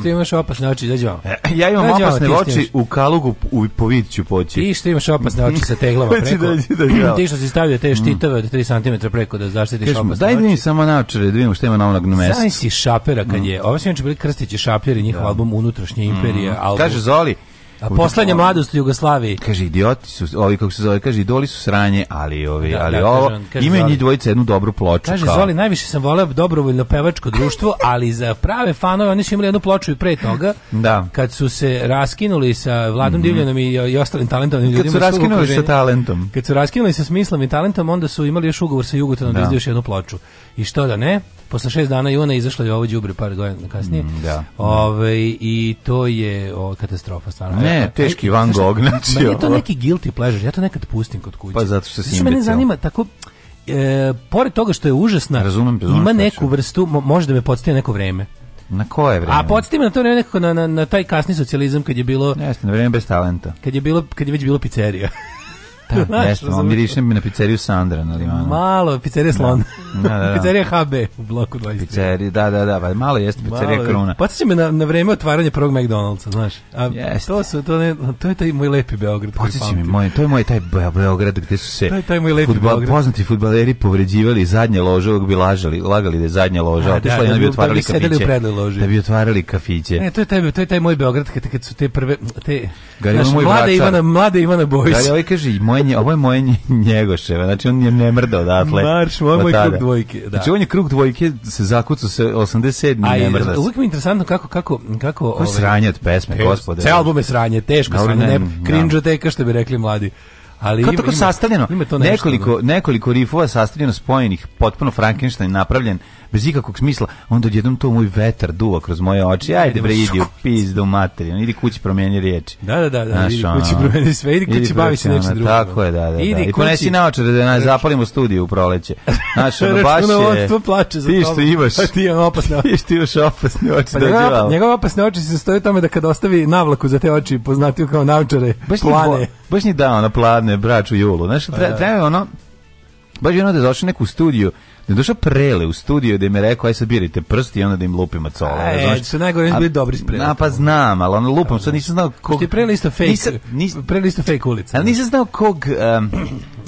što imaš opasne oči, dođi vam. E, ja imam dođi opasne oči u kalugu u poviću poći. Ti što imaš opasne oči sa teglama preko. dođi, dođi, ti što si stavio te mm. štitove od 3 cm preko da zaštitiš Kaži, opasne daj oči. Daj mi samo naočare da vidimo šta ima na onog mestu. Znaš si šapera kad mm. je, mm. ovo su inače bili Krstić i Šaper i njihov da. album Unutrašnje imperije. Mm. Album. Kaže Zoli, A poslanje mladosti Jugoslavije. Kaže idioti su, ovi kako se zove, kaže idoli su sranje, ali ovi, da, ali da, ovo kažem, kaže, imaju njih dvojica jednu dobru ploču. Kaže kao. Zoli, najviše sam voleo dobrovoljno pevačko društvo, ali za prave fanove oni su imali jednu ploču i pre toga. da. Kad su se raskinuli sa Vladom mm -hmm. Divljanom i, i ostalim talentovanim ljudima. Kad su raskinuli sa talentom. Kad su raskinuli sa smislom i talentom, onda su imali još ugovor sa Jugotanom da, da izdaju jednu ploču. I što da ne? posle šest dana juna izašlo je ovo đubre par godina kasnije. Mm, da, da. Ove, I to je o, katastrofa stvarno. Ne, teški Van Gogh. Znači, meni je to neki guilty pleasure, ja to nekad pustim kod kuće. Pa zato što si mene zanima, tako, e, pored toga što je užasna, razumem, razumem ima neku vrstu, može da me podstaje neko vreme. Na koje vreme? A podsjetim na to vreme nekako na, na, na taj kasni socijalizam kad je bilo... Jeste, na vreme bez talenta. Kad je, bilo, kad je već bilo pizzerija. Da, nešto, mirišem na pizzeriju Sandra na Limanu. Malo, pizzerija da. Slon. Da, da, da. pizzerija HB u bloku 23. Pizzerija, da, da, da, pa malo jeste pizzerija malo, da. Kruna. Podsjeća me na, na vreme otvaranja prvog McDonald'sa, znaš. A jeste. To, su, to, ne, to je taj moj lepi Beograd. Podsjeća me, moj, to je moj taj Beograd gde su se to je taj moj lepi futbol, Beograd. poznati futbaleri povređivali zadnje lože, uvijek bi lažali, lagali da je zadnja loža, otišla da, i da, bi otvarali kafiće. Da bi otvarali kafiće. Ne, to je taj, to je taj moj Beograd kad, kad su te prve... Te, Gari, znaš, mlada Ivana, mlada Ivana Bojić. Gari, ovaj kaže, moj moje, ovo je moje njegoševa, znači on je ne mrda odatle. Marš, ovo je krug dvojke. Da. Znači on je krug dvojke, se zakucu se 87. Aj, ne mrda. Uvijek mi je interesantno kako... kako, kako Koji ove, ovaj, sranje od pesme, te, gospode. Ceo album je sranje, teško no, sranje, ne, ne, krinđoteka, što bi rekli mladi ali kao tako sastavljeno ima to nešto, nekoliko da. nekoliko rifova sastavljeno spojenih potpuno Frankenstein napravljen bez ikakvog smisla, onda odjednom to moj vetar duva kroz moje oči, ajde bre, idi u pizdu materiju, idi kući promijeni riječi. Da, da, da, da Znaš, idi kući promijeni sve, idi kući bavi se nečim drugim. Tako je, da, da. da. Idi I ponesi naočar da nas zapalimo studiju u proleće. Znaš, ono baš je... plače za ti što imaš. A pa ti imam opasne oči. Ti što imaš opasne oči. Pa njegove, njegove opasne oči se stoje tome da kad ostavi navlaku za te oči, poznatiju kao naočare, baš plane. baš ni da na pladne braću u julu. Znaš, pa da. treba ono Baš je ono da je došao neku studiju, da došao prele u studiju da im je rekao, aj sad birajte prst i onda da im lupim cola. E, znači, se najgore da bili dobri s prele. Na, pa znam, ali ono lupam, sad nisam znao kog... je prele isto fake, nisam, nis... prele isto fake ulica. Ali da. nisam znao kog... Um,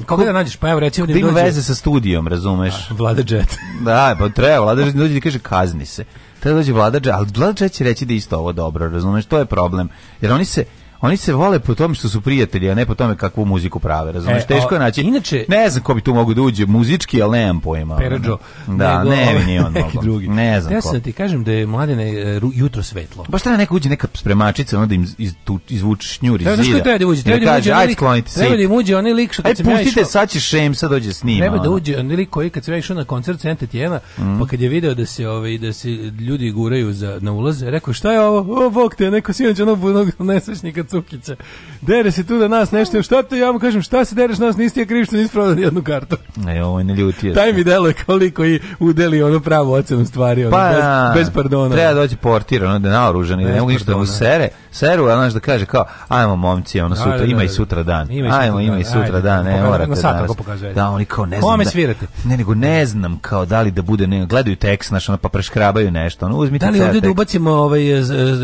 kog da nađeš? Pa evo recimo da im dođe... veze sa studijom, razumeš? A, vlada Jet. da, pa treba, Vlada Jet dođe i kaže kazni se. Treba da dođe Vlada Jet, ali Vlada Jet će reći da isto ovo dobro, razumeš? To je problem. Jer oni se, Oni se vole po tome što su prijatelji, a ne po tome kakvu muziku prave, razumeš? E, Teško je naći. Inače, ne znam ko bi tu mogao da uđe muzički, ali nemam pojma. Peradžo. Da, nego, ne bi on neki mogao. drugi. Ne znam ja ko. Ja da ti kažem da je mladene e, jutro svetlo. Baš pa treba da neka uđe neka spremačica, onda im iz, tu, izvuče šnjur iz zida. Da, Znaš ko treba da uđe? Da treba da, uđe, ajde sklonite Treba da uđe oni lik što se sam ja pustite, sad će šem, sad dođe snima. njima. Treba da uđe oni lik koji kad sam ja na koncert Sente Tijena, mhm. pa kad je video da se, ovaj, da se ljudi guraju za, na ulaz, rekao, šta je ovo? O, bok te, neko sinoć onog nesrećnika Cukića. Dere se tu da nas nešto, šta te ja mu kažem, šta se dereš nas, nisi ti je kriv što nisi prodao jednu kartu. Ne, ovo je neljutije. Taj mi delo je koliko i udeli ono pravo ocenu stvari, ono, pa, bez, da. bez pardona. Treba doći portir, ono da je naoružan, da ne, mogu ništa da mu sere, seru, a znaš da kaže kao, ajmo momci, ono sutra, da, ima i sutra dan. Ajmo, ima i sutra dan, ne morate danas. Da, oni kao ne znam. Kome svirate? Ne, nego ne znam kao da li da bude, ne, gledaju tekst, znaš, ono, pa preškrabaju nešto, ono, uzmite Da li ovde da ubacimo ovaj,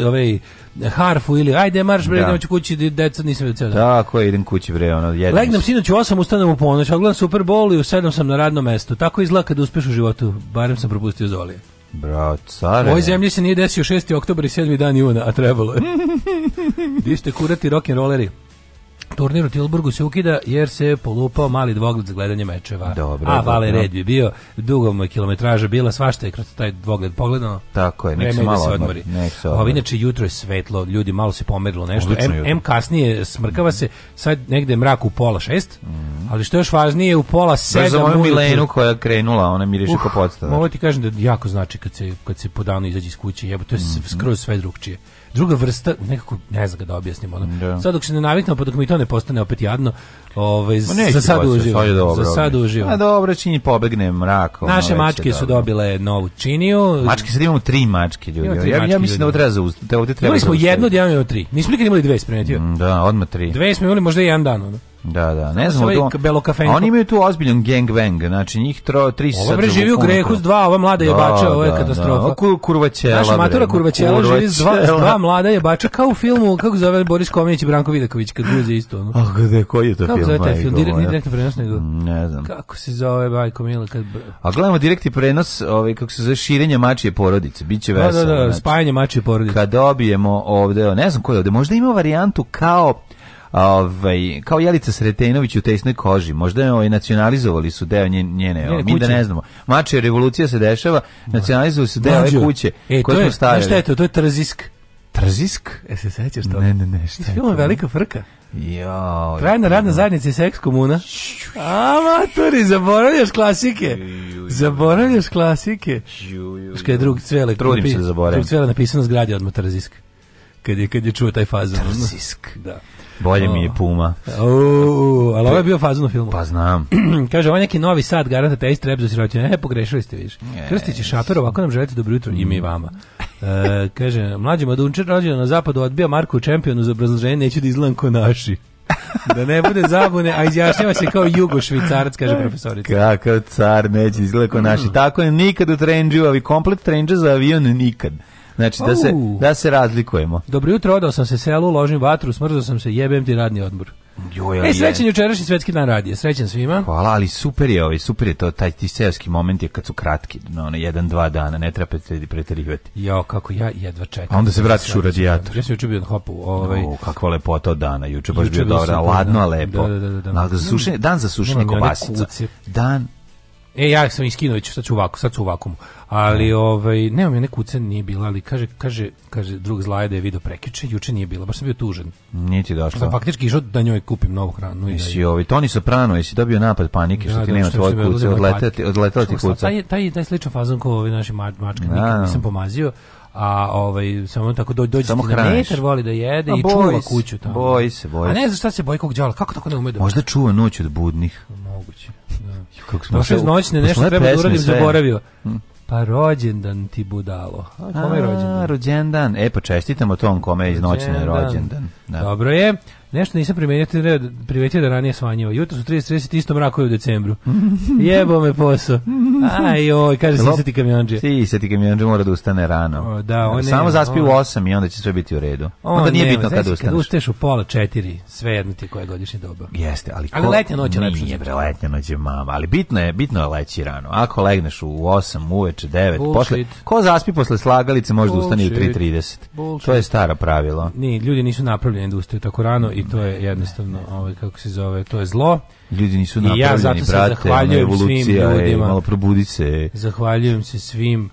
ovaj harfu ili ajde marš bre, da. idemo kući, deca nisam vidio ceo Tako, idem kući bre, ono, jedno. Legnem sinoć u 8, ustanem u ponoć, odgledam Super Bowl i u 7 sam na radnom mestu. Tako izgleda kad uspeš u životu, barem sam propustio Zolije. Bravo, care. U zemlji se nije desio 6. oktobar i 7. dan juna, a trebalo je. Di ste kurati rock'n'rolleri? Turnir u Tilburgu se ukida jer se polupao mali dvogled za gledanje mečeva. Dobro, A vale red bi bio, dugo mu je kilometraža bila, svašta je kroz taj dvogled pogledano. Tako je, nek se malo da odmori. Nek Ovo, inače, jutro je svetlo, ljudi malo se pomerilo nešto. M, M, kasnije smrkava se, sad negde je mrak u pola šest, mm -hmm. ali što je još važnije, u pola sedam... Brzo Milenu koja je krenula, ona miriše uh, ko podstava. Mogu ti kažem da jako znači kad se, kad se po danu izađe iz kuće, jebo, to je mm -hmm. skroz sve drugčije druga vrsta, nekako ne znam da objasnim ono. Da. Sad dok se ne naviknem, pa dok mi to ne postane opet jadno, ovaj za sad uživam. Za sad uživam. A dobro, čini pobegne mrak. Naše mačke su dobile novu činiju. Mačke sad imamo tri mačke ljudi. tri ja, mačke, ja mislim ljudi. da ovo treba za da ovde treba. Imali smo jednu, da imamo tri. Nismo smo nikad imali dve, spremetio. Mm, da, odmah tri. Dve smo imali možda jedan dan. Ono. Da, da, ne znam, ovaj to, oni imaju tu ozbiljan gangbang, znači njih tro, tri se sad... Ovo živi u grehu s dva, ova mlada da, jebača, da, ovo je da, da. katastrofa. Da, ku, kurvaćela. Naša matura kurvaćela, kurvaćela živi s dva, s dva mlada je jebača, kao u filmu, kako zove Boris Kominić i Branko Vidaković, kad gruze isto. Ono. A gde, koji je to kako film? Kako zove taj film, Dir, ni direktni prenos nego? Ne znam. Kako se zove, bajko Mila, kad... A gledamo direktni prenos, ovaj, kako se zove, širenje mačije porodice, bit će da, veselo. Da, da, da, spajanje mačije porodice. Kad dobijemo ovde, ne znam koji ovde, možda ima varijantu kao ovaj, kao Jelica Sretenović u tesnoj koži. Možda je ovaj, nacionalizovali su deo njene, njene ovaj, mi da ne znamo. Mače, revolucija se dešava, nacionalizovali su deo ove kuće e, koje smo stavili. Šta je to? To je trzisk. Trzisk? E se sećaš to? Ne, ne, ne, šta je to? Velika frka. Jo, Trajna radna zajednica i seks komuna. Amatori, zaboravljaš klasike. Zaboravljaš klasike. Još kada je drug cvele. Trudim se da zaboravim. Drug cvele napisano zgradi odmah Trzisk. Kad je, kad je čuo taj fazon. Trzisk. Da. Bolje mi je Puma. Uuu, ali ovo je bio fazon u filmu. Pa znam. Kaže, ovo je neki novi sad, garanta te isti rep za sirotinje. E, pogrešili ste, viš. Krstić i Šaper, ovako nam želite dobro jutro i mi vama. E, kaže, mlađi Madunčer rođen na zapadu odbija Marku u čempionu za obrazloženje, neće da izgledam ko naši. da ne bude zabune, a izjašnjava se kao jugo švicarac, kaže profesorica. Kakav car, neće izgleda kao naši. Mm. Tako je nikad u trenđu, ali komplet trenđa za avion nikad. Znači, da se, da se razlikujemo. Dobro jutro, odao sam se selu, ložim vatru, smrzao sam se, jebem ti radni odmor. Joj, e, srećen jučerašnji svetski dan radije, srećan svima. Hvala, ali super je ovaj, super je to, taj ti seoski moment je kad su kratki, no, ono, jedan, dva dana, ne treba preterivati. Jo, kako ja jedva čekam. A onda da se vraćaš u radijator. Ja sam juče bio na hopu. Ovaj... O, kakva lepota od dana, juče baš bio dobro, ladno, da. lepo. Da, da, da, da. da. Dan za sušenje kobasica. Dan E, ja sam iskinuo, sad ću ovako, sad ću ovako. Ali, da. ovaj, nemam ja neku ucen, nije bila, ali kaže, kaže, kaže drug zlaje da je video prekiče, juče nije bila, baš sam bio tužen. Nije ti došlo. Sam faktički išao da njoj kupim novu hranu. I da jesi da ovi, Toni Soprano, jesi dobio napad panike, da, da što ti nema tvoje kuce, odletela ti kuca. Taj, taj, taj sličan fazon kao ovi naši mačke, nikad nisam pomazio a ovaj samo tako do dođe samo na metar voli da jede a, i čuva kuću tamo. Boji se, boji. se. A ne znaš šta se boji kog đavola? Kako tako ne ume da? Možda čuva noć od budnih. Moguće kako smo se noćne nešto treba da uradim, sve. zaboravio. Hm. Pa rođendan ti budalo. A kome je rođendan? Rođendan. E, pa čestitamo tom kome je iz noćne rođendan. Da. Dobro je. Nešto nisam primetio, primetio da ranije svanjio. Jutro su 30, 30 isto mrakovi u decembru. Jebo me posao. Ajoj, joj, kaže Lop, sisati kamionđe. Sisati kamionđe mora da ustane rano. O, da, on Samo zaspi u 8 i onda će sve biti u redu. On onda nije nema, bitno znači, kada ustaneš. Kad ustaješ u pola 4, svejedno ti koje godišnje doba. Jeste, ali, ali ko, letnja noć je lepša. Nije bre, letnja noć je mama, ali bitno je, bitno je leći rano. Ako legneš u 8 uveče, 9, posle, ko zaspi posle slagalice može da ustane u 3.30. To je stara pravilo. Ni, ljudi nisu napravljeni da ustaju tako rano i to je jednostavno, ovaj, kako se zove, to je zlo ljudi nisu napravljeni, I ja zato se zahvaljujem svim ljudima. Je, malo probudi se. Zahvaljujem se svim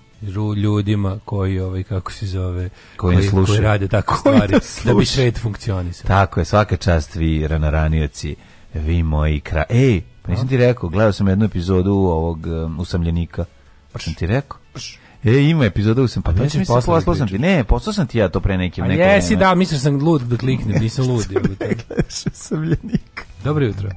ljudima koji ovaj kako se zove koji, koji, koji rade tako koji stvari da bi svet funkcionisao. Tako je, svaka čast vi ranaranioci, vi moji kra. Ej, pa nisam ti rekao, gledao sam jednu epizodu ovog um, usamljenika. Pa da sam ti rekao? Pš. E, ima epizoda u sam pa, pa to sam poslao sam ti. Ne, poslao sam ti ja to pre nekim nekim. Jesi da, mislim sam da lud da kliknem, da nisam lud. Gledaš sam ljenik. Dobro jutro.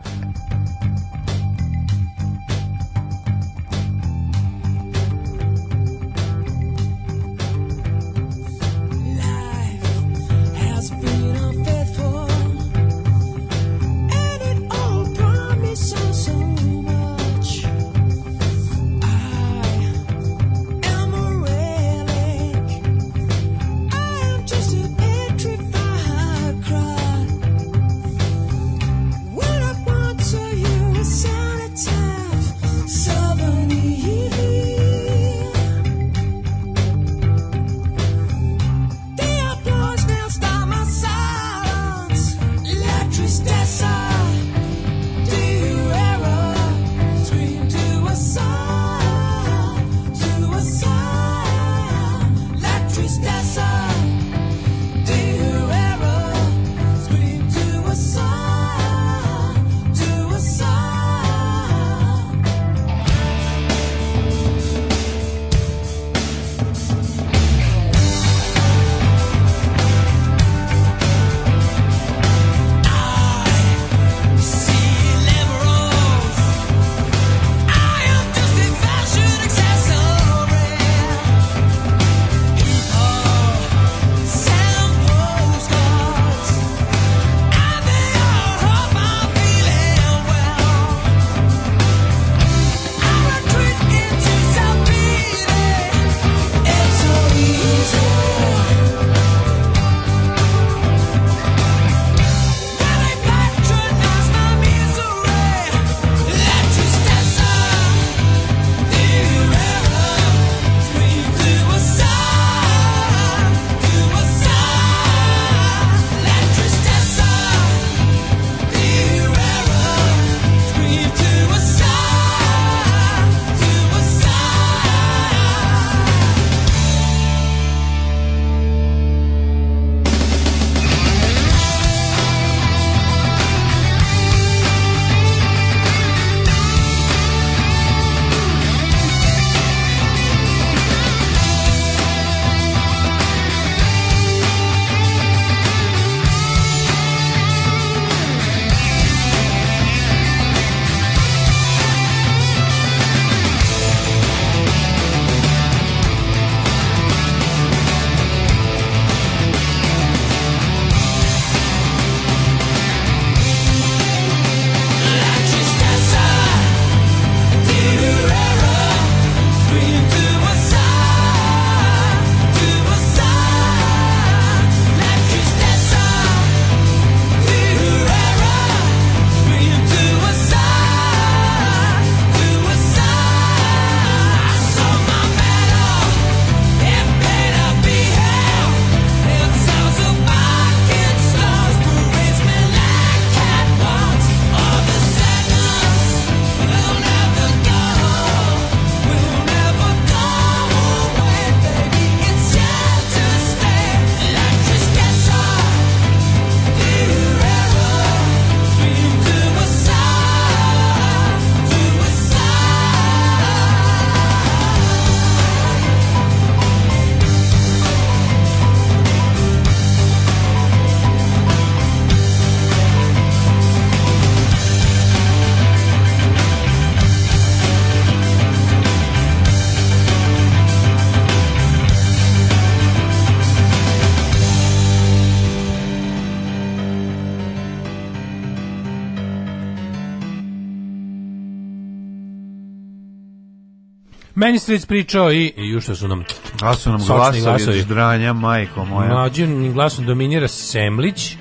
Meni se pričao i, i što su nam... A su nam glasovi, glasovi. dranja, majko moja. Mlađim glasom dominira Semlić.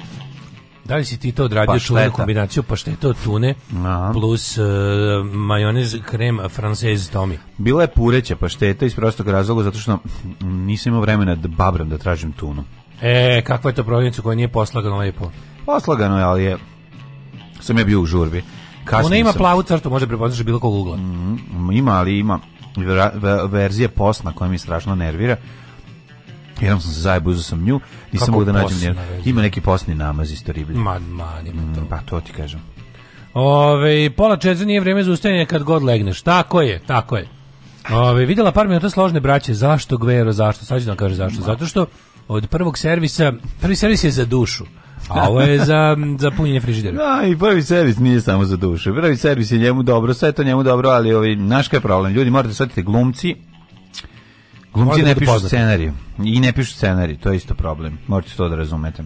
Da li si ti to odradio pa čuvenu kombinaciju pašteta od tune Aha. plus uh, majonez krem francez Tomi? Bila je pureća pašteta iz prostog razloga zato što nisam imao vremena da babram da tražim tunu. E, kakva je to prodavnica koja nije poslagano lepo? Poslagano je, ali je... Sam je bio u žurbi. Kasnije Ona ima sam... plavu crtu, može prepoznaš bilo kog ugla. Mm, ima, ali ima verzija posna koja mi strašno nervira. Jednom sam se zajebao, uzao sam nju, nisam mogu da nađem njen. Ima neki posni namaz isto riblje. Man, man, ima mm, to. Mm, pa to ti kažem. Ove, pola četiri nije vreme za ustajanje kad god legneš. Tako je, tako je. Ove, vidjela par minuta složne braće. Zašto, Gvero, zašto? Sad ću da kaže zašto. Zato što od prvog servisa, prvi servis je za dušu. A ovo je za, za punjenje frižidera. Da, i prvi servis nije samo za dušu. Prvi servis je njemu dobro, sve to njemu dobro, ali ovaj, naš je problem? Ljudi, morate shvatiti, glumci Glumci ne pišu scenariju. I ne pišu scenarij, to je isto problem. Morate to da razumete.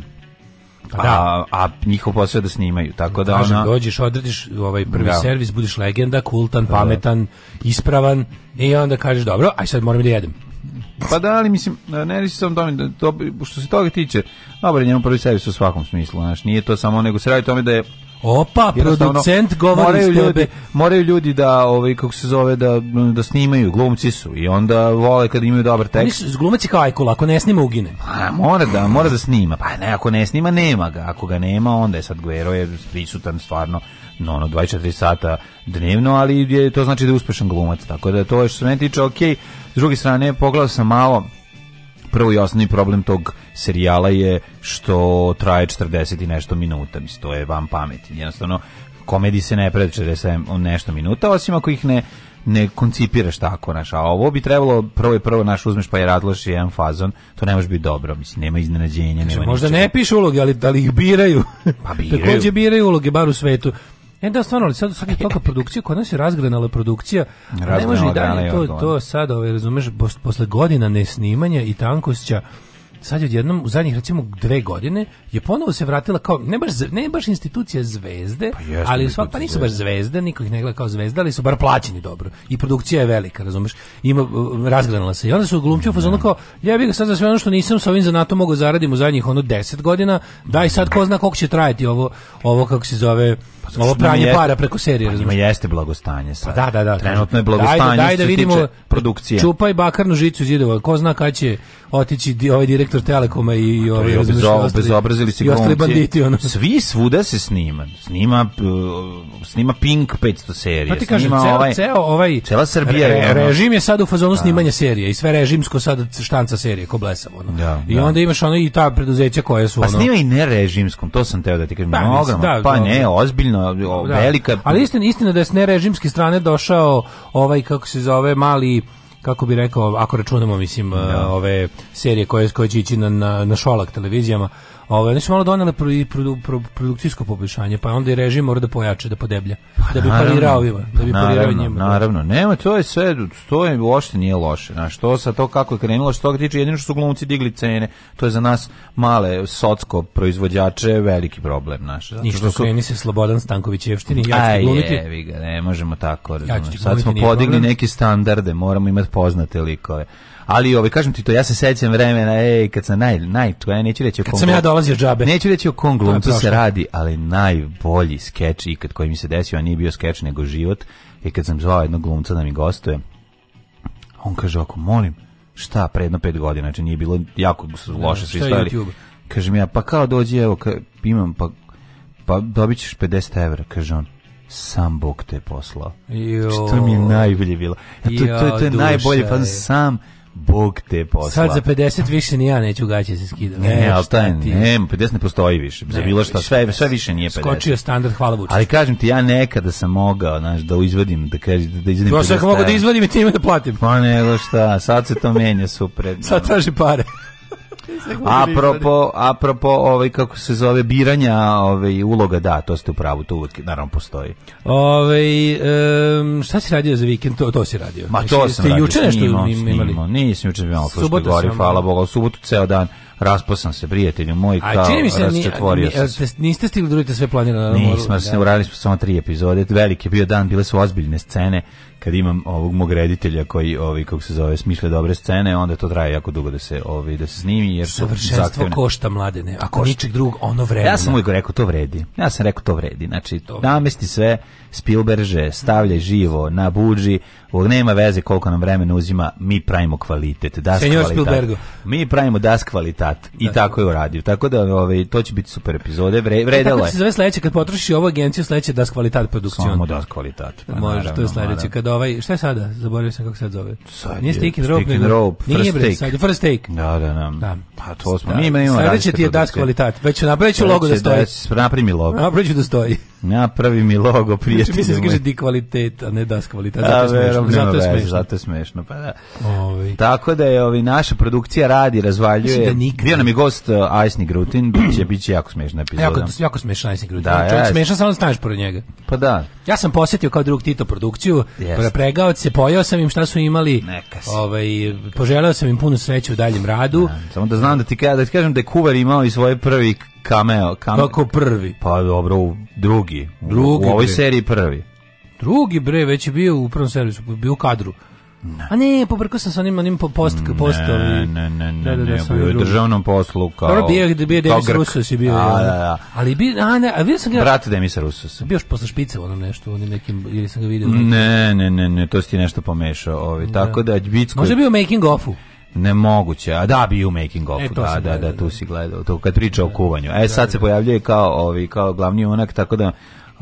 Pa da. A, a njihov posao da snimaju, tako da Kažem, ona... dođeš, odradiš ovaj prvi da. servis, budiš legenda, kultan, pa da. pametan, ispravan i onda kažeš dobro, aj sad moram da jedem. Pa da, ali mislim, ne reći sam tome, da što se toga tiče, dobro je njemu prvi servis u svakom smislu, znaš, nije to samo, nego se radi tome da je Opa, producent govori moraju ljudi, moraju ljudi da, ovaj, kako se zove, da, da snimaju, glumci su i onda vole kad imaju dobar tekst. Oni glumac je kao ajkul, ako ne snima, ugine. A, mora da, mora da snima, pa ne, ako ne snima, nema ga, ako ga nema, onda je sad Guero je prisutan stvarno ono 24 sata dnevno, ali je, to znači da je uspešan glumac, tako da to je što se mene tiče ok, s druge strane pogledao sam malo prvo i osnovni problem tog serijala je što traje 40 i nešto minuta, mislim, to je vam pameti. Jednostavno, komedi se ne preda 40 nešto minuta, osim ako ih ne ne koncipiraš tako, naš, a ovo bi trebalo prvo i prvo naš uzmeš pa je razložiš jedan fazon, to ne može biti dobro, mislim, nema iznenađenja, nema Možda ničega. ne piše uloge, ali da li ih biraju? Pa biraju. Takođe biraju uloge, bar u svetu. E da, stvarno, ali sad svaki toliko produkcija, kod nas je razgranala produkcija, razgranala ne može i dalje to, to sad, ovaj, razumeš, posle godina nesnimanja i tankosća, sad je odjednom u zadnjih recimo dve godine je ponovo se vratila kao ne baš ne baš institucija zvezde, pa ali sva pa nisu baš zvezde, niko ih ne gleda kao zvezde, ali su bar plaćeni dobro. I produkcija je velika, razumeš? Ima razgranala se. I onda su glumci u fazonu da. kao ja bih sad za sve ono što nisam sa ovim zanatom mogu da zaradim u zadnjih ono 10 godina, daj sad ko zna koliko će trajati ovo ovo kako se zove Ovo pranje jest, para preko serije, pa njima jeste blagostanje sad. Pa da, da, da. Trenutno je blagostanje što daj, da vidimo, produkcije. Čupaj bakarnu žicu iz zidova, ko zna kada će otići ovaj direktor Telekoma i ovi bezobrazili se ostali banditi. Ono. Svi svuda se snima. Snima, uh, snima Pink 500 serije. Pa ti kažem, ceo, ovaj, ceo ovaj cela Srbija re, režim je sad u fazonu da. snimanja serije i sve režimsko sad štanca serije, ko blesavo. Ono. Da, I da. onda imaš ono i ta preduzeća koja su... Pa ono, snima i ne režimskom, to sam teo da ti kažem. Da, da pa da, ne, ozbiljno o, da. velika. Ali istina, istina da je s nerežimske strane došao ovaj, kako se zove, mali kako bi rekao, ako računamo, mislim, da. ove serije koje, koje će ići na, na, na šolak televizijama, Ove, oni su malo donele pro, pro, pro, produkcijsko poboljšanje, pa onda i režim mora da pojače, da podeblja, pa da bi naravno, parirao ovima, da bi naravno, parirao njima. Da. Naravno, nema, to je sve, to je uopšte nije loše. Znaš, to sa to kako je krenulo, što toga tiče, jedino što su glumci digli cene, to je za nas male socko proizvođače veliki problem, naš. Zato Ništa, što su... kreni se Slobodan Stanković jeftini, ja ću glumiti. Jevi ga, ne možemo tako, ja Sad smo podigli neki standarde, moramo imati poznate likove ali ovaj kažem ti to ja se sećam vremena ej kad sam naj naj to ja neću reći o Kad sam ja dolazio džabe. Neću reći o Kongu, to se radi, ali najbolji skeč ikad koji mi se desio, a nije bio skeč nego život, je kad sam zvao jednog glumca da mi gostuje. On kaže ako molim, šta predno pet godina, znači nije bilo jako loše da, sve stvari. Kažem ja, pa kao dođi, evo, ka, imam, pa, pa dobićeš 50 evra, kaže on sam Bog te poslao. Jo, znači, što mi je najbolje bilo. Ja, e, to, to, to, je, to je najbolje, pa sam Bog te posla. Sad za 50 više ni ja neću gaće da se skidati. Ne, ne ali taj, ne, 50 ne postoji više. Ne, za bilo šta, sve, sve više nije 50. Skočio standard, hvala Vučić. Ali kažem ti, ja nekada sam mogao, znaš, da izvadim, da kaži, da izvadim Još Ja sam mogao da izvadim i time da platim. Pa nego šta, sad se to menja super. sad da. traži pare apropo, da apropo ovaj, kako se zove, biranja ovaj, uloga, da, to ste u pravu, to uvek naravno postoji. Ove, ovaj, um, šta si radio za vikend? To, to si radio. Ma to Jeste, sam radio. Ste juče nešto snimao, imali? Snimao. Nisam juče imao, Subota gori, hvala Bogu, subotu ceo dan rasposam se prijatelju moj kao čini se, rasčetvorio da ni, sam se. Niste stigli da uradite sve planirano? Nismo, se da. uradili smo samo tri epizode. Veliki je bio dan, bile su ozbiljne scene kad imam ovog mog reditelja koji ovi ovaj, kako se zove smišlja dobre scene, onda to traje jako dugo da se ovi ovaj, da se snimi jer Savršenstvo zahtevne. košta mladene, ako košta. ničeg drugog ono vredi. Ja sam uvijek rekao to vredi. Ja sam rekao to vredi. Znači to. namesti sve Spielberže, stavljaj živo na budži, nema veze koliko nam vremena uzima, mi pravimo kvalitet, da Mi pravimo das kvalitet sat. I da, tako je uradio. Tako da ovaj, to će biti super epizode. Vre, e, vredelo je. Tako se zove sledeće, kad potroši ovu agenciju, sledeće da kvalitet produkcije. Samo da kvalitet. Pa, Može, naravno, to je sledeće. Kad ovaj, šta je sada? Zaboravio sam kako se zove. Sad Nije Stick and Rope. Stick First Nije, bre, Sad first Take. Da, da, da. da. Pa to smo, da. mi imamo Sledeće ti je Das kvalitet. Već ću logo da stoji. Da, napravi mi logo. Napravi da stoji. Napravi mi logo, prijatelj. Znači, mi da se di kvalitet, a ne Das kvalitet. Zato je smešno. Zato je smešno. Zato je smešno, pa da. Ovaj. Tako da je ovi, ovaj, naša produkcija radi, razvaljuje. Mislim da nikad. Bio nam je gost uh, Ice Grutin, biće, biće jako smešna epizoda. Jako, jako smešna Ice Grutin. Da, Čovjek smešan, samo da staneš pored njega. Pa da. Ja sam posetio kao drug Tito produkciju, yes. Pa da pregao se, pojao sam im šta su imali, ovaj, poželeo sam im puno sreće u daljem radu. Da, samo da znam da ti, da ti kažem da je Kuvar imao i svoje prvi kameo. Kame, Kako prvi? Pa dobro, drugi. drugi u, u ovoj prvi. seriji prvi. Drugi bre, već je bio u prvom servisu, bio u kadru. Ne. A ne, pobrkao sam sa onim, onim post, post, ne, ne, ne, ne, da, da, da, bio je u državnom poslu kao... Dobro, bio, bio Demis Rusus je bio. A, da, da, da. Ali bi, a ne, a vidio sam ga... Brat Demis Rusus. Bio još posle špice onom nešto, onim nekim, ili sam ga vidio. Ne, ne, ne, ne, to si ti nešto pomešao, ovi, da. tako da, Bicko... Može bio making offu. Nemoguće, a da bi u making of, e, da, da, da, da, tu si gledao, to kad priča o kuvanju. E, sad se pojavljuje kao, ovi, kao glavni unak, tako da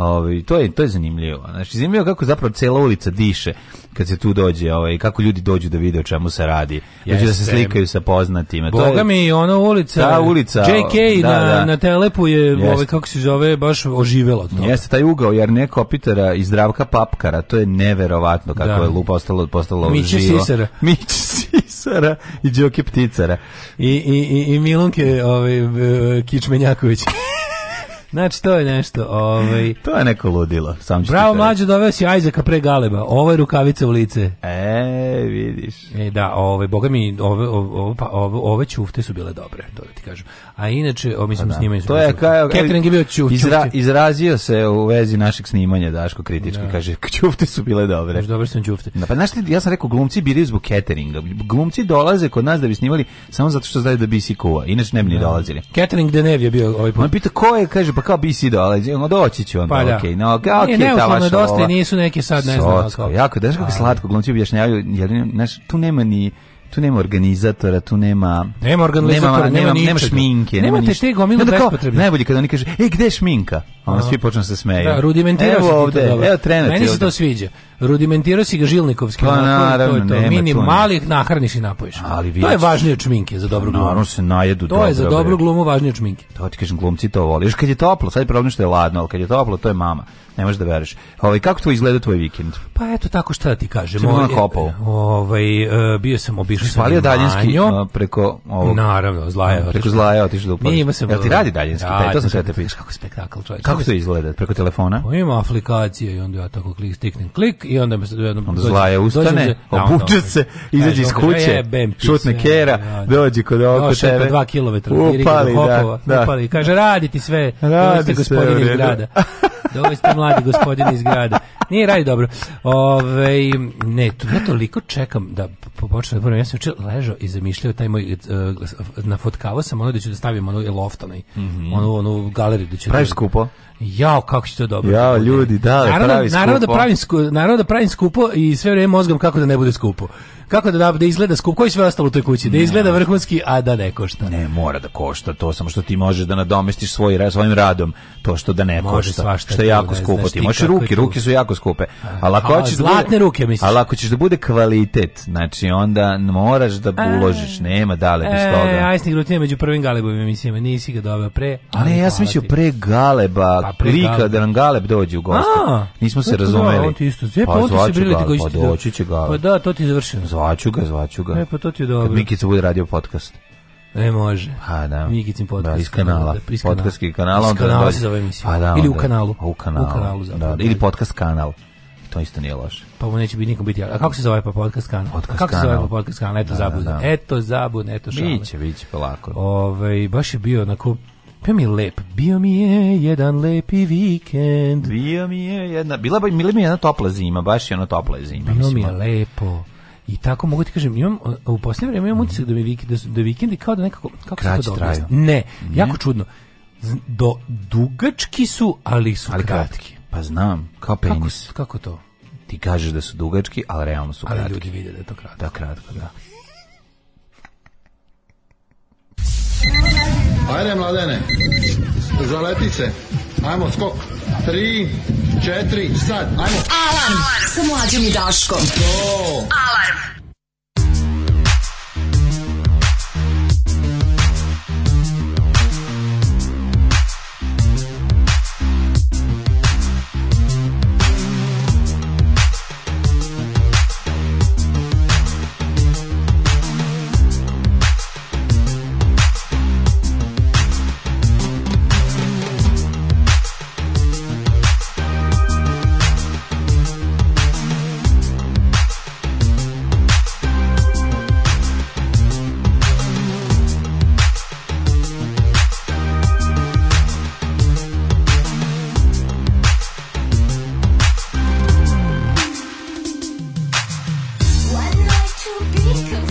Ovaj to je to je zanimljivo. Znači zanimljivo kako zapravo cela ulica diše kad se tu dođe, ovaj kako ljudi dođu da vide o čemu se radi. Dođu da se slikaju sa poznatima. Boga to je mi ona ulica. Ta da, ulica. JK da, na da. na Telepu je ovaj kako se zove baš oživelo to. Jeste taj ugao jer neko Pitera i Zdravka Papkara, to je neverovatno kako da. je lupa ostalo postalo Mići živo. Sisara. Mići Sisara i Đoki Pticara. I i i, i Milunke ovaj Kičmenjaković. Znači, to je nešto. Ovaj... To je neko ludilo. Sam Bravo, mlađo, doveo si Ajzaka pre Galeba. Ovo je rukavica u lice. E, vidiš. E, da, ovaj, boga mi, ove, ove, ove, pa, ove čufte su bile dobre, to da ti kažem. A inače, o, mislim, pa da. snimanje To je kao... Catering je bio čuf, izra, Izrazio se u vezi našeg snimanja, Daško kritički, da. kaže, čufte su bile dobre. Znači, dobre su čufte. Da, pa znaš, ja sam rekao, glumci biraju zbog cateringa. Glumci dolaze kod nas da bi snimali samo zato što znaju da bi si kuva. Inače, ne bi ni da. dolazili. Catering Denev je bio ovaj put. On pita ko je, kaže, pa kao BC dolazi, ono doći će onda, pa, da. okej, okay, no, kao okay, je ta vaša dosta ova. nisu neki sad, ne znam. Sotko, jako, daš kako slatko, glumci objašnjavaju, jer, znaš, tu nema ni tu nema organizatora, tu nema nema organizatora, nema, nema, nema, nema šminke, nema ništa. te gomile bespotrebne. Najbolje kada oni kaže: "Ej, gde je šminka?" A onda svi počnu da se smeju. Da, rudimentirao evo ovde, to evo trener. Meni se to sviđa. Rudimentirao si ga žilnikovski, pa, naravno, to je to. Mini malih nahraniš i napojiš. Ali to je važnije od šminke za dobru glumu. Naravno se najedu To je za dobru glumu važnije od šminke. To ti kažem glumci to voliš kad je toplo, sad je problem što je ladno, al kad je toplo to je mama. Ne možeš da veruješ. Ovaj kako to izgleda tvoj vikend? Pa eto tako šta da ti kažem. Ovaj ovaj e, bio sam obišao sam Palio daljinski a, e, preko ovog. Naravno, zlaje. Preko zlaje otišao do. Da Nije ima se. Jel ti radi daljinski? Da, taj, to sam sve te pitao kako spektakl čovjek. Kako to izgleda preko telefona? Pa ima aplikacija i onda ja tako klik stiknem klik i onda me jednom onda zlaje ustane, obuče da, se, izađe iz kuće, šutne da, kera, dođe kod oko tebe. 2 km. Upali, da, da. Upali, kaže radi ti sve, radite gospodin iz grada. Dođite mladi gospodin iz grada. Nije radi dobro. Ove, ne, to, ja toliko čekam da počne da Ja sam učer ležao i zamišljao taj moj, uh, e, nafotkavao sam ono da ću da stavim ono loft onaj, mm -hmm. ono, ono galeriju da ću... Praviš da... skupo? Jao, kako će to dobro. Jao, da ljudi, da, naravno, pravi naravno da skupo. Da pravim, naravno da pravim skupo i sve vreme mozgam kako da ne bude skupo kako da, da izgleda skup, koji sve ostalo u toj kući, da izgleda vrhunski, a da ne košta. Ne, mora da košta to, samo što ti možeš da nadomestiš svoj, svojim radom to što da ne Može košta, što je da jako skupo. Ti možeš ruke, ruke su jako skupe. Ali ako hoćeš zlatne da bude, ruke, misliš. Ali ako ćeš da bude kvalitet, znači onda moraš da uložiš, nema dale bez e, toga. E, ajsnik rutina među prvim galebovima emisijama, nisi ga doveo pre. Ali, ja sam mislio pre galeba, pa pre lika da nam galeb dođe u goste. Nismo se da, razumeli. on ti isto, e, pa, pa, pa da- doći će galeb. Pa da, to ti je završeno Zvaću ga, zvaću ga. E, pa to ti je dobro. Kad Mikica bude radio podcast. E, može. Pa da. Mikicin podcast. Da, iz kanala. Da, da, iz kanala. Podcastski kanal. Iz kanala se zove emisija. Pa da, onda, Ili u kanalu. U kanalu. U kanalu zapravo. Da, da, ili podcast kanal. To isto nije loše. Pa mu neće biti nikom biti. A kako se zove pa podcast kanal? Podcast kako kanal. se zove pa podcast kanal? Eto da, da zabudno. Da, Eto zabudno, eto šale. Biće, biće polako. Ovaj baš je bio onako Bio mi lep, bio mi je jedan lepi vikend. Bio mi je jedna, bila bi, mi je jedna topla zima, baš je ona topla zima. Bio mislim. mi je lepo. I tako mogu ti kažem, imam u poslednje vreme imam utisak da mi vikend da, da vikendi kao da nekako kako Kraći se to traju. Ne, mm. jako čudno. Do dugački su, ali su ali kratki. kratki. Pa znam, kao penis. Kako, kako to? Ti kažeš da su dugački, ali realno su ali kratki. Ali ljudi vide da je to kratko. Da, kratko, da. Ajde, mladene, zaleti se. Ajmo, skok. Tri, četiri, sad, ajmo. Alarm sa mlađom i Daškom. To. Alarm. just come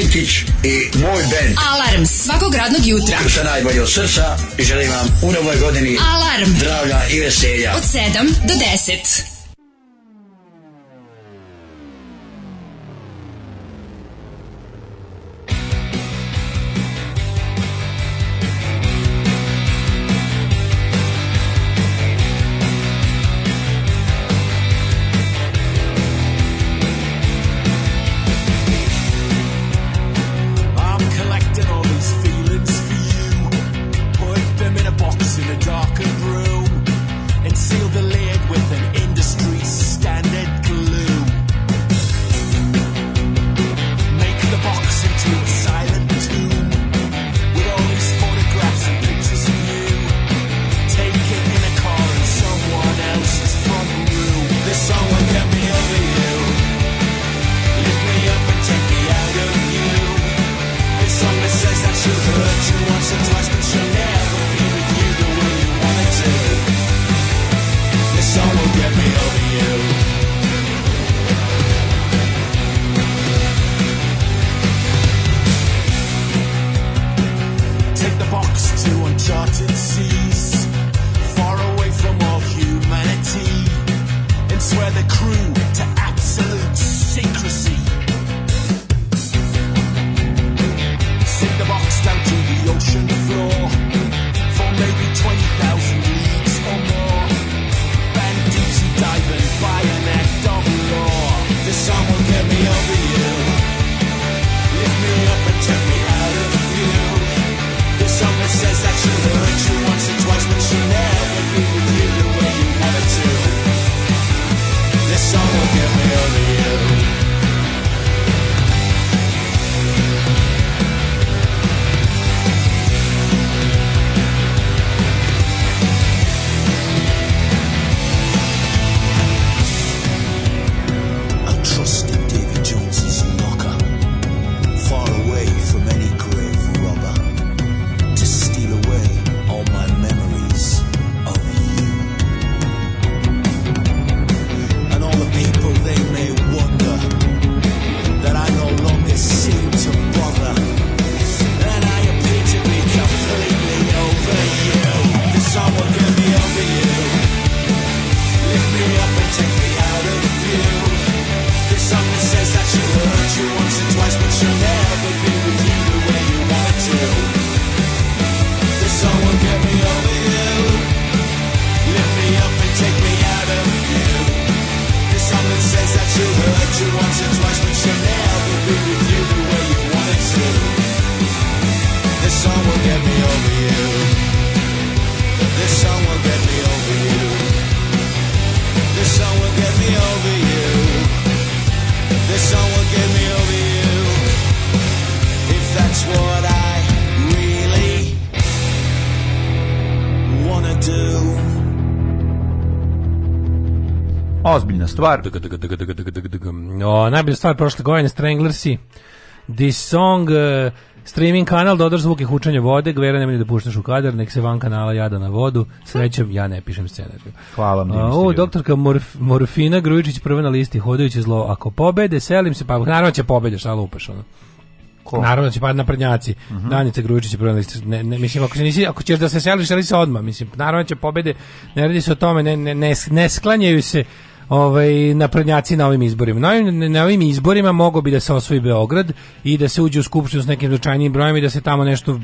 Miletić i moj band. Alarm svakog radnog jutra. Sa najbolje od srca želim vam u novoj godini alarm zdravlja i veselja. Od 7 do 10. stvar. O, najbolja stvar prošle godine Stranglersi. The song uh, streaming kanal da zvuk zvuke hučanja vode, gvera nemoj da puštaš u kadar, nek se van kanala jada na vodu. Srećem ja ne pišem scenariju. Hvala e, mi. O, doktorka Morf, Morfina Grujičić prva na listi hodajuće zlo. Ako pobede, selim se pa naravno da će pobede, šta lupaš ono. Ko? Naravno da će pad na prnjaci. Uh mhm. -huh. Danica Grujičić je prva ne, ne, mislim, ako, se nisi, ako ćeš da se seliš, seli se odmah. Mislim, naravno će pobede. Ne radi se o tome, ne, ne, ne, ne sklanjaju se ovaj, naprednjaci na ovim izborima. Na, na ovim izborima mogo bi da se osvoji Beograd i da se uđe u skupštinu s nekim značajnim brojem i da se tamo nešto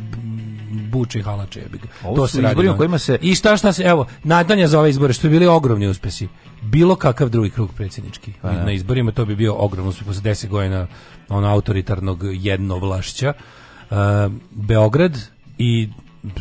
buče i halače. Ovo to se izbori na kojima se... I šta šta se, evo, nadanja za ove izbore, što su bili ogromni uspesi. Bilo kakav drugi krug predsjednički. Pa da. na izborima to bi bio ogromno uspjeh posle 10 godina ono autoritarnog jednovlašća. Uh, Beograd i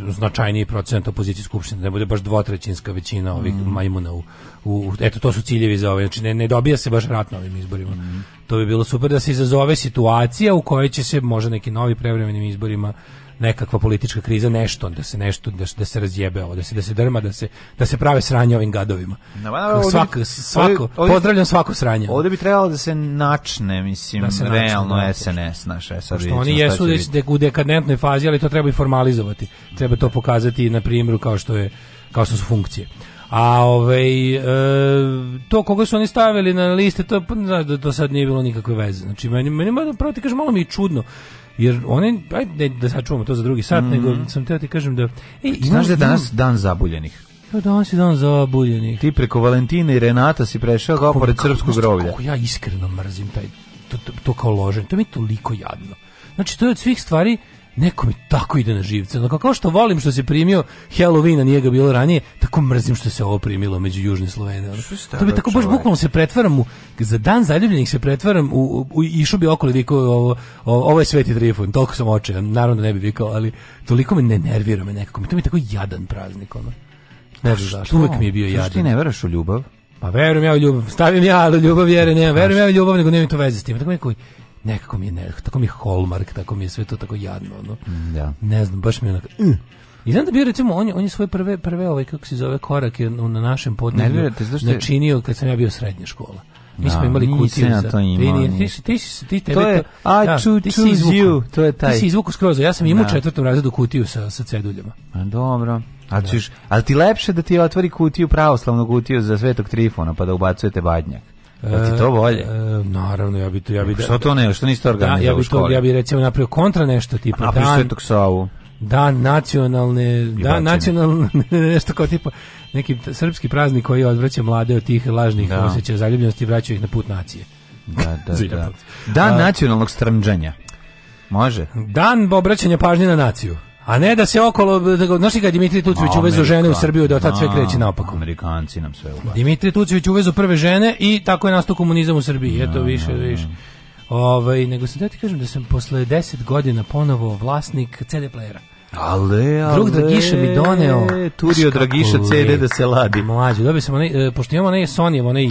značajniji procent opozicije skupštine, da bude baš dvotrećinska većina ovih mm. majmuna u u, eto to su ciljevi za ove, znači ne, ne dobija se baš ratno ovim izborima. Mm -hmm. To bi bilo super da se izazove situacija u kojoj će se možda neki novi prevremenim izborima nekakva politička kriza nešto da se nešto da, da se razjebe ovo da se da se drma da se da se prave sranje ovim gadovima. No, ovdje, svako svako ovdje, ovdje, pozdravljam svako sranje. ovde bi trebalo da se načne mislim da se realno načne, da. SNS naše sad što oni jesu već u dekadentnoj fazi ali to treba i formalizovati. Treba to pokazati na primjeru kao što je kao što su funkcije. A ovaj, e, to koga su oni stavili na liste, to pa, znaš da to sad nije bilo nikakve veze. Znači, meni, meni malo, pravo ti kažem, malo mi je čudno. Jer oni, ajde da sad čuvamo to za drugi sat, mm -hmm. nego sam teo ti kažem da... E, znaš da je danas dan zabuljenih? Ja pa danas je dan zabuljenih. Ti preko Valentine i Renata si prešao kao pored srpskog groblja. Kako ja iskreno mrzim taj, to, to, to kao ložen, to mi je toliko jadno. Znači, to je od svih stvari Neko mi tako ide na živce. Ono, kao što volim što se primio Halloween, a nije ga bilo ranije, tako mrzim što se ovo primilo među južne Slovene. Ono. To bi tako baš bukvalno se pretvaram u, za dan zaljubljenih se pretvaram u, u, u išao bi okolo vikao ovo, ovo je Sveti Trifun, toliko sam oče, naravno ne bi vikao, ali toliko me ne nervira me nekako. Mi to mi je tako jadan praznik, ono. Ne znam pa zašto, uvek mi je bio jadan. Što ti ne veraš u ljubav? Pa verujem ja u ljubav, stavim ja u ljubav, jer ne, verujem ja u ljubav, nego nema mi to veze s tim. Tako nekoj, nekako mi je, ne, tako mi je Hallmark, tako mi je sve to tako jadno, ono. Mm, da. Ne znam, baš mi je onako... Mm. I znam da bio recimo on je, on je svoje prve prve ovaj kako se zove korake na našem podneblju načinio kad sam ja bio srednja škola. Mi smo da, imali kutiju za... To imao, ti, ti, ti, ti, tebe, to je I da, choose you, to je taj. Ti si izvuku skroz, ja sam imao u da. četvrtom razredu kutiju sa, sa ceduljama. A, dobro. A da. ćeš, ali ti lepše da ti otvori kutiju, pravoslavnu kutiju za Svetog Trifona, pa da ubacujete badnjak. Da ti to volje? E, e, naravno, ja bi to... Ja bi, da- što to ne, što niste da, organizovali da, ja bi to, Ja bi recimo napravio kontra nešto, tipa... Napravio Svetog Savu. Da, nacionalne, da, nacionalne, nešto kao tipa neki srpski praznik koji odvraća mlade od tih lažnih da. osjećaja zaljubljenosti i vraća ih na put nacije. Da, da, da. Dan nacionalnog stranđenja. Može. Dan obraćanja pažnje na naciju. A ne da se okolo, znaš li kad Dimitri Tucović uvezo žene u Srbiju, da tad sve da. kreće naopako. Amerikanci nam sve ubacu. Dimitri Tucović uvezo prve žene i tako je nastao komunizam u Srbiji. Eto, da, više, da, više. Ovaj, nego sam da ti kažem da sam posle 10 godina ponovo vlasnik CD playera. Ale, ale. Drug Dragiša mi doneo. Turio Dragiša CD da se ladi. Mlađe, dobio sam onaj, e, pošto imamo onaj Sony, onaj,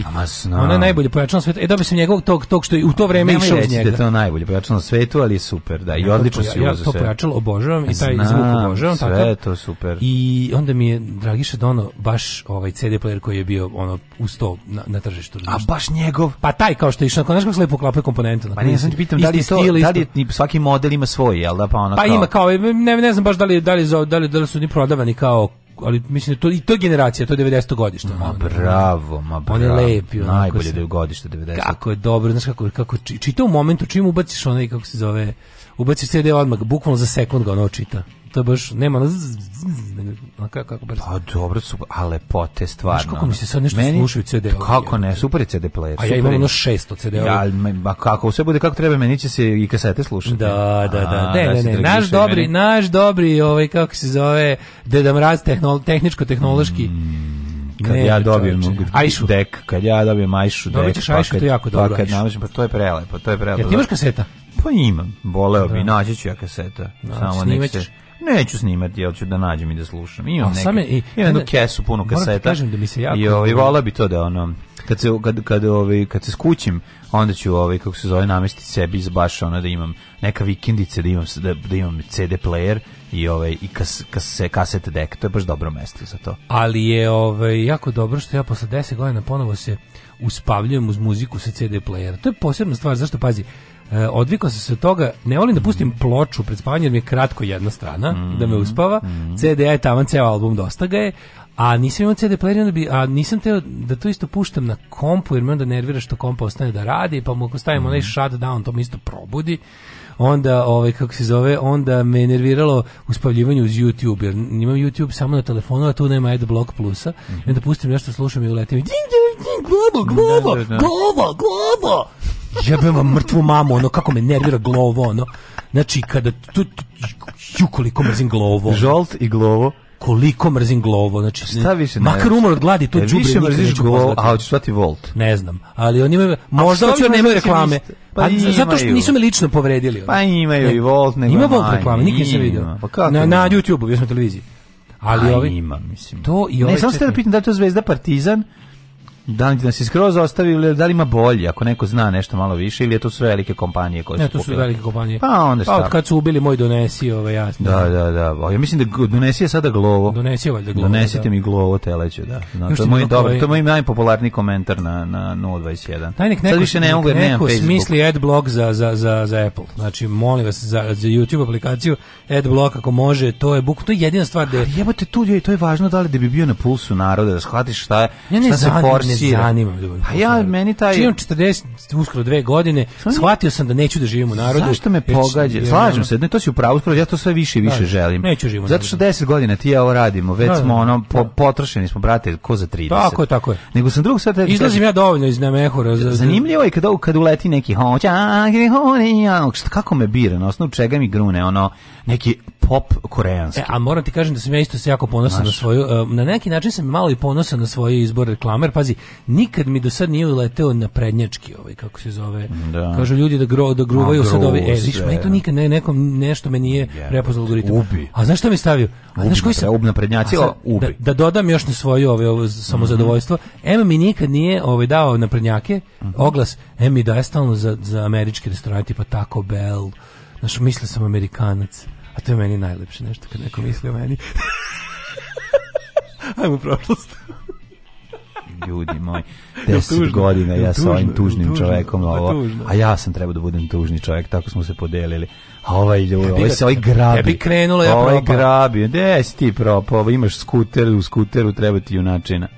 onaj najbolje pojačano svetu. E, dobio sam njegovog tog, tog što je u to vreme išao iz da njega. Da to najbolje pojačano svetu, ali super, da, i odlično si uzeo sve. Ja to pojačalo obožavam i taj zvuk obožavam. Sve tako. to super. I onda mi je Dragiša dono baš ovaj CD player koji je bio ono, u sto na, na tržištu. A baš njegov? Pa taj kao što je išao, znaš kako se lepo klapaju komponentu. Pa nisam ti pitam, da li, to, da li svaki model ima svoj, jel da? Pa, ono pa kao, ima kao, ne, ne znam znaš da li, da li, da li, da li su oni prodavani kao ali mislim da to i to generacija, to je 90 godište. Ma ono, bravo, ma bravo. oni lepi, onako, najbolje da je godište 90. Kako je dobro, znaš kako kako čita u momentu čim ubaciš onaj kako se zove, ubaciš CD odmah, bukvalno za sekund ga ono čita to baš nema na kako kako brzo. Pa dobro su, a lepote stvarno. Znaš kako mi se sad nešto Meni, slušaju CD. -ovi, pa kako ne, super je CD player. A ja imam ono 600 CD. Ja, ma kako sve bude kako treba, meni će se i kasete slušati. Da, da, da. A, ne, ne, ne, ne, naš dobri, meni. naš dobri, ovaj kako se zove, Deda Mraz tehnolo, tehničko tehnološki. Mm kad ne, ja dobijem ajšu dek, kad ja dobijem ajšu dek, Dobićeš ajšu, pa kad, to jako pa dobro. Pa kad naložim, pa to je prelepo, to je prelepo. Jel ti imaš da. kaseta? Pa imam, voleo bi, da. naći ću ja kaseta. Da, samo nek se Neću snimati, ja ću da nađem i da slušam. Imam A, neke, same, i, imam jednu kesu puno kaseta. Kažem da mi se jako... I, o, ovaj, i vola bi to da ono, kad se, kad, kad, ovaj, kad se skućim, onda ću, ovaj, kako se zove, namestiti sebi iz baš ono da imam neka vikendice, da imam, da, da imam CD player i ovaj i kas, kas, kasete dek, to je baš dobro mesto za to. Ali je ovaj, jako dobro što ja posle 10 godina ponovo se uspavljujem uz muziku sa CD playera. To je posebna stvar, zašto pazi, E, odvikao sam se od toga, ne volim da pustim ploču pred spavanjem, mi je kratko jedna strana mm da me uspava, mm -hmm. CD je tavan ceo album dosta ga je, a nisam imao CD player, onda bi, a nisam teo da to isto puštam na kompu, jer me onda nervira što kompa ostane da radi, pa mu ako stavimo mm onaj shutdown, to me isto probudi onda ovaj kako se zove onda me nerviralo uspavljivanje uz YouTube jer imam YouTube samo na telefonu a tu nema AdBlock plusa mm -hmm. i onda pustim nešto slušam i uletim glava glava glava glava jebem vam mrtvu mamu, ono, kako me nervira glovo, ono. Znači, kada, tu, tu, koliko mrzim glovo. Žolt i glovo koliko mrzim glovo, znači šta više ne makar umor od gladi tu e, đubre više mrziš glovo, a hoćeš svati da volt. Ne znam, ali oni imaju možda hoće da nemaju reklame. Pa imaju. zato što nisu me lično povredili. Ono. Pa imaju ne, i volt, nego ima volt reklame, nikad nisam video. Pa kako na na YouTube-u, YouTubeu, jesmo televiziji. Ali pa ovi ima, mislim. To i Ne, samo ste da pitam da li to Zvezda Partizan Da li nas je skroz ostavili, da li ima bolje, ako neko zna nešto malo više, ili je to sve velike kompanije koje su ne, to su velike kompanije. Pa onda šta? Pa od kad su ubili moj donesi, ovo ovaj, jasno. Da, da, da. Ja mislim da donesi je sada glovo. Donesi je valjda glovo. Donesite da. mi glovo teleće, da. No, da. da, Još to, je moj, da dobro, ovaj... to je moj najpopularnij komentar na, na 021. Daj nek neko, Sad više ne mogu jer nemam Facebook. smisli adblock za, za, za, za Apple. Znači, molim vas, za, za YouTube aplikaciju adblock ako može, to je buk, to je jedina stvar da... Je... Jebate, tu je, to je važno da li da bi bio na pulsu naroda, da shvatiš šta, je, ja šta se formi sira. Ne zanima me A ja meni taj Čim 40 uskoro dve godine, shvatio sam da neću da živim u narodu. Zašto me pogađa? Slažem se, ne to si upravo, upravo ja to sve više i više da, želim. Neću živim. Zato što 10 godina ti ja ovo radimo, već da, da smo da. ono po, da. potrošeni smo brate, ko za 30. Tako je, tako je. Nego sam drugog sad izlazim ja dovoljno iz nemehura. Za, Zanimljivo je kada kad uleti neki hoća, kako me bira, na osnovu čega mi grune, ono neki pop koreanski. E, a moram ti kažem da sam ja isto se jako ponosan Znaš. na svoju, e, na neki način sam malo i ponosan na svoj izbor reklamer, pazi, nikad mi do sad nije uleteo na prednjački ovaj, kako se zove, da. kažu ljudi da, gro, da gruvaju a, sad gruz, ove, e, viš, meni to nikad ne, nekom, nešto me nije yeah, prepoznao algoritam. Ubi. A znaš šta mi stavio? A, ubi, znaš koji sam, na prednjaci, sad, ubi. Da, da, dodam još na svoju ove, ovaj, ovo samozadovoljstvo, mm -hmm. M mi nikad nije ovaj, dao na prednjake, mm -hmm. oglas, M mi daje stalno za, za američki restoran, tipa Taco Bell, Znaš, mislio sam Amerikanac. A to je meni najlepše nešto kad neko misli o meni. Ajmo u prošlost. Ljudi moji, 10 godina ja sa ovim tužnim tužno, čovekom pa ovo, a ja sam trebao da budem tužni čovek, tako smo se podelili. A ovaj ljudi, ovaj se ovaj grabi. Tebi krenulo, ja Ovaj propao. grabi, gde si ti propao, imaš skuter, u skuteru treba ti junačina.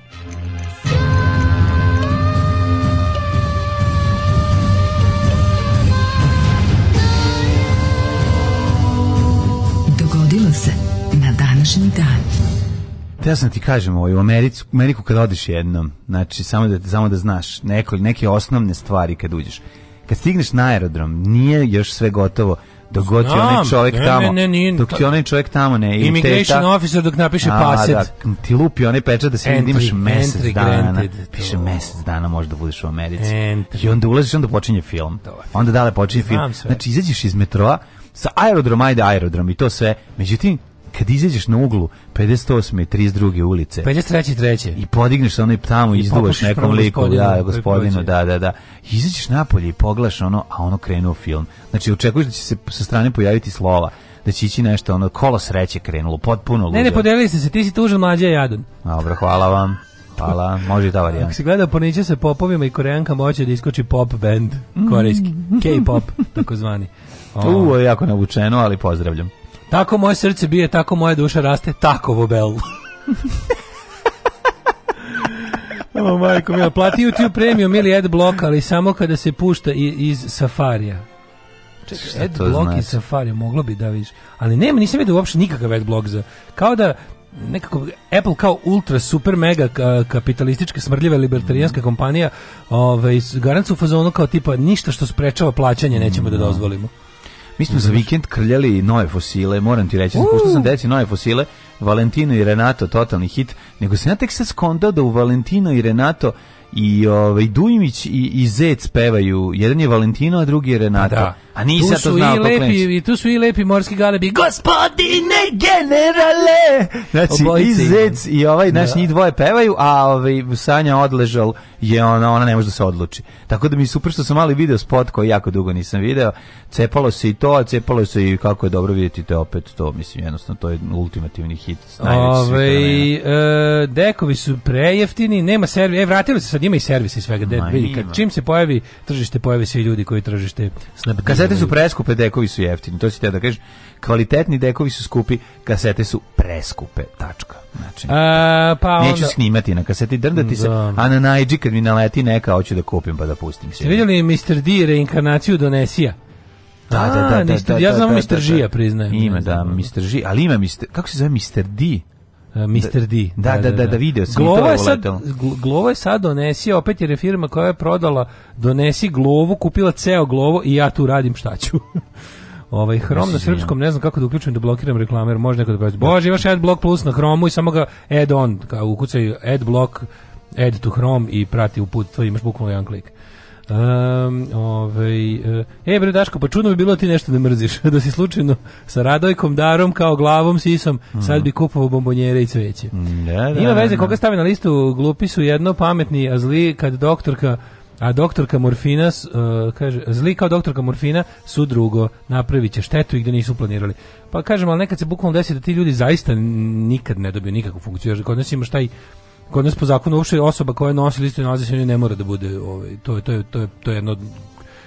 današnji dan. Teo sam da ti kažem ovaj, u Americu, Ameriku kad odiš jednom, znači samo da, samo da znaš neko, neke osnovne stvari kad uđeš. Kad stigneš na aerodrom, nije još sve gotovo, dok god ti onaj čovjek ne, tamo ne, ne, dok ti onaj čovjek tamo ne immigration ta, officer dok napiše paset da, ti lupi onaj pečat da se entry, imaš mesec entry dana granted, piše to. mesec dana možda da budeš u Americi entry. i onda ulaziš onda počinje film onda dale počinje film znači izađeš iz metroa sa aerodrom ajde aerodrom i to sve međutim kad izađeš na uglu 58. i 32. ulice 53. 3. i podigneš se onaj tamo I izduvaš nekom liku gospodinu, da, gospodinu da, da, da izađeš napolje i poglaš ono a ono krenuo film znači očekuješ da će se sa strane pojaviti slova da će ići nešto ono kolo sreće krenulo potpuno ludo. Ne, ne podelili ste se, ti si tužan mlađe jadan. Dobro, hvala vam. Hvala, može i ta varijanta. Ako si gledao porniče sa popovima i koreanka hoće da iskoči pop band, korejski, mm. K-pop, takozvani. O. U, jako navučeno, ali pozdravljam. Tako moje srce bije, tako moja duša raste, tako vobel. o, majko mila, plati YouTube premium ili adblock, ali samo kada se pušta iz Safarija. Čekaj, adblock blok znači? iz Safarija, moglo bi da vidiš. Ali nema, nisam vidio uopšte nikakav adblock za... Kao da nekako Apple kao ultra super mega kapitalistička smrdljiva libertarijanska mm. kompanija, ovaj garant su fazonu kao tipa ništa što sprečava plaćanje nećemo mm. da dozvolimo. Mi smo za vikend krljali nove fosile, moram ti reći, zapuštao sam deci nove fosile, Valentino i Renato, totalni hit, nego sam ja tek sad skontao da u Valentino i Renato i ovaj Dujmić i, i Zec pevaju. Jedan je Valentino, a drugi je Renato. Pa da. A nisam to znao i pa lepi, I tu su i lepi morski galebi. Gospodine generale! Znači, Obojice i Zec i ovaj, naš da. njih dvoje pevaju, a ovaj, Sanja odležal je ona, ona ne može da se odluči. Tako da mi super što sam mali video spot koji jako dugo nisam video. Cepalo se i to, a cepalo se i kako je dobro vidjeti te opet to. Mislim, jednostavno, to je ultimativni hit. Ove, ovaj, e, dekovi su prejeftini, nema servisa. E, vratili se sad, ima i servisa i svega. De, vidi, kad, čim se pojavi tržište, pojavi se i ljudi koji tržište snabdivaju kasete su preskupe, dekovi su jeftini. To si te da kažeš. Kvalitetni dekovi su skupi, kasete su preskupe. Tačka. Znači, a, e, pa neću onda... snimati na kaseti, drndati se. Da. A na najđi kad mi naleti neka, hoću da kupim pa da pustim se. Ste vidjeli Mr. D reinkarnaciju Donesija? Da, da, da, da, da, ja da, znam da, Mr. G-a priznajem. Ima, da, Mr. G, ali ima Mr. Kako se zove Mr. D? Da, da, Mr. D. Da, da, da, da, da, video sam. Glovo je, sad, glovo je sad donesio, opet jer je firma koja je prodala, donesi glovu, kupila ceo glovo i ja tu radim šta ću. Ovaj Hrom na srpskom ne znam kako da uključim da blokiram reklame, jer može neko da kaže Bože, imaš AdBlock Plus na Hromu i samo ga add on, kao ukucaj AdBlock, add to Chrome i prati uput, to imaš bukvalno jedan klik. Um, ovaj, e, e, bre, Daško, pa čudno bi bilo ti nešto ne da mrziš, da si slučajno sa Radojkom, Darom, kao glavom, sisom, mm. sad bi kupovao bombonjere i cveće. Mm, da, da, Ima da, veze da. koga stavi na listu, glupi su jedno, pametni, a zli kad doktorka a doktorka morfina, uh, kaže, zli kao doktorka morfina su drugo, napravit će štetu i gde nisu planirali. Pa kažem, ali nekad se bukvalno desi da ti ljudi zaista nikad ne dobiju nikakvu funkciju, jer kod nas imaš taj kod nas po zakonu uopšte osoba koja nosi listu nalazi ne mora da bude ovaj to je to je to je to je jedno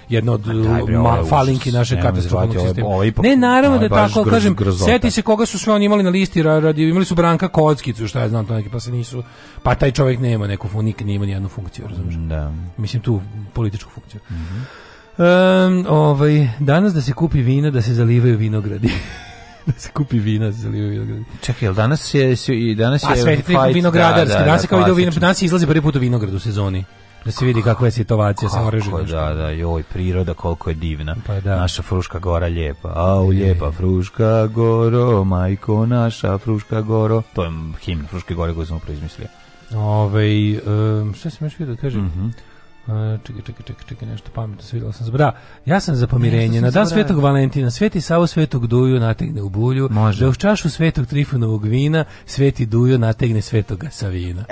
jedno od bre, ma, ovaj falinki naše katastrofalnog ovaj, sistema. Ovo, ovaj ovo ipak, ne, naravno da tako, groz, kažem, grozota. seti se koga su sve oni imali na listi, radi, imali su Branka Kockicu, šta ja znam, to neki, pa se nisu, pa taj čovjek nema neku funkciju, nije ima nijednu funkciju, razumiješ? Da. Mislim tu političku funkciju. Mm -hmm. um, ovaj, danas da se kupi vina, da se zalivaju vinogradi. da se kupi vina za Livo vinograd. Čekaj, jel danas je i danas je Svetitelj vinogradarski, da, da, danas da, kao ide u vinograd, danas izlazi prvi put u vinograd u sezoni. Da se vidi kakva je situacija sa orežem. Da, da, joj, priroda koliko je divna. Pa da. Naša Fruška gora lijepa. Au, lijepa Fruška goro, majko naša Fruška goro. To je himn Fruške gore koju smo proizmislili. Ove, ovaj, um, šta sam još vidio da kažem? Mm -hmm čekaj, čekaj, čekaj, čekaj, nešto pametno se vidjela sam zbra. Da, ja sam za pomirenje. Sam na dan Svetog Valentina, Sveti Savo Svetog Duju nategne u bulju, Može. da u čašu Svetog Trifunovog vina Sveti Duju nategne Svetoga Savina.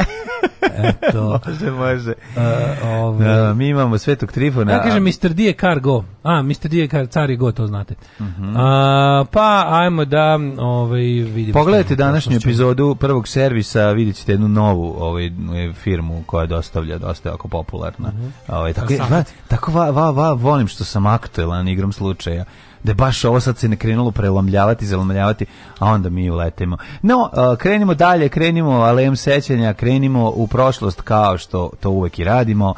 Eto. može, može. Uh, ovaj. no, da, mi imamo Svetog Trifuna. Ja kažem Mr. D je car go. A, Mr. D je car, car je go, to znate. Uh -huh. uh, pa, ajmo da ovaj, vidimo. Pogledajte današnju epizodu prvog servisa, vidjet ćete jednu novu ovaj, firmu koja dostavlja dosta jako popularna. -hmm. Ovaj tako va, da tako va, va, va, volim što sam aktuelan igrom slučaja da baš ovo sad se ne krenulo prelomljavati, zalomljavati, a onda mi uletemo. No, uh, krenimo dalje, krenimo alejom sećanja, krenimo u prošlost kao što to uvek i radimo.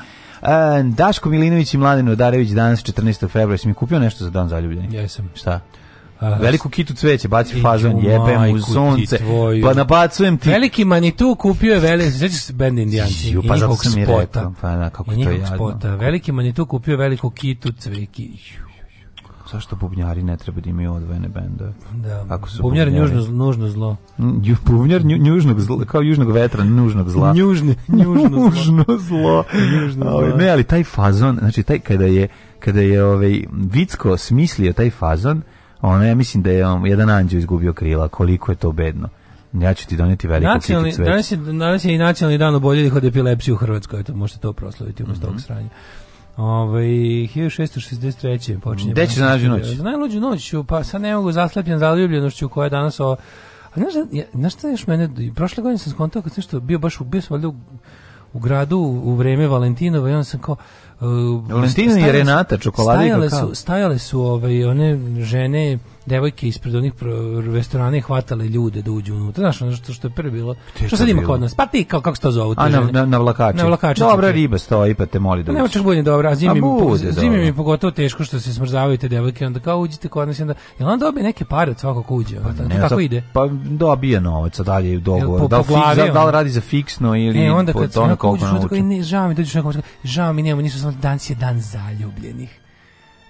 Uh, Daško Milinović i Mladen Odarević danas 14. februara, si mi kupio nešto za dan zaljubljenih? Jesam. Šta? Veliku kitu cveće, baci fazon, jebem u sunce. Pa nabacujem ti. Veliki manitu kupio je veli, se bend Indijanci. Ju, pa zato sam mi rekao, pa na, da, kako to je Spota. Veliki manitu kupio veliku kitu cveki. Zašto bubnjari ne treba da imaju odvojene bendove? Da, Ako su bubnjar je nužno, nužno zlo. Nju, bubnjar nju, njužnog zla, kao južnog vetra, nužnog zla. Njužne, njužno zlo. zlo. njužno zlo. Ovaj, ne, ali taj fazon, znači taj kada je, kada je ovaj, Vicko smislio taj fazon, Ono, ja mislim da je on, um, jedan anđeo izgubio krila, koliko je to bedno. Ja ću ti doneti veliku nacionalni, cveća. Danas je, danas je i nacionalni dan oboljelih od epilepsije u Hrvatskoj, to možete to proslaviti umesto mm -hmm. ovog sranja. Ove, ovaj, 1663. počinje. Gde ćeš na najluđu noć? Za najluđu noć, pa sad ne mogu zaslepljen zaljubljenošću koja je danas o... A znaš, ja, znaš šta još mene, prošle godine sam skontao kad sam što bio baš u, bio sam u, u gradu u vreme Valentinova i onda sam kao, Uh, Valentina i Renata Čokoladica. Stajale su, stajale su ovaj, one žene devojke ispred onih restorana hvatale ljude da uđu unutra. Znaš, ono što, što je prvi bilo. Te što sad ima kod nas? Pa ti, kao, kako se to zove? A na, na, na vlakači. Na vlakači. Dobra cipre. riba stoji, pa te moli da uđeš. Nema čak bolje dobra, a zimi, a pa bude, zimi dobra. mi pogotovo teško što se smrzavaju te devojke, onda kao uđite kod nas, onda, jel on dobije neke pare od svakog uđe? Pa, ne, tako ide? Pa dobije novac, a dalje je dogovor. Po, po, da, li glavi, fiks, da li radi za fiksno ili e, onda po tome koliko nauči? Ne, žao mi, dođeš nekom, žao mi, nemamo, nisu samo dan je dan zaljubljenih.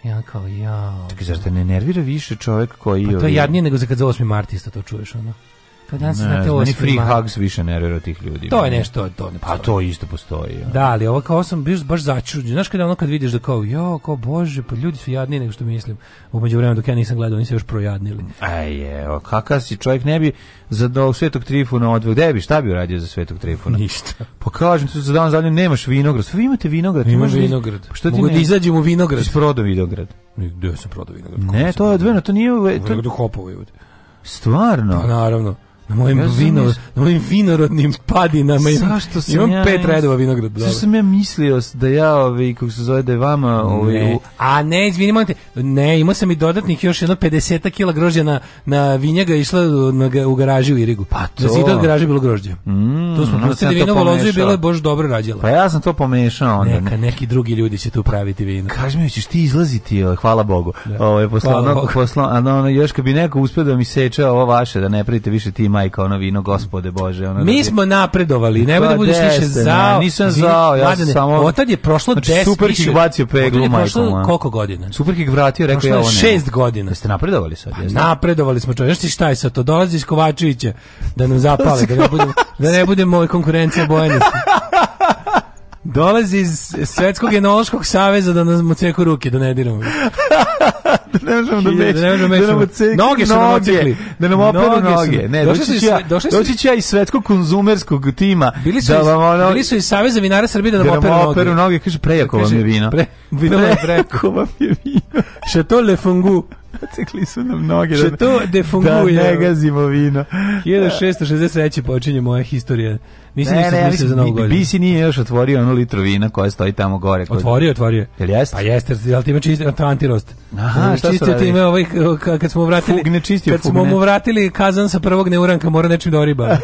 Ja kao, ja... Čekaj, ne nervira više čovjek koji... Pa to je jadnije nego za kad za 8. mart isto to čuješ, ono. To danas ne, znate ovo free hugs više nervira tih ljudi. To je nešto to ne Pa to isto postoji. Ja. Da, ali ovo kao sam biš baš začuđen. Znaš kada ono kad vidiš da kao jo, kao bože, pa ljudi su jadni nego što mislim. U međuvremenu dok ja nisam gledao, oni se još projadnili. Aj je, kakav si čovjek ne bi za do Svetog Trifuna odveo. Gde bi šta bi uradio za Svetog Trifuna? Ništa. Pa kažem ti za dan zadnje nemaš vinograd. Svi imate vinograd, Ima imaš vinograd. Pa što ti Mogu ne? da izađemo u vinograd? Prodao vinograd. Gde sam prodao vinograd? Ne, to je odvojeno, to nije to... Vinograd u Hopovu. Stvarno? Pa naravno na mojim ja vino, na mojim vinorodnim padinama Zašto sam ja, pet redova vinograda. Zašto sam ja mislio da ja ovaj kako se zove da je vama ovaj ne. a ne izvinim te. Ne, imao sam i dodatnih još jedno 50 kg grožđa na na vinjaga išla na, u garažu u Irigu. Pa da to. Za zidar garaže bilo grožđe. Mm, to smo pustili vino volozu i bilo je baš dobro rađalo. Pa ja sam to pomešao onda. Neka neki drugi ljudi će tu praviti vino. Kaži mi ćeš ti izlaziti, ovaj, hvala Bogu. Da. Ovaj posla, posla, a no, još kad bi neko uspeo da mi seče ovo vaše da ne pravite više ti majka, ono vino, gospode Bože. Ono da Mi da smo napredovali, nemoj da pa budeš više zao. Nisam zao, ja sam samo... Otad je prošlo 10 znači, Superkik više. bacio peglu, je moja. koliko godina? Superkik vratio, rekao je ovo ne. Šest godina. Jeste napredovali sad? Pa, napredovali smo čovjek. Znaš ti šta je sad to? Dolazi iz Kovačevića da nam zapale, da ne budemo, da ne budemo konkurencija Bojanice. dolazi iz Svetskog enološkog saveza da nam oceku ruke, da ne diramo. da ne možemo da meći, da, ne možemo da, da nam ocekli noge, su nam ocekli. da nam operu noge. noge. Ne, došli, došli su, ja, iz Svetskog konzumerskog tima. Bili su, da vam, ono, bili su iz Saveza vinara Srbije da nam, da nam operu, operu noge. operu noge. Kaže, prejako vam je vino. Pre, vino pre, prejako vam je vino. Chateau Le Fungu. Cekli su nam noge. Da- Chateau de da Fungu. Da ne gazimo vino. 1663. počinje moja historija. Nisi ne, ništa smislio za novu godinu. Bisi nije još otvorio onu litru vina koja stoji tamo gore. Kod... Otvorio, otvorio. Jel jeste? Pa jeste, jel ti ima čistio, antirost. Aha, šta čistio ti ima ovaj, kad smo vratili, fugne, čistio, kad smo mu vratili kazan sa prvog neuranka, mora nečim do riba.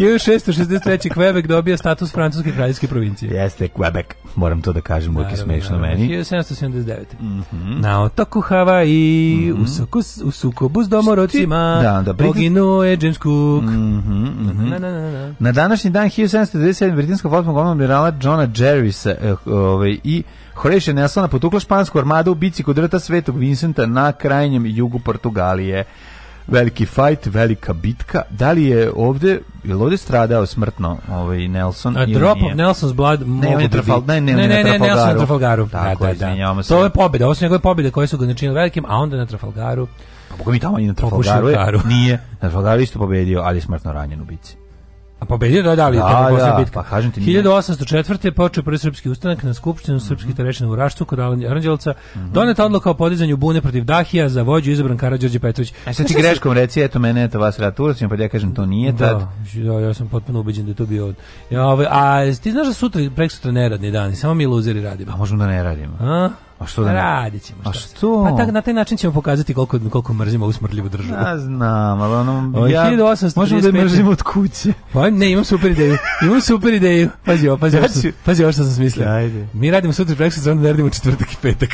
1663. Quebec dobija status francuske kraljevske provincije. Jeste, Quebec, moram to da kažem, uvijek je smešno meni. 1779. Mm -hmm. Na otoku Havaji, mm -hmm. u, suku, u sukobu s domorocima, da, da, poginuo je James Cook. Mm -hmm, mm -hmm. Na, na, na, na. na današnji današnji dan 1797 britanskog flotnog admirala Johna Jerrisa eh, ovaj, i Horatio Nelsona potukla špansku armadu u bici kod rta Svetog Vincenta na krajnjem jugu Portugalije. Veliki fight, velika bitka. Da li je ovde, je li ovde stradao smrtno ovaj Nelson? A, drop of Nelson's blood ne, on je trafal, ne, ne, ne, ne, ne, ne, Nelson na Trafalgaru. Da, Tako, da, da, da. To je pobjeda, ovo su njegove pobjede koje su ga načinili velikim, a onda na Trafalgaru. Pa boga mi tamo i na Trafalgaru je, nije. Na Trafalgaru isto pobedio, ali smrtno ranjen u bici. A pobedio da, da, ali da, da, bitka. Pa, kažem ti, 1804. počeo prvi srpski ustanak na skupštinu mm -hmm. srpskih terešina u Raštu kod Aranđelca. Mm -hmm. Doneta odluka o podizanju bune protiv Dahija za vođu izabran Karađorđe Petrović. A e, sad ti greškom reci, eto mene, eto vas raturacijom, pa da ja kažem to nije da, tad. Da, ja sam potpuno ubeđen da je to bio. Ja, ovaj, a ti znaš da sutra, prek sutra neradni dan, samo mi luzeri radimo. A možemo da ne radimo. A? A što da ne? Radit ćemo. a što? Pa tak, na taj način ćemo pokazati koliko, koliko mrzimo usmrljivu državu. Ja znam, ali ono... Ja, 1835. Možemo da mrzimo od kuće. Pa ne, imam super ideju. Imam super ideju. Pazi ovo, pazi, ovo, što, pazi ovo što sam smislio. Ajde. Mi radimo sutra preko sutra, onda radimo četvrtak i petak.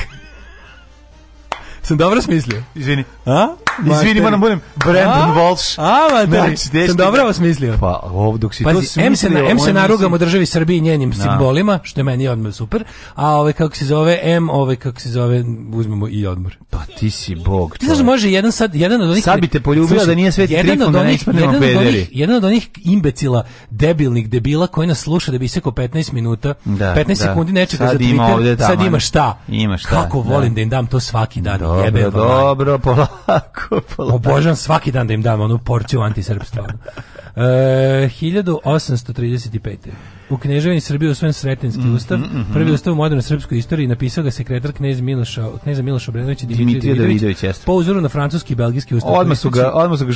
Sam dobro smislio. Izvini. A? Izvini, moram da budem Brandon Walsh. A, ma znači, Sam dobro da- smislio. Pa, ovdje dok si Pazi, to smislio. M se, na, M se narugamo državi Srbiji njenim na. Da. simbolima, što je meni odmah super, a ove ovaj, kako se zove M, ove ovaj, kako se zove, uzmemo i odmor. Pa ti si bog. Ti znaš, može jedan sad, jedan od onih... Sad bi te poljubila da nije sveti jedan trifon, da ne jedan, pederi. od jedan od onih imbecila, debilnih debila koji nas sluša da bi isekao 15 minuta, da, 15 da. sekundi nečega sad za Twitter, ima sad ima šta. Ima šta. Kako volim da im dam to svaki dan. Dobro, pa dobro, polako, polako. Obožavam svaki dan da im dam onu porciju antisrpstva. Uh, 1835. U Kneževini Srbije usvojen Sretenski mm -hmm, ustav, mm -hmm. prvi mhm. ustav u modernoj srpskoj istoriji napisao ga sekretar knez Miloša, kneza Miloša Obrenović i Dimitrije Davidović. Po uzoru na francuski i belgijski ustav. Odmah su ga, odmah su ga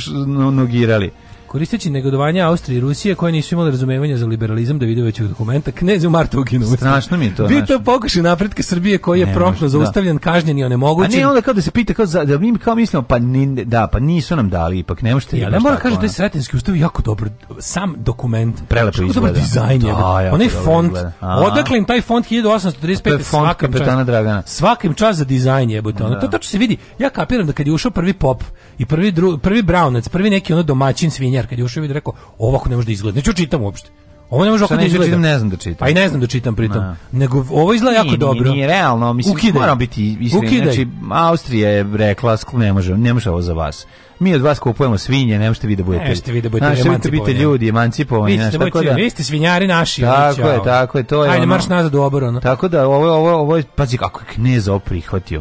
nogirali. Koristeći negodovanja Austrije i Rusije koje nisu imali razumevanja za liberalizam da vide većeg dokumenta, knez u martu uginuo. Strašno mi je to. Bito pokušaj napretka Srbije koji je promptno da. zaustavljen, kažnjen i onemogućen. A ne onda kao da se pita kao za, da mi kao mislimo pa ni, da pa nisu nam dali ipak ne možete. Ja ne moram kažem da je Sretenski ustav jako dobro sam dokument. Prelepo izgleda. dizajn je. Da, Onaj font. Odakle im taj font 1835 font kapetana Dragana. Svakim čas za dizajn je, ono. Da. To tačno se vidi. Ja kapiram da kad je ušao prvi pop i prvi dru, prvi brownac, prvi neki ono domaćin svinja novinar kad je ušao i rekao ovako ne može da izgleda. Neću da čitam uopšte. Ovo ne može ovako da izgleda. Ne znam da čitam. A pa i ne znam da čitam pritom. No. Nego ovo izgleda jako nije, dobro. Nije realno, mislim, Ukidaj. moram biti iskren. Znači, Austrija je rekla, ne može, ne može ovo za vas. Mi od vas kupujemo svinje, ne možete vi da budete. Ne možete vi da budete znači, emancipovani. Znači, biti ljudi emancipovani. Vi ste, tako da, vi ste svinjari naši. Tako je, tako je. To je Ajde, ono, marš nazad u oboru. Ono. Tako da, ovo, ovo, ovo je, pazi kako je knez ovo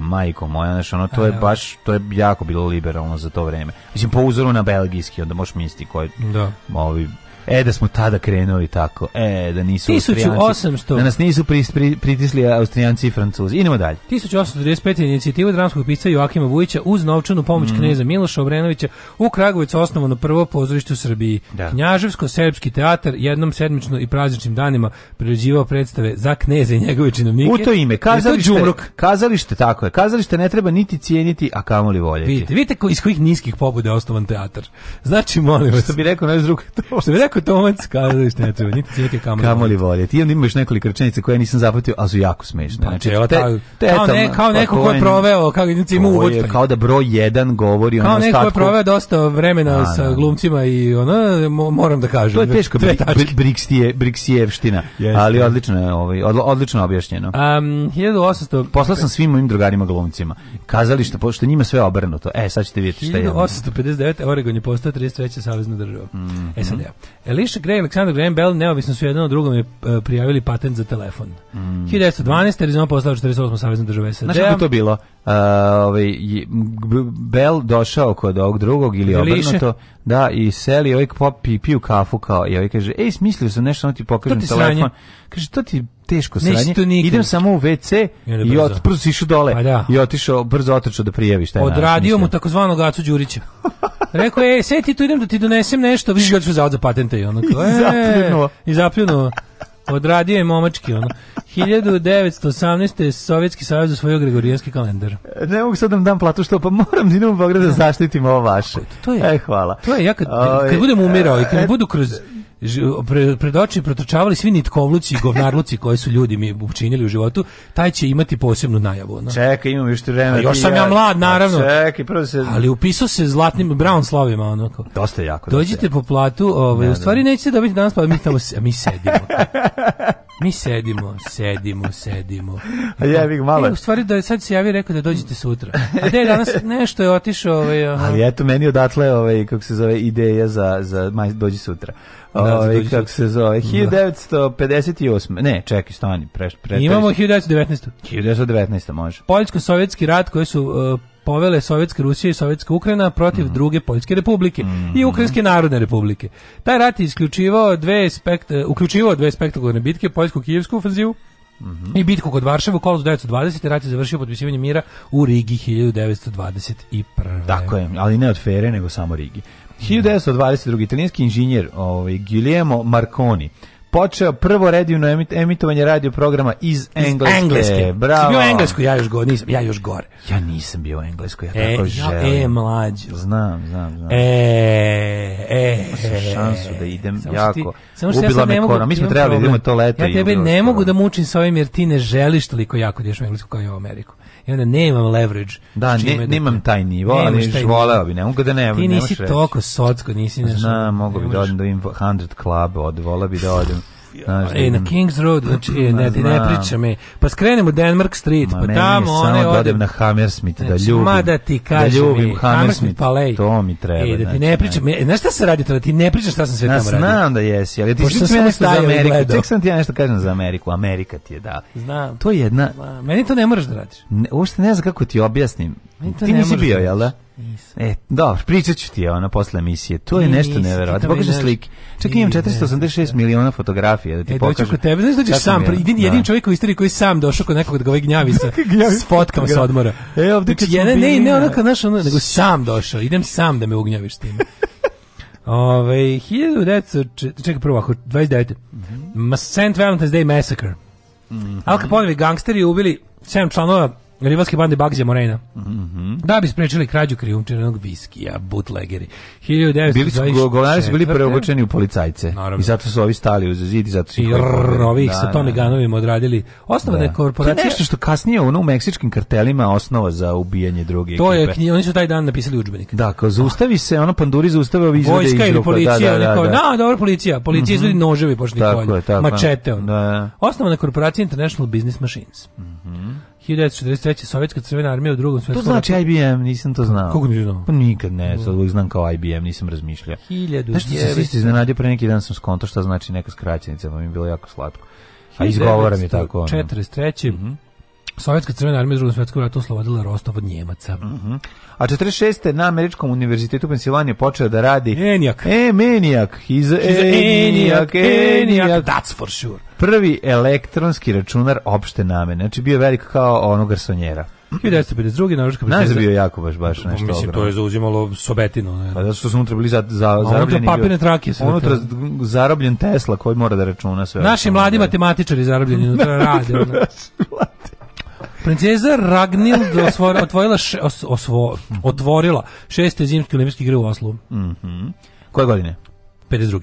majko moja, znači, ono, to je da. baš, to je jako bilo liberalno za to vreme. Mislim, po uzoru na belgijski, onda možeš misliti koji, da. ovi, E, da smo tada krenuli tako. E, da nisu 1800. Da nas nisu pritisli Austrijanci i Francuzi. Idemo dalje. 1895 inicijativa dramskog pisca Joakima Vujića uz novčanu pomoć mm. kneza Miloša Obrenovića u Kragovicu osnovano prvo pozorište u Srbiji. Da. Knjaževsko-srpski teatar jednom sedmično i prazničnim danima priređivao predstave za kneze i njegove činovnike. U to ime, kazalište, to kazalište tako je. Kazalište ne treba niti cijeniti, a kamoli voljeti. Vidite, vidite iz kojih niskih pobuda je osnovan teatar. Znači, molim vas. Što bi rekao naš drug, to, što bi rekao jako tomac kazalište da ne treba, niti cvijete kamoli. Kamoli volje. Ti imaš nekoliko rečenica koje nisam zapatio, a su jako smešne. Pa, znači, te, pa, te, kao, ne, pa kao neko ko je proveo, kao gdje ima uvod. Kao da broj jedan govori o Kao neko ko je proveo dosta vremena da, sa da. glumcima i ono, moram da kažem. To je teško, Briksijevština, ali odlično je ovaj, odlično objašnjeno. Um, 1800... Poslao sam svim mojim drugarima glumcima. Kazalište, pošto njima sve obrnuto. E, sad ćete vidjeti šta je. 1859. Oregon je postao 33. savezna država. Mm -hmm. E sad mhm. ja. Elisha Gray i Aleksandar Graham Bell neovisno su jedan od drugom je e, prijavili patent za telefon. Mm. 1912. Arizona postala 48. savezna država SAD. D-a. Znaš kako to bilo? Uh, ovaj, Bell došao kod ovog drugog ili obrnuto da, i seli ovaj pop, piju kafu kao i ovaj kaže, ej, smislio sam nešto, on ti pokažem telefon. Sranje. Kaže, to ti teško sranje. Idem samo u WC i, i od dole pa da. i otišao brzo otrčao da prijavi šta je. Odradio mu takozvanog Gacu Đurića. Rekao je, sve ti tu idem da ti donesem nešto, vidiš ja ću zavod za patente i ono. I e. zapljunuo. I zapljunuo. Odradio je momački ono. 1918. Sovjetski savez usvojio Gregorijanski kalendar. Ne mogu sad da dam platu što, pa moram da Dinamu Beograda da zaštitim ovo vaše. To je, e, hvala. To je, ja kad, kad ovaj, budem umirao i kad e, budu kroz pre, pred oči protrčavali svi nitkovluci i govnarluci koji su ljudi mi učinili u životu, taj će imati posebnu najavu. No. Čekaj, imam još vremena. A da još sam ja mlad, pa naravno. Čekaj, prvo da se... Ali upisao se zlatnim brown slovima, ono. Dosta jako. Dođite dosta. po platu, ovaj, u stvari nećete dobiti danas, pa mi tamo mi sedimo. Mi sedimo, sedimo, sedimo. A ja bih malo. E, u stvari da je sad se javi rekao da dođete sutra. A da danas nešto je otišao ovaj. Aha. Ali eto meni odatle ovaj kako se zove ideja za za maj dođi sutra. Da, ovaj kako se zove 1958. Da. Ne, čekaj, stani, pre, pre, Imamo 1919. 1919 može. Poljsko-sovjetski rat koji su uh, povele Sovjetska Rusija i Sovjetska Ukrajina protiv mm. druge Poljske republike mm. i mhm. Ukrajinske narodne republike. Taj rat je isključivao dve spekt, uključivao dve spektakularne bitke, poljsko kijevsku ofenzivu, Mm i bitku kod Varšave u kolosu 1920. rat je završio potpisivanje mira u Rigi 1921. Tako je, ali ne od Fere, nego samo Rigi. 1922. Da. italijanski inženjer ovaj, Guglielmo Marconi počeo prvo redivno emitovanje radio programa iz Engleske. Iz Engleske. Bravo. bio Englesku, ja još gore, nisam, ja još gore. Ja nisam bio Englesko, ja e, tako ja, e, želim. E, mlađo. Znam, znam, znam. E, e, e šansu da idem samo jako. Ti, samo što ubila ja me korona. Mi smo trebali da idemo to leto. Ja tebe ne mogu da mučim sa ovim jer ti ne želiš toliko jako da ješ u Englesku kao i u Ameriku i onda nemam leverage. Da, ne, da nemam taj nivo, ali voleo bih, ne mogu da ne, Ti nisi toliko socko, nisi nešto. Znam, mogu bi da odem do 100 Club, od, vola bi da odem. Znaš, da e, na Kings Road, znači, e, ne, ti ne pričam, e. Pa skrenemo Denmark Street, ma, pa tamo one samo da odem. na Hammersmith, da znači, da ljubim. Ma da ti kažem, da ljubim e, Hammersmith, Palej. To mi treba. E, da ti znači, ne pričam, znači, znaš šta se radi to, ti ne pričaš šta sam sve tamo radio. Znam da jesi, ali ti pričam nešto za Ameriku. Ček sam ti ja nešto kažem za Ameriku, Amerika ti je da. Znam. To je jedna... Ma, meni to ne moraš da radiš. Ne, uopšte ne znam kako ti objasnim. Ti nisi bio, jel da? Nisam. E, dobro, pričat ću ti ono posle emisije. To je nešto neverovatno. Pokaži slike. Čak imam 486 miliona fotografija da ti e, pokažem. Dođi kod tebe, znaš da dođeš sam, jedin, jedin, jedin čovjek u istoriji koji sam došao kod nekog da ga ovaj gnjavi sa, s fotkama sa odmora. E, ovdje znači, jedan, ne, ne onako, znaš, ono, nego sam došao, idem sam da me ugnjaviš s time. Ove, 1900, čekaj prvo, ako, 29. Mm -hmm. St. Valentine's Day Massacre. Mm -hmm. Al Capone gangsteri ubili 7 članova Rivalske bande Bagzija Morena. Mm -hmm. Da bi sprečili krađu krijumčenog viskija, bootlegeri. 1924. Bili su, bili preobučeni u policajce. Naravno. I zato su ovi stali uz zid i zato su... I ovi ih sa da, da, Tommy da. Ganovima odradili. Osnova da. je To je nešto što kasnije ono, u meksičkim kartelima osnova za ubijanje druge to ekipe. To je, oni su taj dan napisali udžbenik. Da, kao zaustavi se, ono panduri zaustave ovi izvode Vojska ili policija, da, da, da, da. da dobro, policija. Policija mm -hmm. izvodi noževi pošto tako, tako, mačete. On. Da, da. Osnovana korporacija International Business Machines. Mm -hmm. 1943. Sovjetska crvena armija u drugom svjetskom To znači IBM, nisam to znao. Kako nisi znao? Pa nikad ne, sad mm. uvijek znam kao IBM, nisam razmišljao. 1900... Nešto sam se isti iznenadio, pre neki dan sam skonto šta znači neka skraćenica, pa mi je bilo jako slatko. A izgovaram je tako. 43. Mm -hmm. Sovjetska crvena armija u drugom svjetskom ratu oslobodila Rostov od Njemaca. Mm -hmm. A 46. na Američkom univerzitetu u Pensilvanije počeo da radi... Enijak. E, Menijak. He's, He's a Enijak, Enijak. That's for sure prvi elektronski računar opšte namene. Znači bio velik kao ono garsonjera. 1952. Norveška princeza. Znaš bio jako baš baš nešto. Mislim ogrom. to je zauzimalo sobetinu, ne. Pa zato što su unutra bili za, za A zarobljeni. Unutra papirne trake Unutra zarobljen Tesla koji mora da računa sve. Naši mladi da. matematičari zarobljeni unutra rade. Princeza Ragnild otvorila, še, os, osvo, otvorila šeste zimske olimpijske igre u Oslu. Mm -hmm. Koje godine? 52.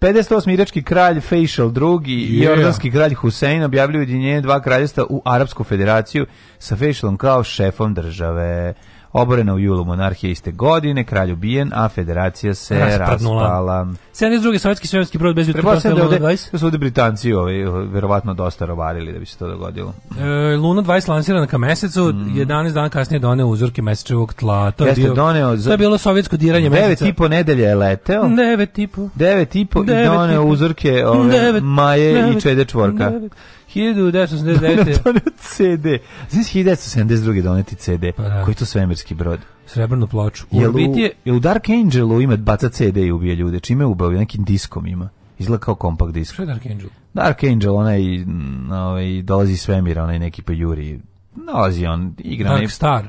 58. irački kralj Facial II. i yeah. jordanski kralj Hussein objavljuju ujedinjenje dva kraljestva u Arapsku federaciju sa Facialom kao šefom države oborena u julu monarhije iste godine, kralj ubijen, a federacija se Raspradnula. raspala. 72. sovjetski svemski brod bez jutra postao Luna Da su ovde Britanci ovaj, verovatno dosta rovarili da bi se to dogodilo. E, Luna 20 lansirana ka mesecu, mm. 11 dana kasnije doneo uzorke mesečevog tla. To je, Jeste, bio, doneo, to je bilo sovjetsko diranje 9 meseca. 9 i po nedelje je leteo. 9 i po. 9 i po i doneo uzorke ove, devet, maje devet, i čede čvorka. Devet. 1979. Donio CD. Znači 1972. doneti CD. Pa, da. Koji je to svemirski brod? Srebrnu ploču. U je u, je... jel u Dark Angelu ima baca CD i ubije ljude? Čime ubavio? Nekim diskom ima. Izgleda kao kompakt disk. Što je Dark Angel? Dark Angel, onaj, mm, onaj dolazi svemira, onaj neki pa juri. Nalazi on, igra... Dark ne... Star.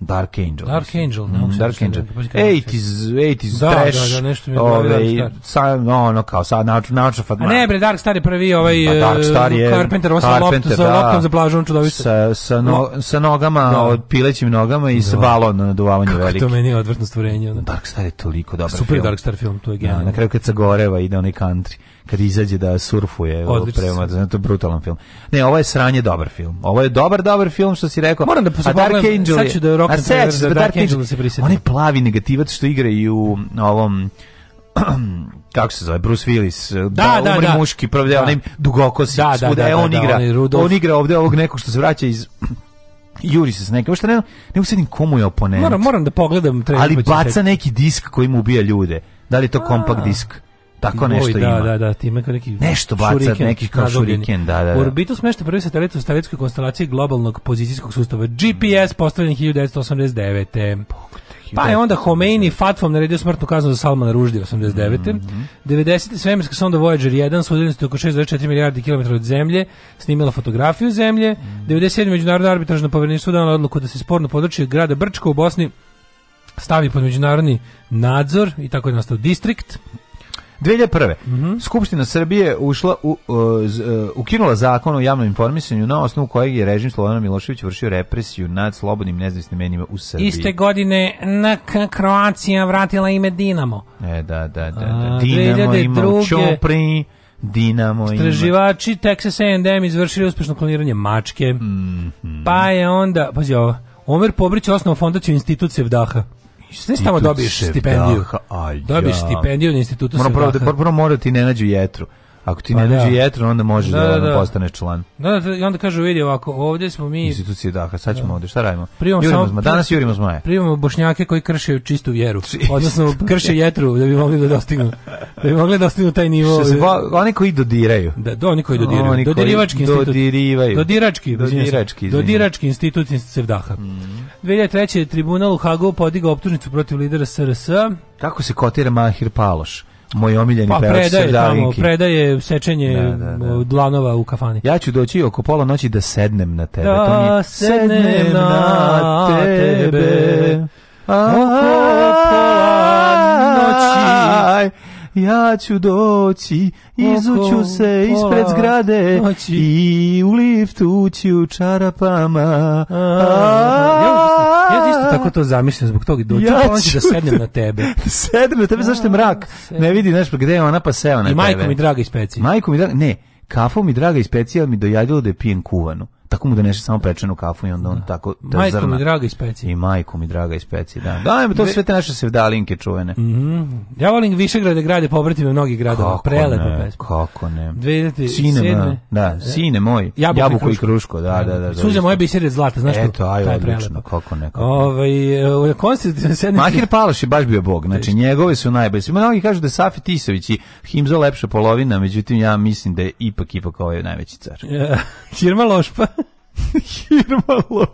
Dark Angel. Mhm, Dark Angel, mm, Dark Angel. 80s, da, trash. Da, da, nešto mi je ove, ovaj, sa, no, no, kao sad nauč, nauč, A ne bre, Dark Star je prvi ovaj pa, Dark Star eh, je, Carpenter, osam Carpenter, lopta, da, sa loptom za plažu, on čudovište. Sa, sa, no, sa nogama, da. od pilećim nogama i da. sa balon na naduvavanju veliki. Kako to meni je odvrtno stvorenje. Ono. Dark Star je toliko dobar Super film. Dark Star film, to je genijalno. Da, na kraju kad se goreva ide onaj country kad izađe da surfuje prema da to brutalan film. Ne, ovo je sranje dobar film. Ovo je dobar dobar film što si rekao. Moram da se da da Dark Angel. Sad da rock and da Dark, Angel se prisetim. Oni plavi negativac što igra i u ovom kako se zove Bruce Willis da, da, da umri da. muški pravde, da. onim dugokosi da, da, da, je on igra on, je on igra ovde ovog nekog što se vraća iz juri se s nekim, što ne, ne usedim komu je oponent. Moram, moram da pogledam. Ali pa baca neki disk koji mu ubija ljude. Da li je to kompakt disk? tako nešto Oj, da, ima. Da, da, time kao neki nešto baca, neki kao šuriken, da, da. da. Orbitus smešta prvi satelit u satelitskoj konstelaciji globalnog pozicijskog sustava GPS postavljen 1989. Pa je onda Homeini Fatvom naredio smrtnu kaznu za Salmana Ruždi 89. Mm -hmm. 90. svemirska sonda Voyager 1 s udaljenosti oko 6,4 milijardi kilometara od zemlje snimila fotografiju zemlje. Mm -hmm. 97. Međunarodno arbitražno povjerenje suda na odluku da se sporno područje grada Brčko u Bosni stavi pod međunarodni nadzor i tako je nastao distrikt. 2001. Mm -hmm. Skupština Srbije ušla u, uh, ukinula zakon o javnom informisanju na osnovu kojeg je režim Slobodana Miloševića vršio represiju nad slobodnim nezavisnim menima u Srbiji. Iste godine na Kroacija vratila ime Dinamo. E, da, da, da. da. Dinamo ima u Čopri. Dinamo i Istraživači Texas A&M izvršili uspešno kloniranje mačke. Mm -hmm. Pa je onda, pazi ovo, Omer Pobrić osnovao fondaciju institucije Sevdaha. Sve tamo dobiješ stipendiju. Daha, dobiješ stipendiju na institutu Moram prvo, da- prvo mora da ti ne nađu jetru. Ako ti ne pa, da. dođe jetro, onda možeš da, da, da, da, postaneš član. Da, da, i onda kažu, vidi ovako, ovdje smo mi... Institucije daha, sad ćemo da. ovdje, šta radimo? Primamo jurimo samo, zma, danas jurimo zmaje. Primamo bošnjake koji krše čistu vjeru, odnosno krše jetru da bi mogli da dostignu, da bi mogli da dostignu taj nivo. Se, oni koji dodiraju. Da, do, da, oni koji dodiraju. Oni Dodirivački institut. Dodirivaju. Dodirački, dodirački, dodirački institut institucije daha. Mm. 2003. tribunal u Hagu podiga optužnicu protiv lidera SRS. Kako se kotira Mahir Paloš? moj omiljeni pa, pevač predaje, tamo, predaje sečenje da, da, da. dlanova u kafani. Ja ću doći oko pola noći da sednem na tebe. Da, to sednem na tebe. A, pola noći ja ću doći, izuću se ispred zgrade i u liftu ću čarapama. Ja isto tako to zamišljam zbog toga, Doći ja pa da ću da sednem na tebe. Da sednem na tebe, zašto je mrak? Ne vidi znaš, gde je ona pa seo na tebe. I majko mi draga i specija. Majko mi draga, ne, kafom mi draga i specija mi dojadilo da je pijen kuvanu tako mu donese samo pečenu kafu i onda on da. tako ta majko zrna. mi draga i speci. I majku mi draga i speci, da. Da, to sve te naše sevdalinke čuvene. Mm -hmm. Ja volim Višegrade grade pobratime mnogi gradova, kako prelepo ne, pesma. Kako ne? 2007. da, da e, sine moj, jabuko, jabuko i, kruško. i kruško, da, da, da. da Suze da, moje bisere zlata, znaš Eto, aj, odlično, kako ne, kako. Ovaj e, Konstantin Sednić. Mahir Palaš je baš bio bog, znači njegove su najbolje. Mnogi kažu da Safi Tisović i Himzo lepša polovina, međutim ja mislim da je ipak ipak ovaj najveći car. Ćirma Lošpa Hirma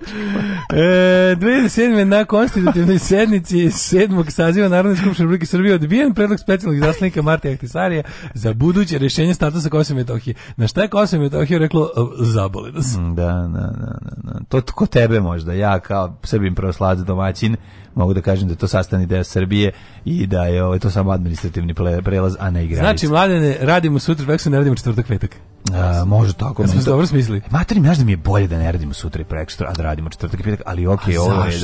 E, 27. na konstitutivnoj sednici 7. saziva Narodne skupštine Republike Srbije odbijen predlog specijalnog zaslanika Marta Ahtisarija za buduće rešenje statusa Kosova i Metohije. Na šta je Kosova i Metohija reklo e, zabole nas. Da, da, da, da. To ko tebe možda, ja kao Srbim proslađa domaćin mogu da kažem da to sastavni deo Srbije i da je ovo ovaj, to samo administrativni prelaz, a ne igrač. Znači, mladene, radimo sutra, vek se ne radimo četvrtak, petak. A, može tako. Ja smo to... dobro smislili. E, Materi, znaš da mi je bolje da ne radimo sutra i prekstra, a da radimo četvrtak petak, ali okej, okay, ovo je...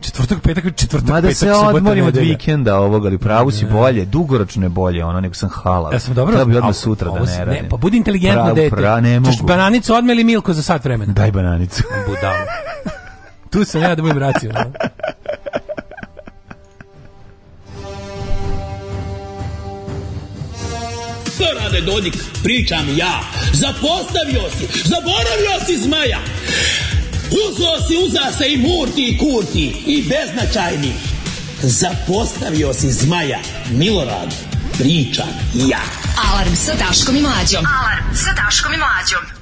Četvrtak, petak, četvrtak, Mada petak, se odmorim od vikenda ovog, ali pravu si bolje, dugoročno je bolje, ono, nego sam halal. Ja sam dobro? Treba bi odmah sutra da ne radim. Ne, pa budi inteligentno, dete. Pra, ne mogu. Češ bananicu odmeli Milko za sat vremena. Daj bananicu. Budalo. Tu sam ja da budem racionalan. Što rade Dodik? Pričam ja. Zapostavio si, zaboravio si zmaja. Uzo si, uza se i murti i kurti i beznačajni. Zapostavio si zmaja, Milorad, pričam ja. Alarm sa Daškom i Mlađom. Alarm sa Daškom i Mlađom.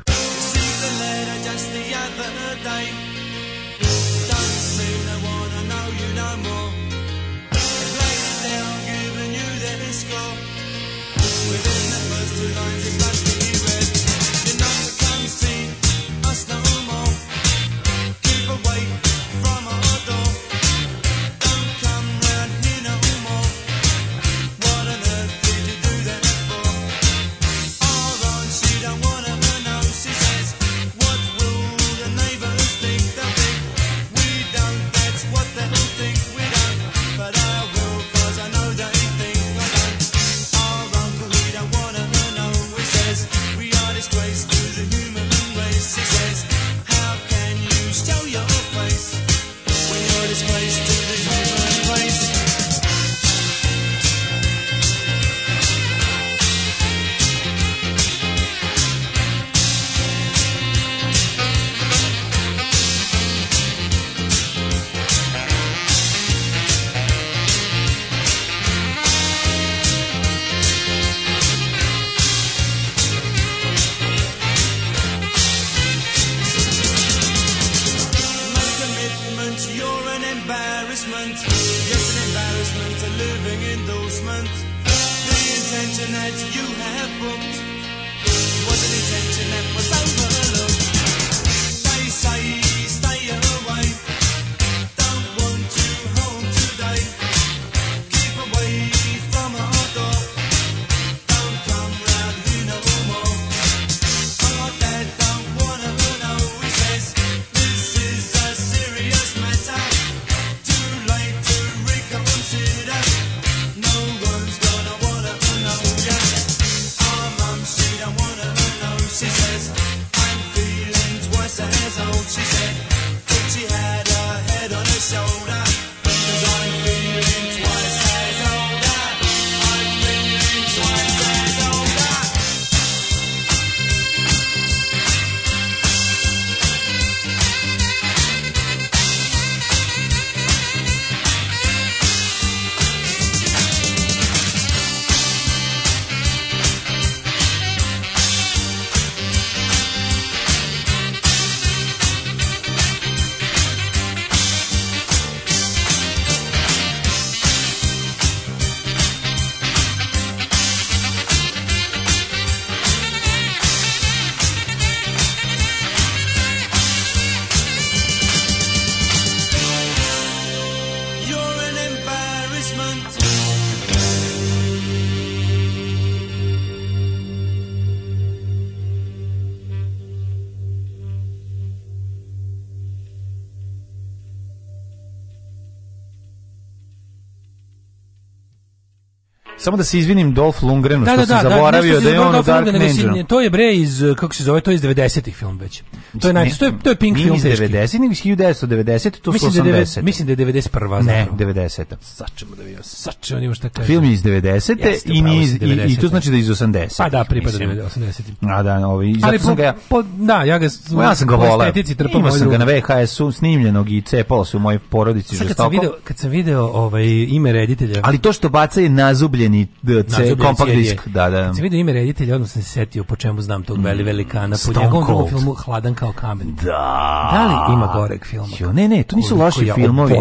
Samo da se izvinim Dolph Lungrenu da, što da, sam da, da zaboravio da je on u Dark Angel. Da to je bre iz, kako se zove, to je iz 90-ih film već. To je, naj, to je, to je Pink film. Nije iz 90-ih, 1990, to su 80. Mislim da je 91. Da ne, 90. Sad ćemo da vidimo, sad čemu znači, nima šta kaže. Film iz 90-te Jeste, i, nije, iz, i, i to znači da iz 80 Pa da, pripada 80 im A da, ovaj, iz Ali, sam Po, da, ja ga... Ja, ja sam ga volao. Imao sam ga na VHS-u snimljenog i cepao se u mojoj porodici Sad, žestoko. Kad sam video, kad sam video ovaj, ime reditelja... Ali to što baca je nazubljeni, nazubljeni kompakt disk. Da, da. Kad sam video ime reditelja, odnosno sam se setio po čemu znam tog mm. Veli Velikana. Po njegovom drugom filmu Hladan kao kamen. Da. Da li ima goreg filma? Jo, ne, ne, to nisu loši filmovi.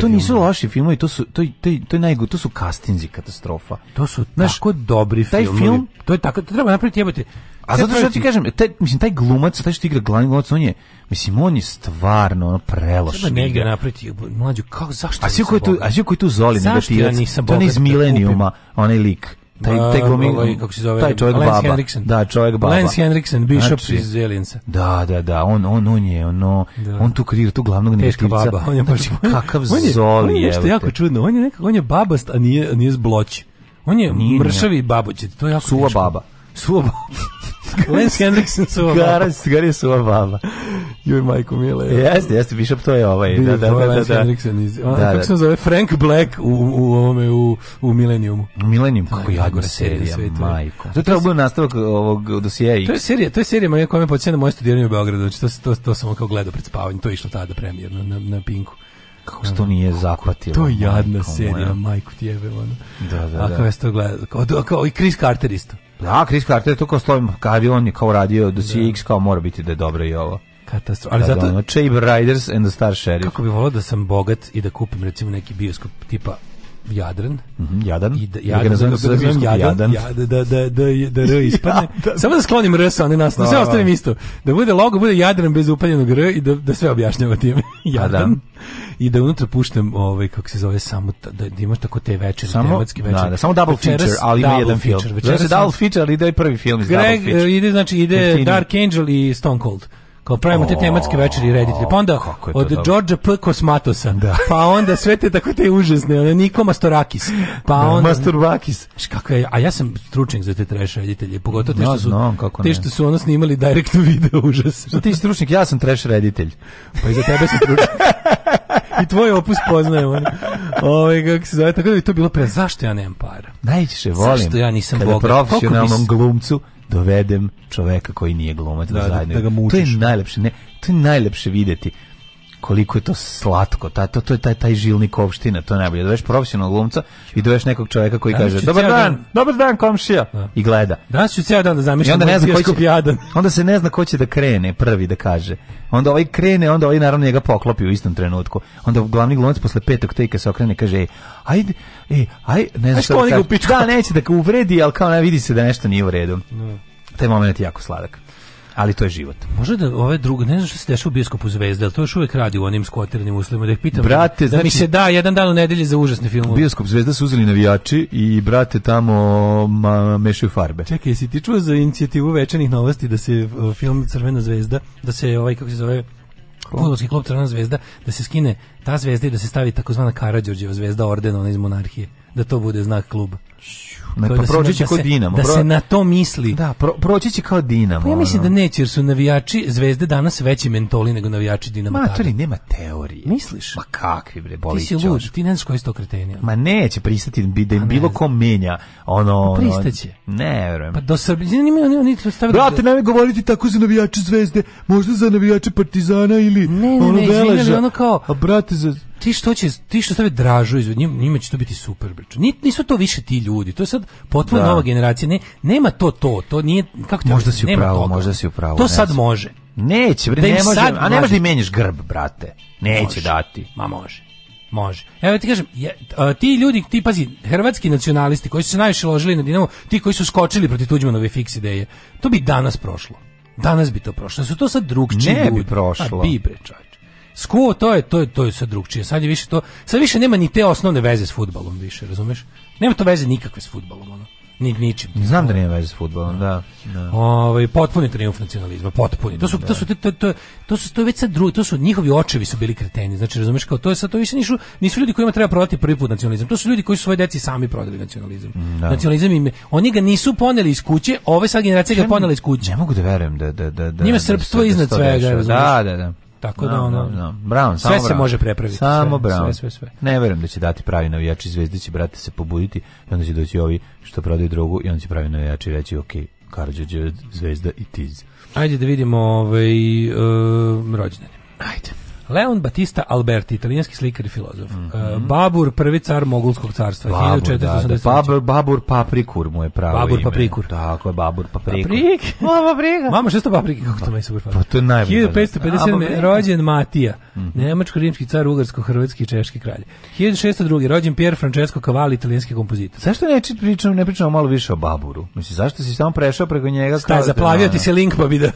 To nisu loši filmovi, to su, to, to, to, to, to, to, su castingzi katastrofa. To su Znaš, tako dobri filmovi. Taj film, to je tako, to treba napraviti jebote. A zato što ti kažem, taj, mislim, taj glumac, taj što igra glavni glumac, on je, mislim, on je stvarno ono preloš. Treba negdje napraviti, mlađu, kako, zašto a nisam koji tu, A svi koji tu zoli negativac, ja to je iz da milenijuma, onaj lik taj taj glumi, ovaj, kako se zove, taj čovjek Lance baba. Henriksen. Da, čovjek baba. Lance Henriksen, Bishop znači, iz Aliensa. Da, da, da, on on on je ono da. on tu kreira tu glavnog negativca. On je znači, baš znači, kakav on je, zoli. On je nešto jako čudno, on je nekako on je babast, a nije nije zbloć. On je nije, mršavi babođe, to je jako suva nečko. baba. Suva baba. Lance Hendrickson suva baba. Garas, Garas suva baba. Joj, majko mile. Jeste, jeste, Bishop, to je ovaj. Da, da, da, da, da. Hendrickson iz, da, da. Kako se zove? Frank Black u, u, ovome, u, u Millenniumu. Millennium, kako jadna serija, majko. To je trebalo nastavak ovog dosija To je serija, to je serija moja koja me podsjena moje studiranje u Beogradu. Znači, to, to, to sam kao gledao pred spavanjem. To je išlo tada premijerno na, na Pinku kako se to nije zahvatilo. To je jadna serija, moja. majku ti jebel, ono. Da, da, da. A kao je to gledao, kao i Chris Carter isto. Da, Chris Carter to kao stojim, kad on je kao radio dosije da da. X, kao mora biti da je dobro i ovo. Katastrofa. Ali da, zato... Ono, Riders and the Star Sheriff. Kako bi volao da sam bogat i da kupim recimo neki bioskop tipa Jadran. Mhm, Jadran. I da, da Jadran, da, da, da, da, da, da R ispadne. Da. Samo da sklonim R sa one nas, da sve da. ostavim isto. Da bude logo, bude Jadran bez upaljenog R i da, da sve objašnjava tim. Jadran. I da unutra puštam, ovaj, kako se zove, samo da, da imaš tako te večere, samo, tematski večere. Da, da, samo double feature, ali ima jedan feature, film. Večeras, da, double feature, ali ide i prvi film iz Greg, double feature. E, ide, znači, ide Dark Angel i Stone Cold kao pravimo te tematske večeri reditelje. Pa onda od Đorđa P. Kosmatosa. Da. Pa onda sve te tako te užasne, ona Niko Mastorakis. Pa da, onda Masturbakis. Kakve, a ja sam stručnjak za te trash reditelje, pogotovo te što su no, kako te što su ono snimali direct video užas. Što ti stručnik? ja sam trash reditelj. Pa i za tebe sam stručnjak. I tvoj opus poznajem. Ovaj kako se zove, tako da bi to bilo pre zašto ja nemam para. Najčešće volim. Zašto ja nisam bogat? Profesionalnom glumcu dovedem čoveka koji nije glumac da, da, da zajedno. Da ga mučiš. To je najlepše, ne, to je najlepše videti koliko je to slatko, ta, to, to je taj, taj žilnik opština, to je najbolje. Doveš profesionalnog glumca i doveš nekog čovjeka koji kaže, dobar dan, dan, dobar dan komšija, da. i gleda. Danas se cijel dan da zamišljam, onda, ne zna ko će, jadan. onda se ne zna ko će da krene prvi da kaže. Onda ovaj krene, onda ovaj naravno njega poklopi u istom trenutku. Onda glavni glumac posle petog tejka se okrene i kaže, ej, ajde, ej, aj, ne zna što da Da, neće da ga uvredi, ali kao ne vidi se da nešto nije u redu. No. Da. Taj momenat je jako sladak ali to je život. Može da ove druge, ne znam šta se dešava u bioskopu Zvezda, ali to još uvek radi u onim skotirnim uslovima, da ih pitam brate, da znači, mi se da jedan dan u nedelji za užasne filmove. Bioskop Zvezda su uzeli navijači i brate tamo ma, mešaju farbe. Čekaj, jesi ti čuo za inicijativu večernih novosti da se e, film Crvena zvezda, da se ovaj, kako se zove, Fudbalski klub Crvena zvezda da se skine ta zvezda i da se stavi takozvana Karađorđeva zvezda ordena iz monarhije da to bude znak kluba. Ne, pa da proći će da kao Dinamo. Da se na to misli. Da, pro, proći će kao Dinamo. Pa ja mislim da neće, jer su navijači Zvezde danas veći mentoli nego navijači Dinamo. Matori, nema teorije. Misliš? Ma kakvi bre, boli Ti si lud, ti ne znaš koji sto kretenija. Ma neće pristati da pa im bilo ko menja ono... Pa pristaće. Ne, verujem. Pa do Srbije, nima oni, oni stavili... Brate, nemoj govoriti tako za navijače Zvezde, možda za navijače Partizana ili ne, ne, ono ne, Veleža. Izvinjali, ono kao... A brate, za ti što će ti što stave dražu iz njima, njima će to biti super priča. Ni, nisu to više ti ljudi, to je sad potpuno da. nova generacija. Ne, nema to to, to nije kako ti Možda si u pravu, možda si u pravu. To sad može. Neće, bre, da ne može, a ne može da menjaš grb, brate. Neće može. dati. Ma može. Može. Evo ti kažem, je, a, ti ljudi, ti pazi, hrvatski nacionalisti koji su se najviše ložili na Dinamo, ti koji su skočili protiv Tuđmanove fiks ideje, to bi danas prošlo. Danas bi to prošlo. Su to sad drugčiji ljudi. Ne bi pa prošlo. A bi bre, čaj. Skuo to je to je to je sve drugčije. Sad je više to, sad više nema ni te osnovne veze s fudbalom više, razumeš? Nema to veze nikakve s fudbalom ono. Ni ničim. Znam da nema veze s fudbalom, da. da. Ovaj potpuni trijumf nacionalizma, potpuni. To su to su to to to, su to već sad drugi, to su njihovi očevi su bili kreteni. Znači razumeš kao to je sad to više nisu nisu ljudi kojima treba prodati prvi put nacionalizam. To su ljudi koji su svoje deci sami prodali nacionalizam. Mm, da. Nacionalizam im oni ga nisu poneli iz kuće, ove sad generacije ga ponela iz kuće. Ne mogu da verujem da da da da. Njima srpstvo da, da iznad svega, razumeš? Da, da, da. Tako no, da ono, no, Brown, sve se može prepraviti. Samo sve, Brown. Sve, sve, sve. Ne verujem da će dati pravi navijači zvezde, će brate se pobuditi i onda će doći ovi što prodaju drogu i onda će pravi navijači reći ok, Karđođe, zvezda i tiz. Ajde da vidimo ovaj, uh, rođendan. Ajde. Leon Batista Alberti, italijanski slikar i filozof. Mm -hmm. Babur, prvi car Mogulskog carstva. Babur, 1483. da, da, da, babur, babur Paprikur mu je pravo babur ime. Babur Paprikur. Tako je, Babur Paprikur. Paprik? O, paprika. Mama, što paprike? Kako to me super paprika? Pa to je najbolje. 1557. A, rođen Matija, mm -hmm. nemačko-rimski car, ugarsko-hrvatski i češki kralj. 1602. rođen Pier Francesco Cavalli, italijanski kompozitor. Zašto ne pričamo, ne pričamo malo više o Baburu? Mislim, zašto si samo prešao preko njega? Staj, da- zaplavio ti se link pa bi da...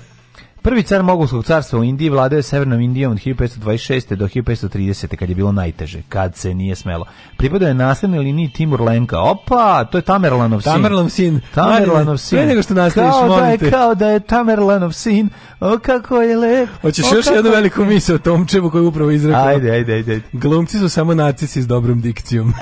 Prvi car Mogulskog carstva u Indiji vladao je Severnom Indijom od 1526. do 1530. kad je bilo najteže, kad se nije smelo. Pripadao je naslednoj liniji Timur Lenka. Opa, to je Tamerlanov sin. Tamerlanov sin. Tamerlanov sin. Pre nego što nastaviš, kao da je, Kao da je Tamerlanov sin. O kako je lep. Hoćeš još jednu veliku misu o tom čemu koju upravo izrekao. Ajde, ajde, ajde. Glumci su samo nacici s dobrom dikcijom.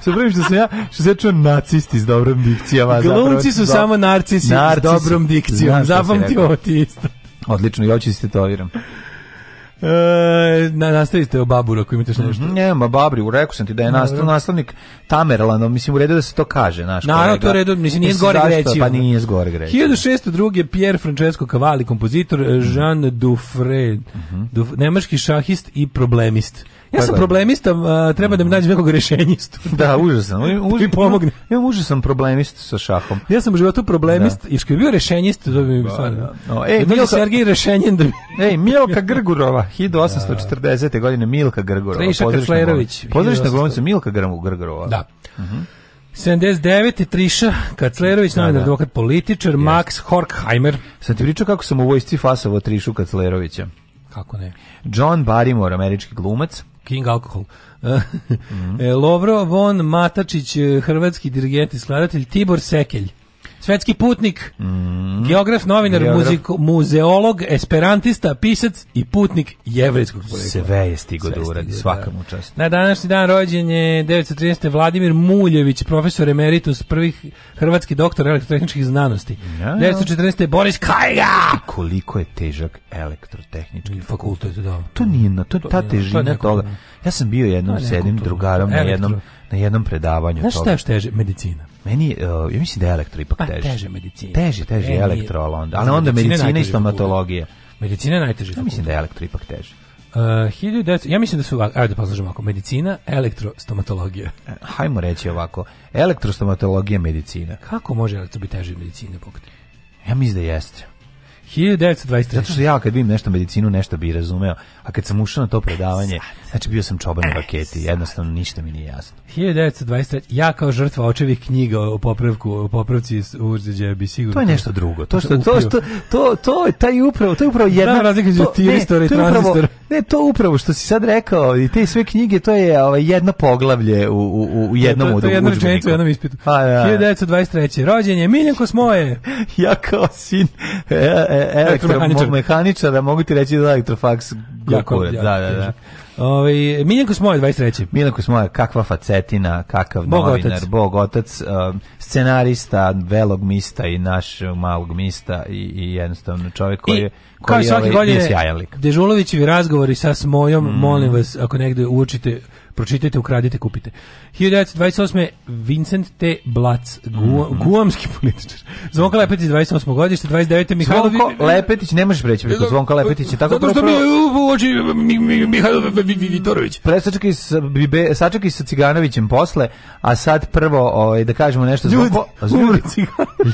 Sa prvim što sam ja, što sam ja čuo nacisti s dobrom dikcijama. Glumci su do... samo narcisi, narcisi, s dobrom dikcijom. Zapamti ovo ti isto. Odlično, ja ću istetoviram. Da e, na, nastavite o Baburu ako imate što mhm, nešto. Ne, ma Babri, rekao sam ti da je nastav, nastavnik Tamerlano, mislim u redu da se to kaže, znaš. Na, to redu, mislim nije zgore reći. Pa nije zgore reći. 1602 je Pier Francesco Cavalli, kompozitor e, mhm. Jean Dufresne, uh mhm. -huh. Duf, nemački šahist i problemist. Ja sam problemista, treba da mi nađem nekog rješenjistu. Da, užasan. Už, da mi pomogne. Ja imam užasan problemist sa šahom. Ja sam u životu problemist, da. i što je bio rešenjist, da bi mi stvarno. Da, da. No, ej, da Milka, Sergej rešenjen da bi... Ej, Milka Grgurova, 1840. Da. godine Milka Grgurova. Triša Kaclerović. Pozorišna glumica Milka Grgurova. Da. Uh -huh. 79. Triša Kaclerović, da, da. advokat političar, yes. Max Horkheimer. Sam ti pričao kako sam u vojsci fasovo Trišu Kaclerovića. Kako ne? John Barrymore, američki glumac. King Alkohol. mm -hmm. E, Lovro Von Matačić, e, hrvatski dirigent i skladatelj, Tibor Sekelj, svetski putnik, mm. geograf, novinar, geograf. Muziko, muzeolog, esperantista, pisac i putnik jevrejskog porekla. Sve je stigo da uradi, svaka da. mu čast. Na današnji dan rođen je 1913. Vladimir Muljević, profesor emeritus, prvih hrvatski doktor elektrotehničkih znanosti. Ja, ja. 1914. Boris Kajga! Koliko je težak elektrotehnički fakultet, da. da. To nije to, to ta težina to toga. Ja sam bio jednom sedim drugarom na jednom na jednom predavanju Znaš toga. šta je teže? Medicina. Meni, uh, ja mislim da je elektro ipak pa, teže. teže medicina. Teže, teže je elektro, ali onda, ali onda medicina, i stomatologija. Medicina je najteže. Ja mislim da je elektro ipak teže. E, uh, 19... ja mislim da su, ajde pa da slažemo ovako, medicina, elektrostomatologija. E, hajmo reći ovako, elektrostomatologija, medicina. Kako može elektro biti teže medicine, pokret? Ja mislim da jeste. 1923. Zato što ja kad vidim nešto medicinu, nešto bi razumeo, a kad sam ušao na to predavanje, znači bio sam čoban u e, raketi, jednostavno ništa mi nije jasno. 1923. Ja kao žrtva očevih knjiga o popravku, o popravci urđeđe bi sigurno... To je nešto drugo. To što, to, što, to, to, je taj upravo, to je upravo jedna... Da, razlika između tiristora i tranzistora. Ne, to upravo što si sad rekao i te sve knjige, to je ovaj, jedno poglavlje u, u, u jednom udžbeniku. To, to je jedna rečenica u jednom ispitu. A, da. 1923. Rođen je Miljan ja kao sin... E, da mogu ti reći da elektrofaks jako, da, da, da. Ovaj Miljenko Smoja 23. Miljenko Smoja kakva facetina, kakav bog novinar, otac. bog otac, e, scenarista, velog mista i naš malog mista i, i jednostavno čovjek koji je koji je ovaj sjajan lik. Dežulovićevi razgovori sa Smojom, mm. molim vas ako negde učite Pročitajte, ukradite, kupite. 1928. Vincent T. Blac, guam, mhm. guamski političar. Zvonko da. Lepetić, 28. godište, 29. Mihajlo... Zvonko Lepetić, ne možeš preći preko Zvonka Lepetića. Tako Zato što mi je uoči uh, Mihajlo Vitorović. Presačak sa, bibe, sačak sa Ciganovićem posle, a sad prvo ovaj, da kažemo nešto... Ljudi, zvonko,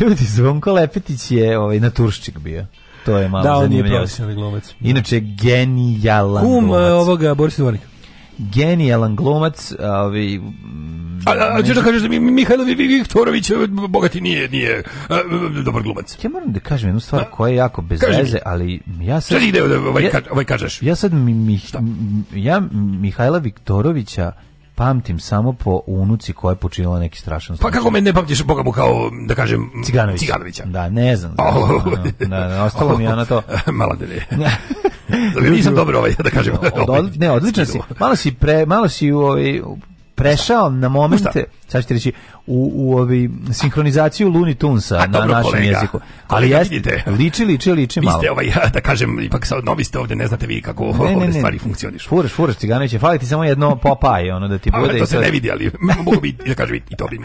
ljudi, Zvonko Lepetić je ovaj, Turščik bio. To je malo da, zanimljivo. Da, on je glumac. Inače, genijalan Kum, eh, glumac. Kum ovoga Boris Dvornika genijalan glumac, ovaj A, a, nešto... da kažeš da mi, Mihajlo Viktorović e, bogati nije, nije a, e, e, dobar glumac. Ja moram da kažem jednu stvar koja je jako bez veze, ali ja sad... Sad da ide ovaj, ja, ovaj kažeš. Ja sad mi, mi, ja Mihajla Viktorovića pamtim samo po unuci koja je počinila neki strašan Pa kako me ne pamtiš Boga mu kao, da kažem, Ciganović. Ciganovića? Da, ne znam. Oh. Da, da, da, ostalo oh. mi je ono to. Mala dele. Nisam dobro ovaj, da kažem. Od, od, ne, odlično si. Malo si, pre, malo si ovaj, prešao na momente, sad ćete reći, u, u ovi sinhronizaciju Looney Tunesa A, na dobro, našem kolega, jeziku. Ali kolega, jeste, vidite, liči, liči, liči malo. Vi ste, ovaj, da kažem, ipak sa novi ste ovde, ne znate vi kako ne, ne, ne, stvari funkcionišu. Furaš, furaš, Ciganoviće, fali ti samo jedno popaj, ono da ti pa, bude. A, to se to... ne vidi, ali mogu bi, da kažem, i to bi,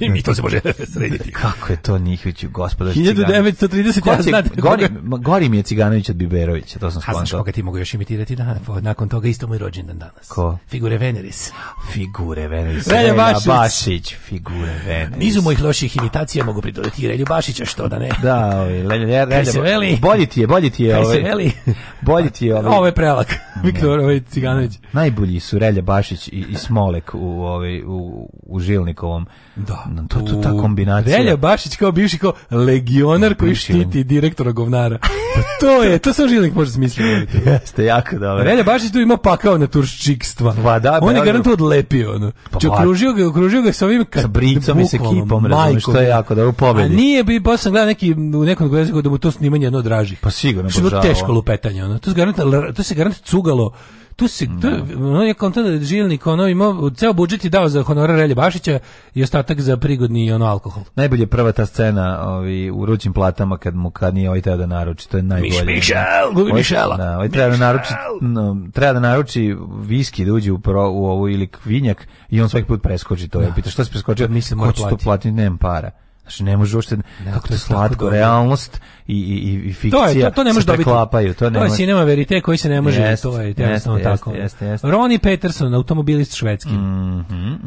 mi, mi to se može srediti. Kako je to Nihiću, gospoda 1930, ja znate. Gori, gori mi je Ciganović od Biberovića, to sam skontao. A znaš koga ti mogu još imitirati dan, nakon toga isto moj rođendan danas. Ko? Figure Veneris. Figure figure Vene. Relja Bašić. Bašić, figure Vene. Nizu mojih loših imitacija mogu pridodati Relju Bašića, što da ne. Da, ovi, ovaj, Relja, Relja, bolji ti je, bolji ti je. Kaj ovaj. se veli? Bolji ti je. Ovaj. Ovo je prelak, da. Viktor ovaj Ciganović. Najbolji su Relja Bašić i, i Smolek u, ovaj, u, u Žilnikovom Da. To, to ta kombinacija. Velja Bašić kao bivši kao legionar koji štiti direktora govnara. Pa to je, to sam Žilnik može smisliti. Jeste, jako dobro. Velja Bašić tu ima pakao na turščikstva. Pa da, On je garant odlepio. Ono. Pa, Če, znači, pa- okružio ga, okružio ga sa ovim kad, sa bricom i sa kipom, razumiješ, to je jako dobro pobedi. A nije bi, pa sam gledao neki, u nekom gledu da mu to snimanje jedno draži. Pa sigurno, Što je teško lupetanje, ono. To se garant, to se garant cugalo tu se tu, da. on je konta da žilnik ono imao ceo budžet je dao za honorar Relje Bašića i ostatak za prigodni ono alkohol. Najbolje prva ta scena ovi u ručnim platama kad mu kad nije ovaj teo da naruči, to je najbolje. Miš, mišel, mišela. Da, ovaj treba da naruči, no, treba da naruči viski da uđe u, pro, u ovu ili vinjak i on svaki put preskoči to. Da. Ja pita šta si preskočio? Mislim, ko će to platiti, nemam para. Znači ne može uopšte, da, kako to je slatko, realnost i, i, i fikcija to je, to, to ne može dobiti. preklapaju. To, ne to je nema verite koji se ne može, jest, to je jednostavno jest, tako. Jest, jest, Roni Peterson, automobilist švedski. Mhm, mhm. mm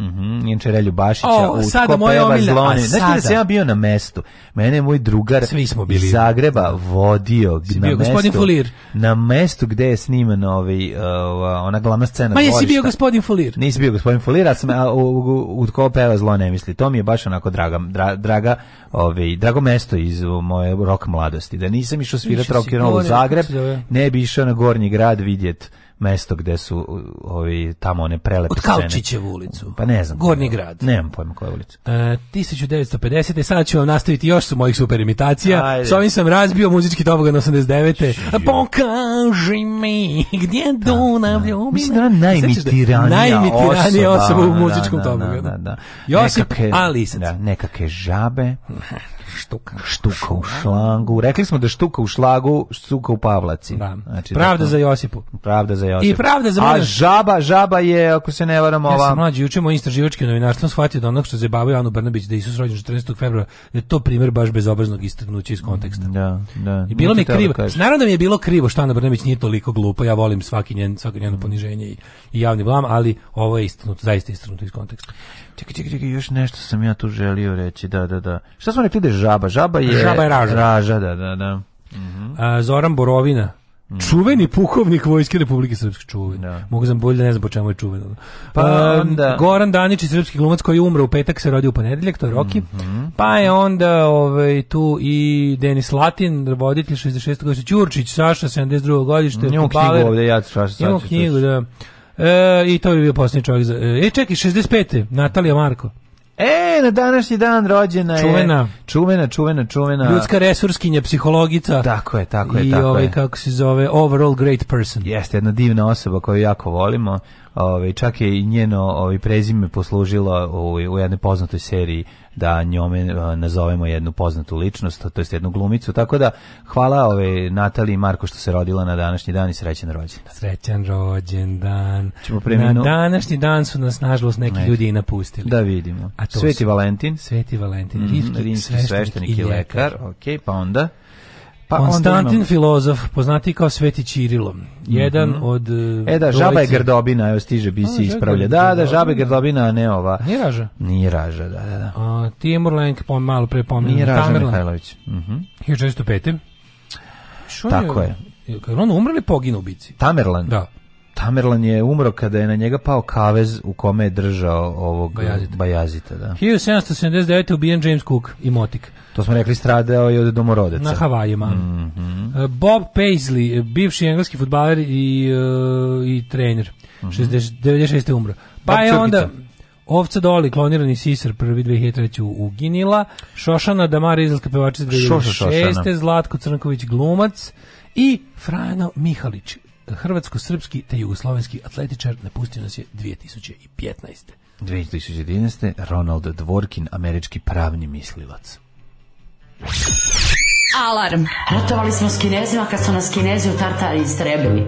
-hmm. Inčerelju Bašića, o, u sada moja omiljena. Znači da sam ja bio na mestu, mene moj drugar iz Zagreba vodio si na bio, mestu. Fulir. Na mestu gde je sniman ovaj, uh, ona glavna scena. Ma jesi bio gospodin Fulir? Nisi bio gospodin Fulir, a sam a, u, u, peva zlo ne misli. To mi je baš onako draga, dra, draga, ovaj, drago mesto iz moje rok mlade mladosti, da nisam išao svirati rock and roll u Zagreb, ne bi išao na Gornji grad vidjet mesto gde su uh, ovi tamo one prelepe Od Kaučićevu ulicu. Pa ne znam. Gornji koja, grad. Nemam pojma koja je ulica. E, 1950. E, sada ću vam nastaviti još su mojih super imitacija. Ajde. S ovim sam razbio muzički tobogan 89. Žio. Pokaži mi gdje da, Duna da. ljubim. Mislim da, da je najimitiranija, najimitiranija osoba, osoba u muzičkom da, da, toboganu. Da, da, da. Josip nekake, Alisac. Da, nekake žabe. Štuka. Štuka u šlangu. Rekli smo da štuka u šlagu, štuka u pavlaci. Da. Znači, pravda da, za Josipu. Pravda za Josipu. I pravda za mene. A žaba, žaba je, ako se ne varam, ova... Ja sam mlađi, učimo istraživački novinarstvo, shvatio da onog što bavio Anu Brnabić, da Isus rođen 14. februara, da je to primjer baš bezobraznog istrgnuća iz konteksta. Da, da. I bilo mi da krivo. Naravno da mi je bilo krivo što Ana Brnabić nije toliko glupa, ja volim svaki njen, svako njeno mm. poniženje i, i javni blam, ali ovo je istinut, zaista istinut iz konteksta. Čekaj, čekaj, čekaj, još nešto sam ja tu želio reći. Da, da, da. Šta smo rekli da je žaba? Žaba je Žaba je raža. raža da, da, da. Mhm. A, Zoran Borovina. Mhm. Čuveni pukovnik vojske Republike Srpske čuveni. Da. Mogu sam bolje da ne znam po čemu je čuveno. Pa Um, onda- Goran Danić, srpski glumac koji je u petak, se rodi u ponedeljak, to je Roki. Mhm. Pa je onda ovaj, tu i Denis Latin, voditelj 66. godište, Ćurčić, Saša, 72. godište, Imamo knjigu ovde, ja Saša. Imamo knjigu, da. E, I to bi bio posljednji čovjek. Za, e, čekaj, 65. Natalija Marko. E, na današnji dan rođena čuvena. je... Čuvena. Čuvena, čuvena, čuvena. Ljudska resurskinja, psihologica. Tako je, tako je, I tako ovaj, je. I ovaj, kako se zove, overall great person. Jeste, jedna divna osoba koju jako volimo. Ove, ovaj, čak je i njeno ovaj prezime poslužilo u, u jednoj poznatoj seriji da njome eh, nazovemo jednu poznatu ličnost, to jest jednu glumicu. Tako da hvala ove ovaj, Natali i Marko što se rodila na današnji dan i srećan rođendan. Srećan rođendan. Ćemo preminu... Na današnji dan su nas nažalost neki ne. ljudi i napustili. Da vidimo. A Sveti su... Valentin, Sveti Valentin, mm, rimski, rimski sveštenik, sveštenik i lekar. lekar. Okej, pa onda Pa Konstantin onda filozof, poznati kao Sveti Ćirilo. Jedan mm -hmm. od e, e da, žaba je grdobina, evo stiže bi se ispravlja. Da, da, žaba je grdobina, a ne ova. Nije raža. Nije raža, da, da, da. A Timur Lenk pa malo pre pomenuo Nije raža Tamerlan. Mihajlović. Mhm. Mm 1405. Tako je. Kad on umrli poginuo u bici. Tamerlan. Da. Tamerlan je umro kada je na njega pao kavez u kome je držao ovog Bajazita. Bajazita da. 1779. ubijen James Cook i Motik. To smo rekli, stradao i od domorodeca. Na Havajima. Mm -hmm. Bob Paisley, bivši engleski futbaler i, uh, i trener. Mm -hmm. 96. umro. Pa Bob je Čurkica. onda... Ovca Doli, klonirani sisar, prvi 2003. uginila. Šošana Damara, izlaska pevačica 2006. Šoša, Zlatko Crnković, glumac. I Frano Mihalić, hrvatsko-srpski te jugoslovenski atletičar napustio nas je 2015. 2011. Ronald Dvorkin, američki pravni mislilac. Alarm! Ratovali smo s kinezima kad su nas kinezi u Tartari istrebili.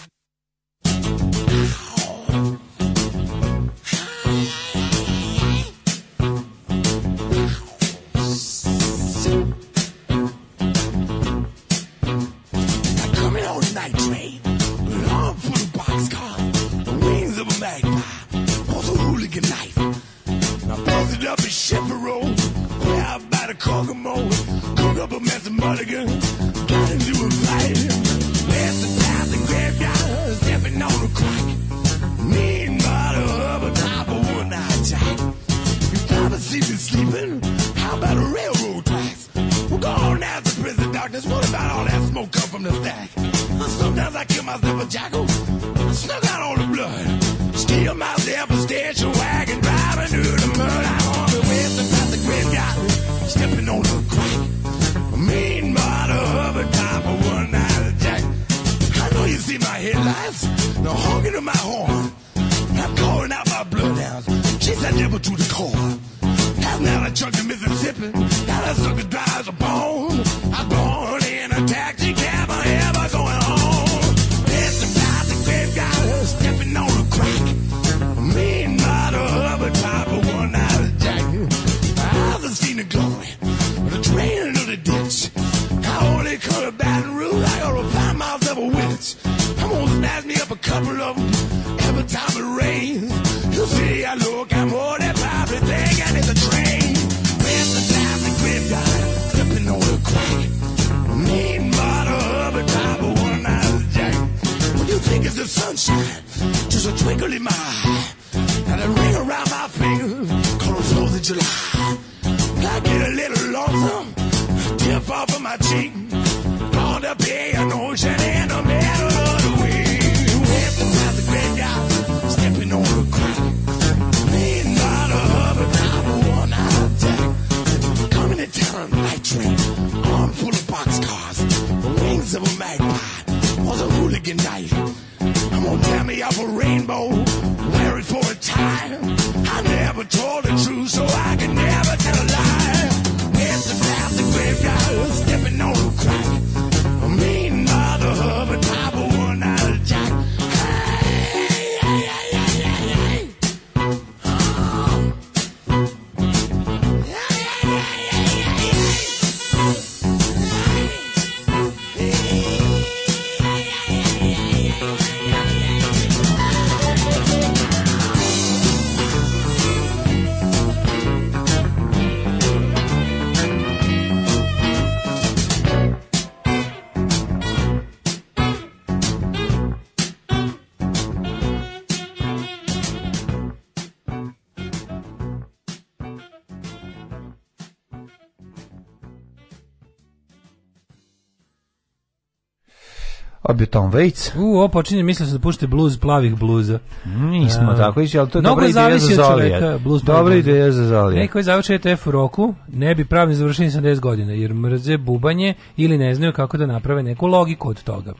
cardigan, trying stepping on a crack. Mean one jack. You sleeping. How about a railroad we going out to prison darkness. What about all that smoke from the stack? Sometimes I kill jackal. Snuck out all the blood. steal my devil's but wagon driving through the mud. headlights, the honking of my horn. I'm calling out my bloodhounds. She's a devil to the core. That's not a chunk of Mississippi. Now that sucker as a bone. I bone. couple of them every time it rains. You see, I look, I'm more than everything, and it's a train. When the time the graveyard, flipping on the crack. Mean bottle of a top of one night jack. What you think is the sunshine? Just a twinkle in my eye. And a ring around my finger, call it 4th of July. I get a little lonesome, tear off of my cheek. I'm gonna tear me up a rainbow, wear it for a time. I never told the truth, so I can never Pa bio Tom Waits. U, o, počinje, mislim se da pušte bluz plavih bluza. Nismo uh, tako ići, ali to je dobra ideja za Zolija. Dobra ideja za Zolija. Neko je završio ETF u roku, ne bi pravni završili 70 godina, jer mrze bubanje ili ne znaju kako da naprave neku logiku od toga.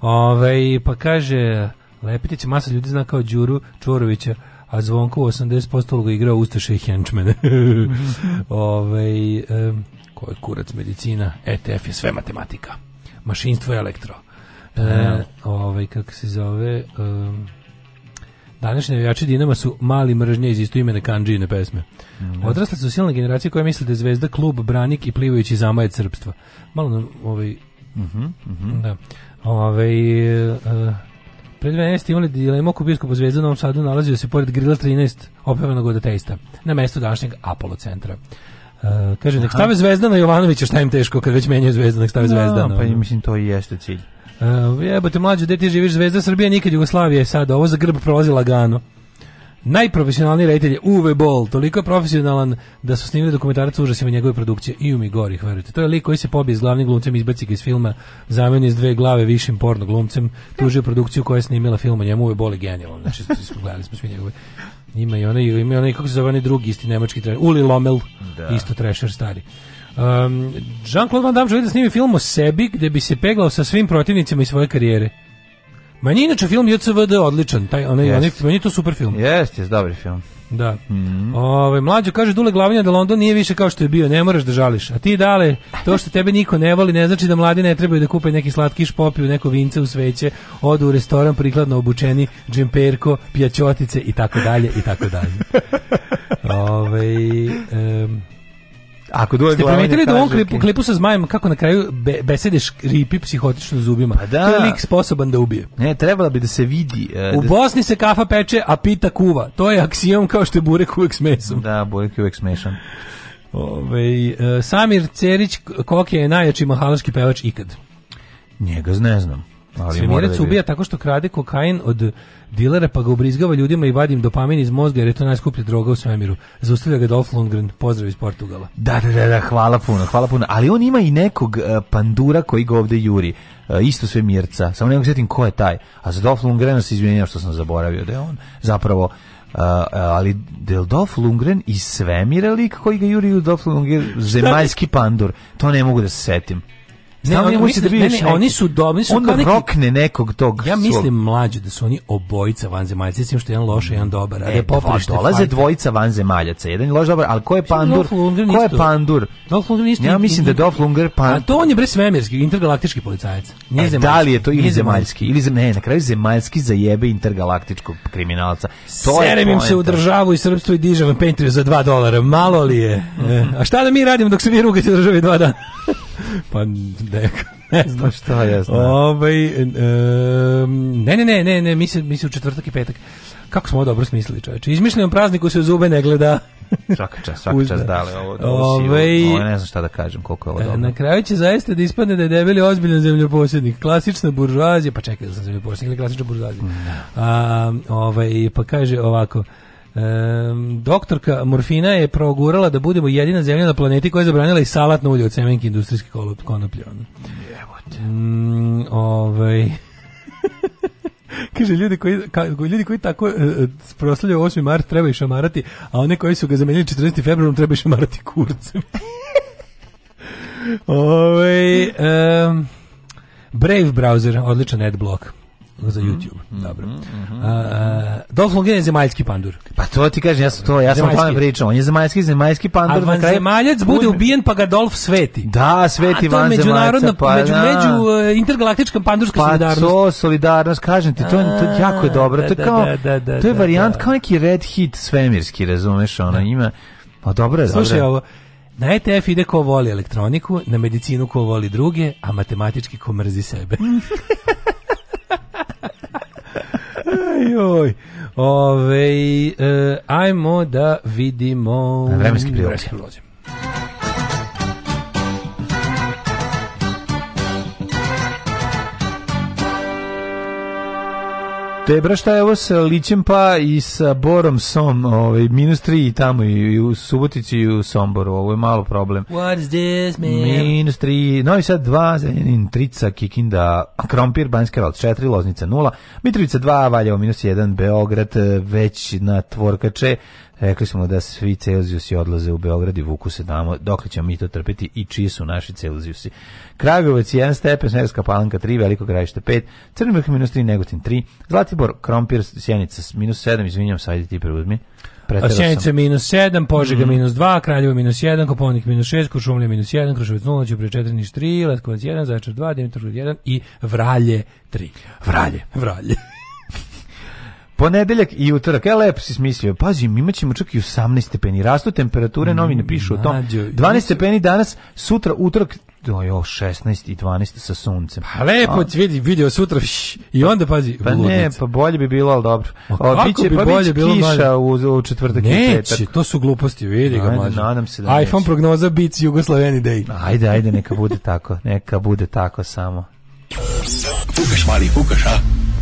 Ove, ovaj, pa kaže, Lepetić masa ljudi zna kao Đuru Čorovića, a Zvonko u 80% ga igrao Ustaše i Henčmene. Ove, ovaj, um, koji kurac medicina, ETF je sve matematika. Mašinstvo je elektro E, ovaj, kako se zove... Um, Današnji navijači Dinama su mali mržnje iz istoimene kanđine pesme. Mm. Da. Odrasle su silne generacije koje misle da je zvezda klub, branik i plivajući zamaje crpstva. Malo nam ovaj... Mm -hmm, mm -hmm. Da. Ovaj, uh, Pred 12 imali dilemu oko biskupa Zvezda u Novom Sadu nalazio se pored grila 13 opevanog od testa na mestu današnjeg Apollo centra. Uh, kaže, nek stave Aha. Zvezdana Jovanovića, šta im teško kad već menjaju Zvezdana, nek stave no, Zvezdana. Pa mislim, to i jeste cilj. Uh, jebote mlađe, gde ti živiš zvezda Srbije, nikad Jugoslavije sad, ovo za grb prolazi lagano. Najprofesionalniji reditelj je Uwe Boll, toliko je profesionalan da su snimili dokumentarac užasima njegove produkcije i u mi verujte. To je lik koji se pobije s glavnim glumcem izbaci iz filma, zameni s dve glave višim porno glumcem, tužio produkciju koja je snimila film o njemu, Uwe Boll je genijalan, znači smo gledali smo svi njegove. Ima i onaj, ima i onaj, kako se zove, onaj drugi isti nemački, Uli Lomel, da. isto trešer stari. Um, Jean-Claude Van Damme želi da snimi film o sebi gde bi se peglao sa svim protivnicima i svoje karijere. Ma nije inače film JCVD odličan, taj onaj, yes. onaj meni je to super film. Jeste, jest dobar film. Da. Mm -hmm. Ove, mlađo kaže Dule Glavnja da London nije više kao što je bio, ne moraš da žališ. A ti dale, to što tebe niko ne voli ne znači da mladi ne trebaju da kupe neki slatkiš, u neko vince u sveće, odu u restoran prikladno obučeni, džemperko, pijačotice i tako dalje i tako dalje. Ove, um, Ako duva glavanje primetili da on klipu, klipu sa zmajem, kako na kraju be, besedeš ripi psihotično zubima. Pa da. To je lik sposoban da ubije. Ne, trebala bi da se vidi. Uh, u da... Bosni se kafa peče, a pita kuva. To je aksijom kao što je burek uvek s Da, burek je uvek smešan. Ove, uh, e, Samir Cerić Koke je najjači mahalaški pevač ikad. Njega ne znam. Ali Svemirac da, da ubija tako što krade kokain od dilera pa ga ubrizgava ljudima i vadim dopamin iz mozga jer je to najskuplja droga u svemiru. Zaustavlja ga Dolph Lundgren, pozdrav iz Portugala. Da, da, da, da, hvala puno, hvala puno. Ali on ima i nekog uh, pandura koji ga ovde juri. Uh, isto svemirca, samo ne mogu sjetim ko je taj. A za Dolph Lundgrena se izvinjam što sam zaboravio da je on zapravo Uh, ali Deldolf da Lundgren i svemira lik koji ga juri u Dolph Lundgren, zemaljski pandur, to ne mogu da se setim. Ne, oni, misle, da ne, oni su dobri, su on neki, rokne nekog tog. Ja mislim mlađe da su oni obojica vanzemaljaca, s što jedan loš, jedan dobar. E, pa dolaze dvojica vanzemaljaca, jedan je loš dobar, al ko je pandur? Ko je pandur? Dolph isto. Ja mislim da Dolph Lundgren pa A to on je bre svemirski, intergalaktički policajac. Nije e, da li je to ili zemaljski, ili ne, na kraju zemaljski zajebe intergalaktičkog kriminalca. To Serem im se u državu i srpstvo i dižem Patreon za 2 dolara. Malo li je? E, a šta da mi radimo dok se mi rugate državi 2 dana? pa ne, ne znam. Pa šta je, znam. Ovaj, um, ne, ne, ne, ne, ne, mislim se, četvrtak i petak. Kako smo dobro smislili, čoveče? Izmišljenom prazniku se zube ne gleda. svaka čas, svaka čas dale. Ovo, ovo, Ove, ovaj- ovo ne znam šta da kažem, koliko je ovo e, dobro. Na kraju će zaista da ispadne da je debeli ozbiljan zemljoposjednik. Klasična buržuazija, pa čekaj da sam zemljoposjednik, ali klasična buržuazija. Mm. A, ovaj, pa kaže ovako, Um, doktorka Morfina je progurala da budemo jedina zemlja na planeti koja je zabranila i salatno ulje od semenke industrijske konoplje. Mm, ovaj... Kaže, ljudi koji, ka, ljudi koji tako e, e proslavljaju 8. mart treba i šamarati, a one koji su ga zamenili 14. februarom treba i šamarati kurcem. Ove, ovaj, um, Brave browser, odličan adblock za YouTube. Mm -hmm. Dobro. Mm -hmm. A, Dolph da Lundgren je zemaljski pandur. Pa to ti kažem, ja sam to, ja sam o pričao. On je zemaljski, zemaljski pandur. A vanzemaljac bude ubijen pa ga Dolf sveti. Da, sveti vanzemaljac. A to je međunarodna, pa, među, da. među uh, intergalaktička pandurska pa solidarnost. Pa to, solidarnost, kažem ti, to, to jako je dobro. Da, to je da, kao, da, da, to je varijant kao neki red hit svemirski, razumeš, ono, ima, pa dobro je, Slušaj dobro. ovo, na ETF ide ko voli elektroniku, na medicinu ko voli druge, a matematički ko mrzi sebe. Joj. Ove, e, ajmo da vidimo vremenski prilozi. Tebra šta je ovo sa Lićem pa i sa Borom Som, ovaj, minus 3 i tamo i, i u Subotici i u Somboru, ovo je malo problem. What is this, man? Minus 3, Novi Sad 2, Zrenjanin 3, Kikinda, Krompir, Banjska Rod 4, Loznica 0, Mitrovica 2, Valjevo minus 1, Beograd eh, već na Tvorkače, Rekli smo da svi Celzijusi odlaze u Beograd i vuku se damo, dok ćemo mi to trpiti i čiji su naši Celzijusi. Kragovac 1 stepen, Smerska palanka 3, Veliko gravište 5, Crnvrh minus 3, Negotin 3, Zlatibor, Krompir, Sjenica minus 7, izvinjam, sajde ti preuzmi. Sjenica minus 7, Požega mm minus 2, Kraljevo minus 1, Koponik minus 6, Kuršumlija minus 1, Kruševac 0, Ćuprije 4, Niš 3, Letkovac 1, Zaječar 2, Dimitrov 1 i Vralje 3. Vralje. Vralje. Ponedeljak i utorak. E, lepo si smislio. Pazi, imat ćemo čak i 18 stepeni. Rastu temperature, novine mm, pišu o tom. 12 stepeni danas, sutra, utorak, do jo 16 i 12 sa suncem. Pa lepo ti vidi video sutra š, i onda pazi Pa ne, pa bolje bi bilo, al dobro. O, biće bi pa bilo kiša u, u četvrtak i petak. Neće, to su gluposti, vidi ga mlađe. Nadam se da. iPhone neće. prognoza bić Jugoslaveni day. Ajde, ajde, neka bude tako, neka bude tako samo. Fukaš mali, fukaš, a?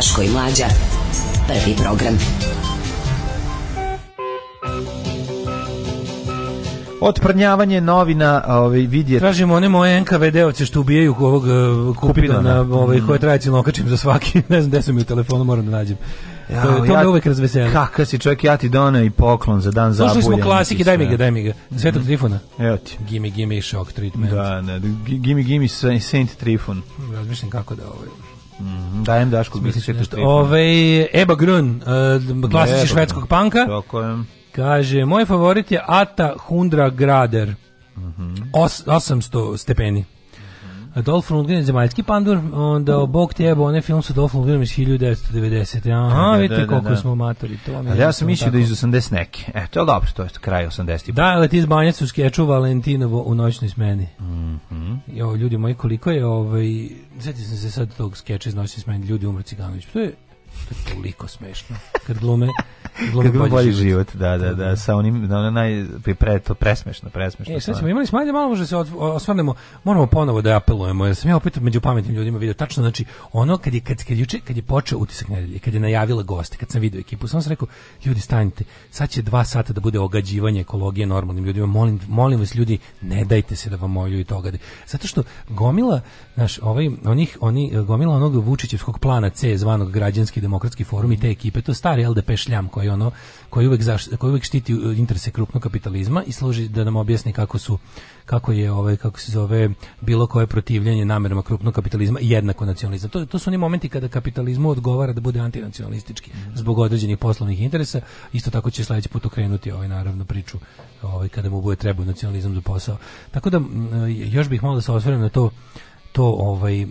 Daško i Mlađa. Prvi program. Otprnjavanje novina, ovaj vidi. Tražimo one moje NKVD-ovce što ubijaju ovog uh, kupina, da. na ovaj mm. koje tradicionalno okačim za svaki, ne znam gde su mi telefonu, moram da nađem. Ja, to, to ja, me uvek razveseli. Kakav si čovjek, ja ti donao i poklon za dan zabulja. Slušali smo klasike, daj mi ga, daj mi ga. Mhm. Svetog mm -hmm. Trifona. Evo ti. Gimme, gimme, shock treatment. Da, ne, gimme, gimme, Saint Trifon. Razmišljam kako da ovo... Ovaj Mhm. dajem Daško Bislić. Ovaj Eba Grun, uh, klasični švedskog panka. Kaže, moj favorit je Ata Hundra Grader. Mhm. 800 stepeni. Adolf Lundgren je zemaljski pandur, onda o mm. Bog te onaj film sa Adolf Lundgrenom iz 1990. Aha, da, da, vidite da, da koliko da, da. smo matori. To Ali ja sam mislio da iz 80 neke. E, to je dobro, to je kraj 80. Da, ali ti iz Banjac u skeču Valentinovo u noćnoj smeni. Mm -hmm. Jo, ljudi moji, koliko je ovaj... Sjeti sam se sad tog skeča iz noćne smeni, ljudi umre Ciganović. To je, to je toliko smešno. Kad glume Glumim bolji, bolji život. Da da, da, da, da, sa onim da naj pre to presmešno, presmešno. E, sad smo imali smanje malo možda se osvrnemo, moramo ponovo da apelujemo. Ja sam ja opet među pametnim ljudima video tačno znači ono kad je kad kad juče kad je počeo utisak nedelje, kad je najavila goste, kad sam video ekipu, sam sam rekao ljudi stanite, sad će dva sata da bude ogađivanje ekologije normalnim ljudima. Molim molim vas ljudi, ne dajte se da vam molju i toga. Zato što gomila, znaš, ovaj onih oni gomila onog Vučićevskog plana C zvanog građanski demokratski forum i te ekipe, to stari LDP šljam koji koji ono koji uvek zaš, koji uvek štiti e, interese krupnog kapitalizma i služi da nam objasni kako su kako je ovaj kako se zove bilo koje protivljenje namerama krupnog kapitalizma jednako nacionalizam. To, to su oni momenti kada kapitalizmu odgovara da bude antinacionalistički mhm. zbog određenih poslovnih interesa. Isto tako će sledeći put okrenuti ovaj naravno priču ovaj kada mu bude trebao nacionalizam za posao. Tako da e, još bih malo da se osvrnem na to to ovaj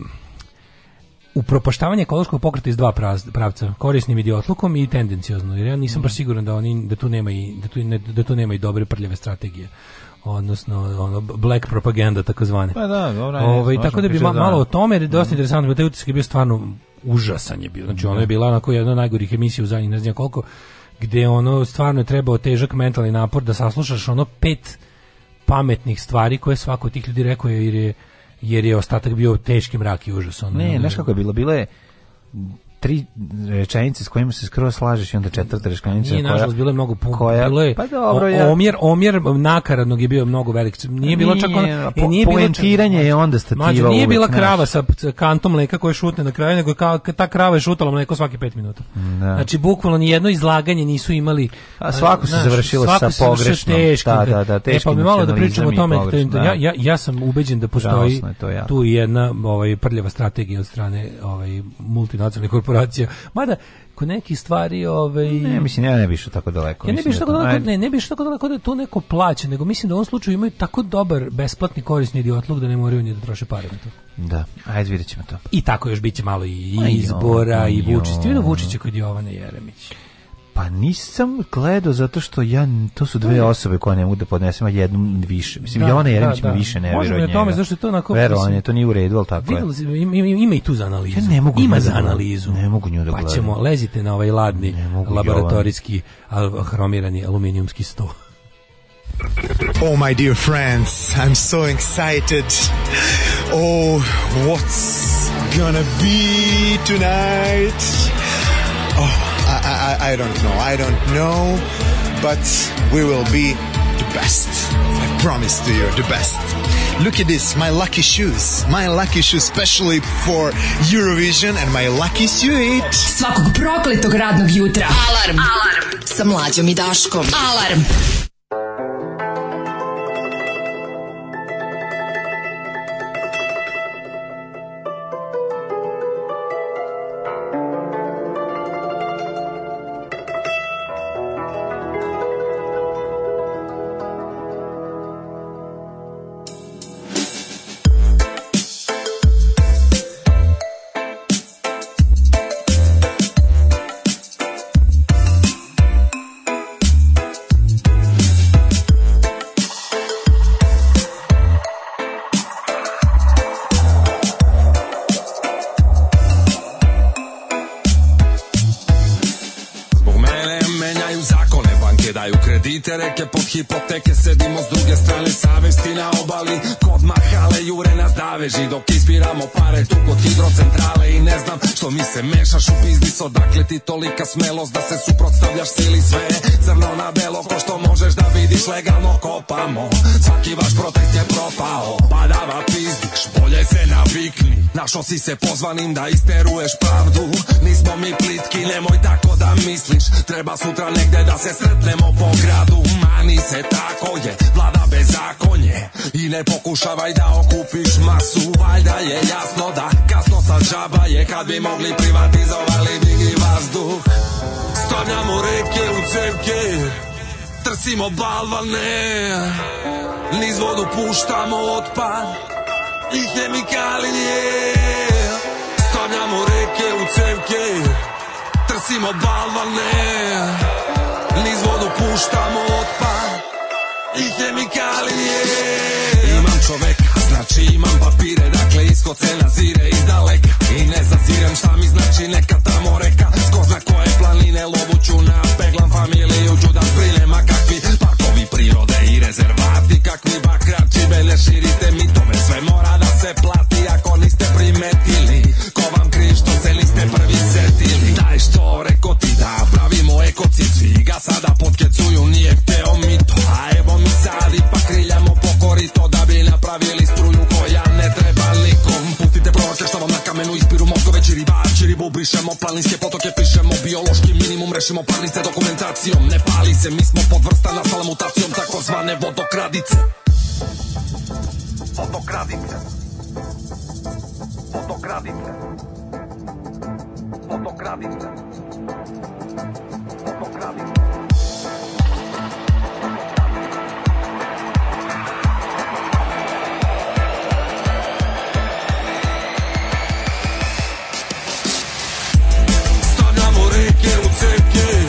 upropaštavanje ekološkog pokreta iz dva pravca, korisnim idiotlukom i tendenciozno, jer ja nisam mhm. baš siguran da oni da tu nema i da tu, ne, da tu nema i dobre prljave strategije odnosno ono black propaganda takozvane. Pa da, dobro, Ove, ovaj, ne, tako da bi ma, da. malo o tome, jer je dosta mm. interesantno, taj utisak je bio stvarno užasan je bio. Znači ono je da. bila onako jedna od najgorih emisija u zadnjih ne znam koliko gde ono stvarno je trebao težak mentalni napor da saslušaš ono pet pametnih stvari koje svako od tih ljudi rekao je jer jer je ostatak bio teški mrak i užas. Ono, ne, znaš kako je bilo? Bilo je tri rečenice s kojima se skroz slažeš i onda četvrta rečenica koja nažalost bilo je mnogo koja, bilo je pa dobro, ja. omjer omjer nakaradnog je bio mnogo velik nije bilo čak ona po, nije poentiranje bilo, je onda stativa mađu, nije uvijek, bila krava sa kantom mleka koja šutne na kraju nego kao ta krava je šutala mleko svaki 5 minuta da. znači bukvalno ni jedno izlaganje nisu imali a svako se završilo sa pogrešnom teško da, da da da teško e, pa mi malo da pričamo o tome pogrešno, da. ja ja ja sam ubeđen da postoji to, ja. tu jedna ovaj prljava strategija od strane ovaj multinacionalnih korporacija. Mada, kod nekih stvari ovaj ne mislim ja ne bih išao tako daleko ja ne bih da tako daleko ne ne bih tako daleko da to neko plaća nego mislim da u ovom slučaju imaju tako dobar besplatni korisni idiotluk da ne moraju ni da troše pare na to da ajde vidjet to i tako još biće malo i izbora i pa Vučić ti Vučića kod Jovane Jeremić Pa nisam gledao zato što ja to su dve osobe koje ne mogu da podnesem a jednu više. Mislim da, Jovana da, Jeremić da, da. mi više ne veruje. Možemo je tome zašto je to na Verovanje, to nije u redu, al tako je. Ima, ima i tu za analizu. Ja ne mogu ima da za analizu. Ne mogu nju da pa gledam. Pa ćemo lezite na ovaj ladni laboratorijski al, hromirani aluminijumski sto. Oh, my dear friends, I'm so excited. Oh, what's gonna be tonight? Oh, I, I, I don't know. I don't know. But we will be the best. I promise to you, the best. Look at this, my lucky shoes. My lucky shoes, especially for Eurovision and my lucky suit. Svakog prokletog radnog jutra. Alarm. Alarm. Sa mlađom i Daškom. Alarm. donc što mi se mešaš u biznis Odakle ti tolika smelost da se suprotstavljaš sili sve Crno na belo ko što možeš da vidiš legalno kopamo Svaki vaš protest je propao Badava pizdiš, bolje se navikni Našo si se pozvanim da isteruješ pravdu Nismo mi plitki, nemoj tako da misliš Treba sutra negde da se sretnemo po gradu Mani se tako je, vlada bez zakonje I ne pokušavaj da okupiš masu Valjda je jasno da kasno sa džaba je Kad bi mogli mogli privatizovali bi i vazduh Stavljamo reke u cevke Trsimo balvane Niz vodu puštamo otpad I hemikalije Stavljamo reke u cevke Trsimo balvane Niz vodu puštamo otpad I hemikalije Imam čoveka Znači imam papire, dakle isko cena zire iz daleka I ne zazirem šta mi znači neka tamo reka Sko zna koje planine lovuću na peglam familiju Ću da zbrinem, a kakvi parkovi prirode i rezervati Kakvi bakrači, bene širite mitove Sve mora da se plati ako niste primetili Ko vam kriv što se niste prvi setili Daj što reko ti da pravimo ekocit Svi ga sada potkecuju, nije hteo mi pišemo planinske potoke, pišemo biološki minimum, rešimo parnice dokumentacijom. Ne pali se, mi smo podvrsta na mutacijom takozvane vodokradice. Vodokradice. Vodokradice. Vodokradice. Vodokradice. it, we'll take it.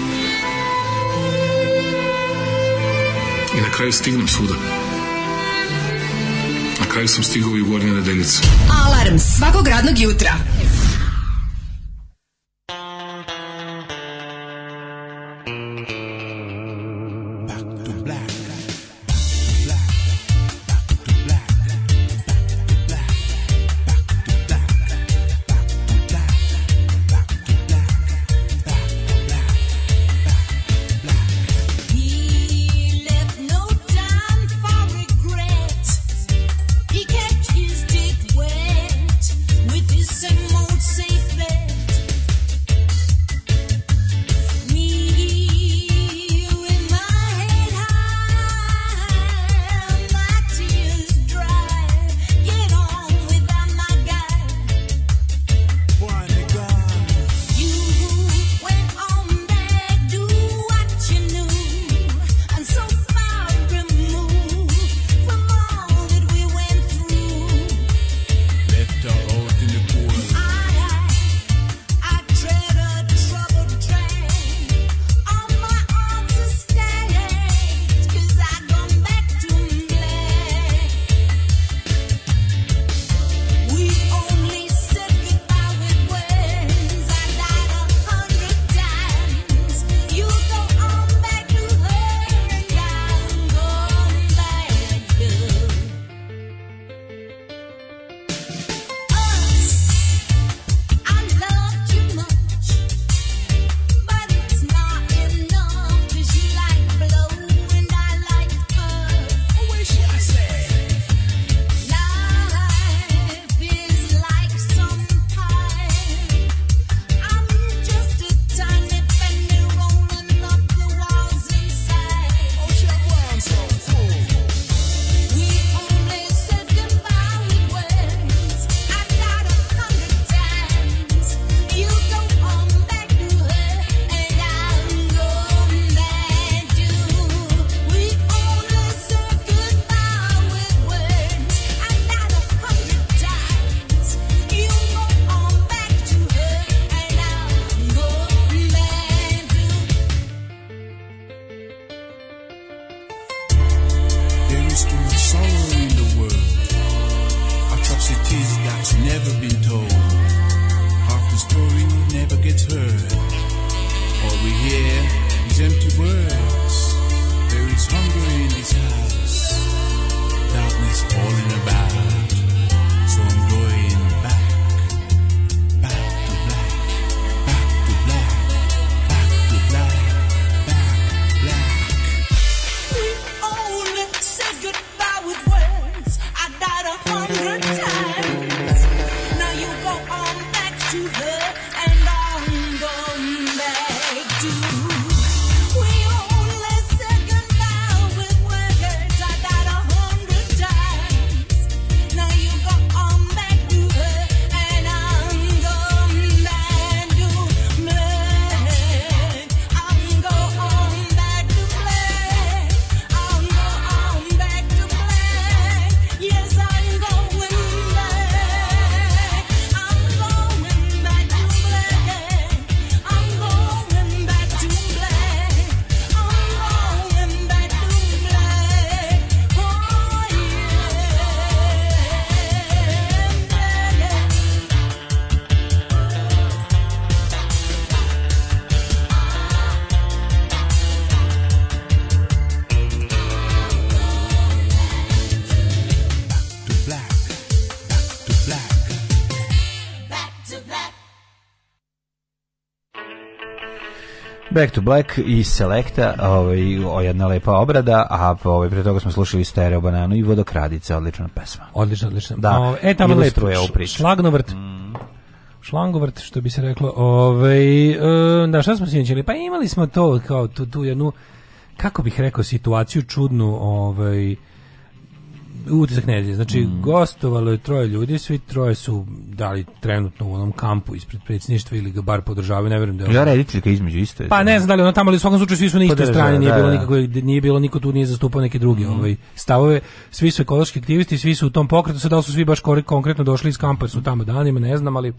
i na kraju stignem svuda. Na kraju sam stigao i u Gornje nedeljice. Alarm svakog radnog jutra Back to Black i Selecta, ovaj, o jedna lepa obrada, a ovaj, pre toga smo slušali Stereo Bananu i Vodokradice, odlična pesma. Odlično, odlično. Da, o, e, tamo lepo, šlagnovrt. Mm. Šlangovrt, što bi se reklo. Ovaj, e, da, šta smo sinoćili? Pa imali smo to, kao tu, tu jednu, kako bih rekao, situaciju čudnu, ovaj, utisak ne Znači, mm. gostovalo je troje ljudi, svi troje su dali trenutno u onom kampu ispred predsjedništva ili ga bar podržavaju, ne verujem da je. Ja redičnika između isto. Pa da. ne znam da li ono tamo, ali u svakom slučaju svi su na istoj strani, nije da, bilo da. nikako, nije bilo niko tu nije zastupao neke druge mm. ovaj stavove. Svi su ekološki aktivisti, svi su u tom pokretu, sad da su svi baš konkretno došli iz kampa, jer su tamo danima, ne znam, ali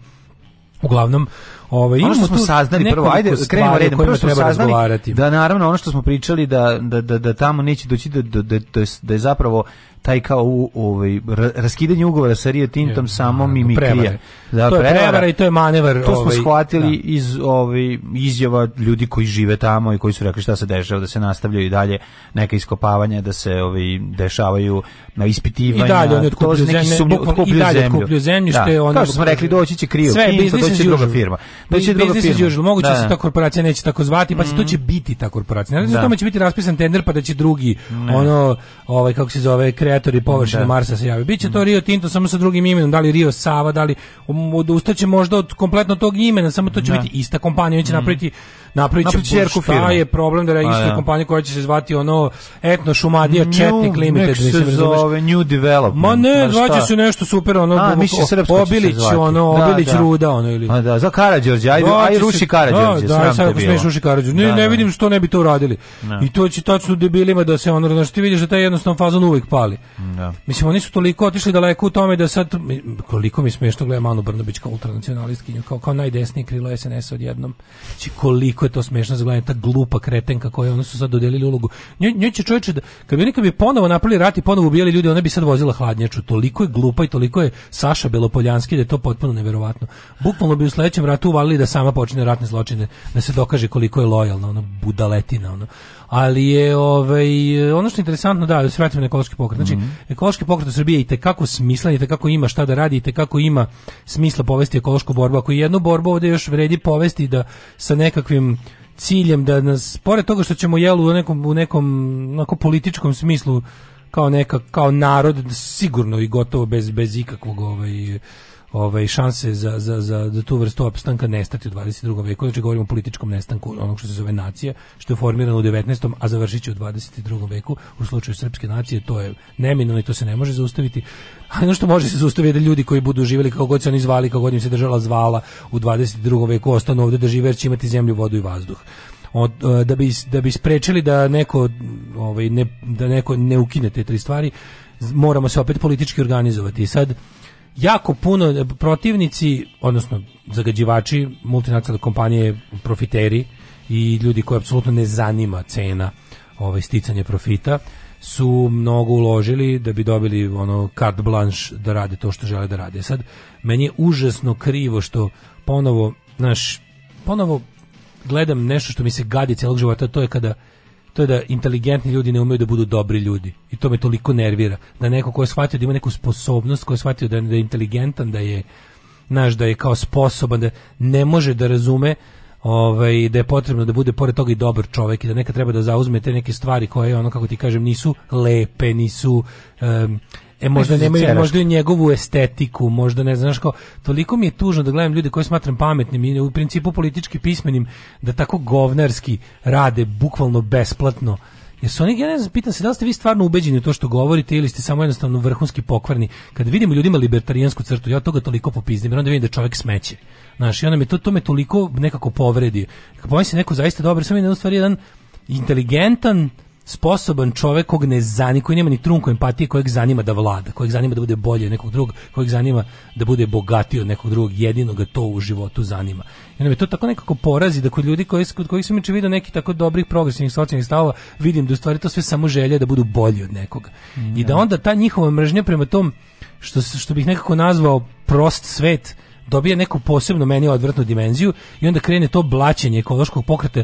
Uglavnom, ovaj ono što smo saznali prvo, ajde krenemo redom, prvo što treba razgovarati. Da naravno ono što smo pričali da, da, da, da tamo neće doći da, da, da, je zapravo taj kao ovaj raskidanje ugovora sa Rio Tintom da, samo mimikrija. Da, to je prevara i to je manevar. To smo ovaj, shvatili da. iz ovaj, izjava ljudi koji žive tamo i koji su rekli šta se dešava, da se nastavljaju i dalje neka iskopavanja, da se ovaj, dešavaju na ispitivanja. I dalje oni otkupljuju zemlje, otkupljuju i dalje otkupljuju zemljište. Da. Kao što smo rekli, doći će krio, sve, Kinto, doći će druga firma. Doći će druga firma. Moguće da. se da. ta korporacija neće tako zvati, pa mm. se to mm. će biti ta korporacija. Ne znam, da. tome će biti raspisan tender, pa da će drugi, ono, ovaj, kako se zove, kre kreatori površina da. Marsa se javi. Biće to mhm. Rio Tinto samo sa drugim imenom, da li Rio Sava, da li um, odustaće možda od kompletno tog imena, samo to će da. biti ista kompanija, će mm. napraviti napravit ćerku firmu. je problem da pa registruje ja. Da. kompaniju koja će se zvati ono etno šumadija Četnik Limited, se mislim, zove New Development. Ma ne, zvaće se nešto super, ono, A, misli, da srpsko Obilić, ono, da, Obilić da, Ruda, ono, ili... A, da, za Karadžorđe, aj, aj ruši Karadžorđe, da, da, sad ako smiješ ruši Karadžorđe. Ne, ne vidim što ne bi to radili. I to će tačno debilima da se ono, znaš, ti vidiš da taj jednostavno fazon uvek pali. Da. Mislim, oni su toliko otišli daleko u tome da sad, koliko mi smiješno gleda Manu Brnobić kao ultranacionalistkinju, kao, kao najdesnije krilo SNS odjednom. Znači, koliko koliko je to smešno za gledanje, ta glupa kretenka koju oni su sad dodelili ulogu. Njoj, njoj će čovječe, da, kad bi nekad bi ponovo napravili rat i ponovo ubijali ljudi, ona bi sad vozila hladnjaču. Toliko je glupa i toliko je Saša Belopoljanski da je to potpuno neverovatno. Bukvalno bi u sledećem ratu uvalili da sama počne ratne zločine, da se dokaže koliko je lojalna, ona budaletina, ona ali je ovaj ono što je interesantno da, da se vratimo na ekološki pokret. Znači, mm -hmm. ekološki pokret u Srbiji te kako smislen, te kako ima šta da radi, te kako ima smisla povesti ekološku borbu. Ako je jednu borbu ovdje još vredi povesti da sa nekakvim ciljem da nas pored toga što ćemo jelu u nekom u nekom onako političkom smislu kao neka kao narod sigurno i gotovo bez bez ikakvog ovaj ovaj šanse za, za, za, za tu vrstu opstanka nestati u 22. veku, znači govorimo o političkom nestanku onog što se zove nacija, što je formirano u 19. a završit će u 22. veku u slučaju srpske nacije, to je neminovno i to se ne može zaustaviti. A ono što može se zaustaviti da ljudi koji budu živeli kako god se oni zvali, kako god im se držala zvala u 22. veku ostanu ovde da žive jer će imati zemlju, vodu i vazduh. Od, e, da bi da bi sprečili da neko ovaj ne da neko ne ukine te tri stvari moramo se opet politički organizovati i sad jako puno e, protivnici, odnosno zagađivači, multinacionalne kompanije, profiteri i ljudi koji apsolutno ne zanima cena ovaj, sticanje profita, su mnogo uložili da bi dobili ono carte blanche da rade to što žele da rade. Sad, meni je užasno krivo što ponovo, znaš, ponovo gledam nešto što mi se gadi celog života, to je kada to je da inteligentni ljudi ne umeju da budu dobri ljudi. I to me toliko nervira. Da neko ko je shvatio da ima neku sposobnost, ko je shvatio da, da je inteligentan, da je naš da je kao sposoban da ne može da razume ovaj, da je potrebno da bude pored toga i dobar čovjek i da neka treba da zauzme te neke stvari koje ono kako ti kažem nisu lepe, nisu um, E možda nemaju, možda i njegovu estetiku, možda ne znaš kao, toliko mi je tužno da gledam ljude koje smatram pametnim i u principu politički pismenim da tako govnarski rade bukvalno besplatno. Jesu oni, ja ne znam, pitan se da li ste vi stvarno ubeđeni u to što govorite ili ste samo jednostavno vrhunski pokvarni. Kad vidimo ljudima libertarijansku crtu, ja toga toliko popiznim, jer onda vidim da čovjek smeće. Znaš, i onda me to, to me toliko nekako povredi. Kad pomislim neko zaista dobro, sam vidim jednu stvar, jedan inteligentan, sposoban čovjek kog ne zani, koji nema ni trunku empatije, kojeg zanima da vlada, kojeg zanima da bude bolje od nekog drugog, kojeg zanima da bude bogatiji od nekog drugog, jedino ga to u životu zanima. I onda me to tako nekako porazi da kod ljudi koji, kod kojih sam inače vidio neki tako dobrih progresivnih socijalnih stavova, vidim da u stvari to sve samo želje da budu bolji od nekoga. Mm, I da onda ta njihova mržnja prema tom što, što bih nekako nazvao prost svet, dobije neku posebno meni odvrtnu dimenziju i onda krene to blaćenje ekološkog pokreta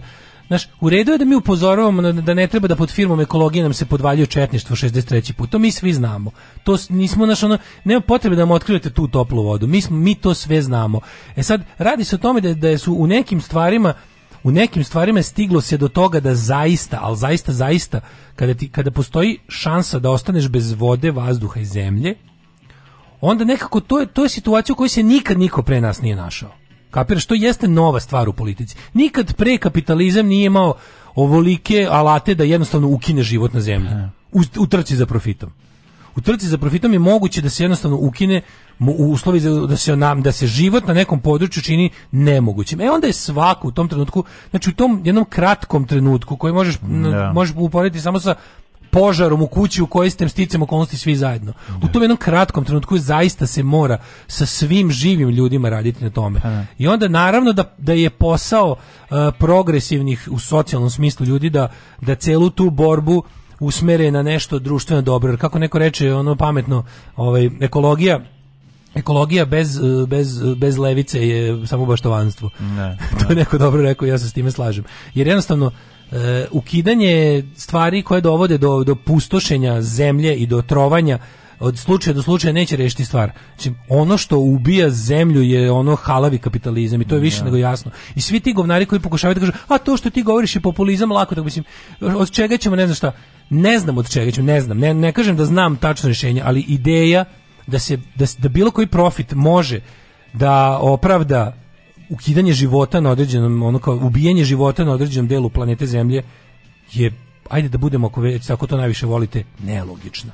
Znaš, u redu je da mi upozoravamo da ne treba da pod firmom ekologije nam se podvaljuje četništvo 63. put. To mi svi znamo. To nismo naš ono nema potrebe da nam otkrivate tu toplu vodu. Mi smo, mi to sve znamo. E sad radi se o tome da, da su u nekim stvarima u nekim stvarima stiglo se do toga da zaista, ali zaista, zaista, kada, ti, kada postoji šansa da ostaneš bez vode, vazduha i zemlje, onda nekako to je, to je situacija u kojoj se nikad niko pre nas nije našao. Kapiraš, to jeste nova stvar u politici. Nikad pre kapitalizam nije imao ovolike alate da jednostavno ukine život na zemlji. U, u trci za profitom. U trci za profitom je moguće da se jednostavno ukine uslovi da se nam da se život na nekom području čini nemogućim. E onda je svako u tom trenutku, znači u tom jednom kratkom trenutku koji možeš da. možeš uporediti samo sa požarom u kući u kojoj ste sticam okolnosti svi zajedno. U da. tom jednom kratkom trenutku zaista se mora sa svim živim ljudima raditi na tome. Pa da. I onda naravno da, da je posao uh, progresivnih u socijalnom smislu ljudi da, da celu tu borbu usmere na nešto društveno dobro. Jer kako neko reče, ono pametno, ovaj, ekologija, Ekologija bez, uh, bez, uh, bez levice je samo baštovanstvo. Ne, ne. to je neko dobro rekao, ja se s time slažem. Jer jednostavno, e, ukidanje stvari koje dovode do, do pustošenja zemlje i do trovanja od slučaja do slučaja neće rešiti stvar. Znači, ono što ubija zemlju je ono halavi kapitalizam i to je više ja. Da. nego jasno. I svi ti govnari koji pokušavaju da kažu, a to što ti govoriš je populizam, lako tako mislim, od čega ćemo, ne znam šta, ne znam od čega ćemo, ne znam, ne, ne kažem da znam tačno rešenje, ali ideja da se da, da bilo koji profit može da opravda ukidanje života na određenom, ono kao ubijanje života na određenom delu planete Zemlje je, ajde da budemo ako već ako to najviše volite, nelogično.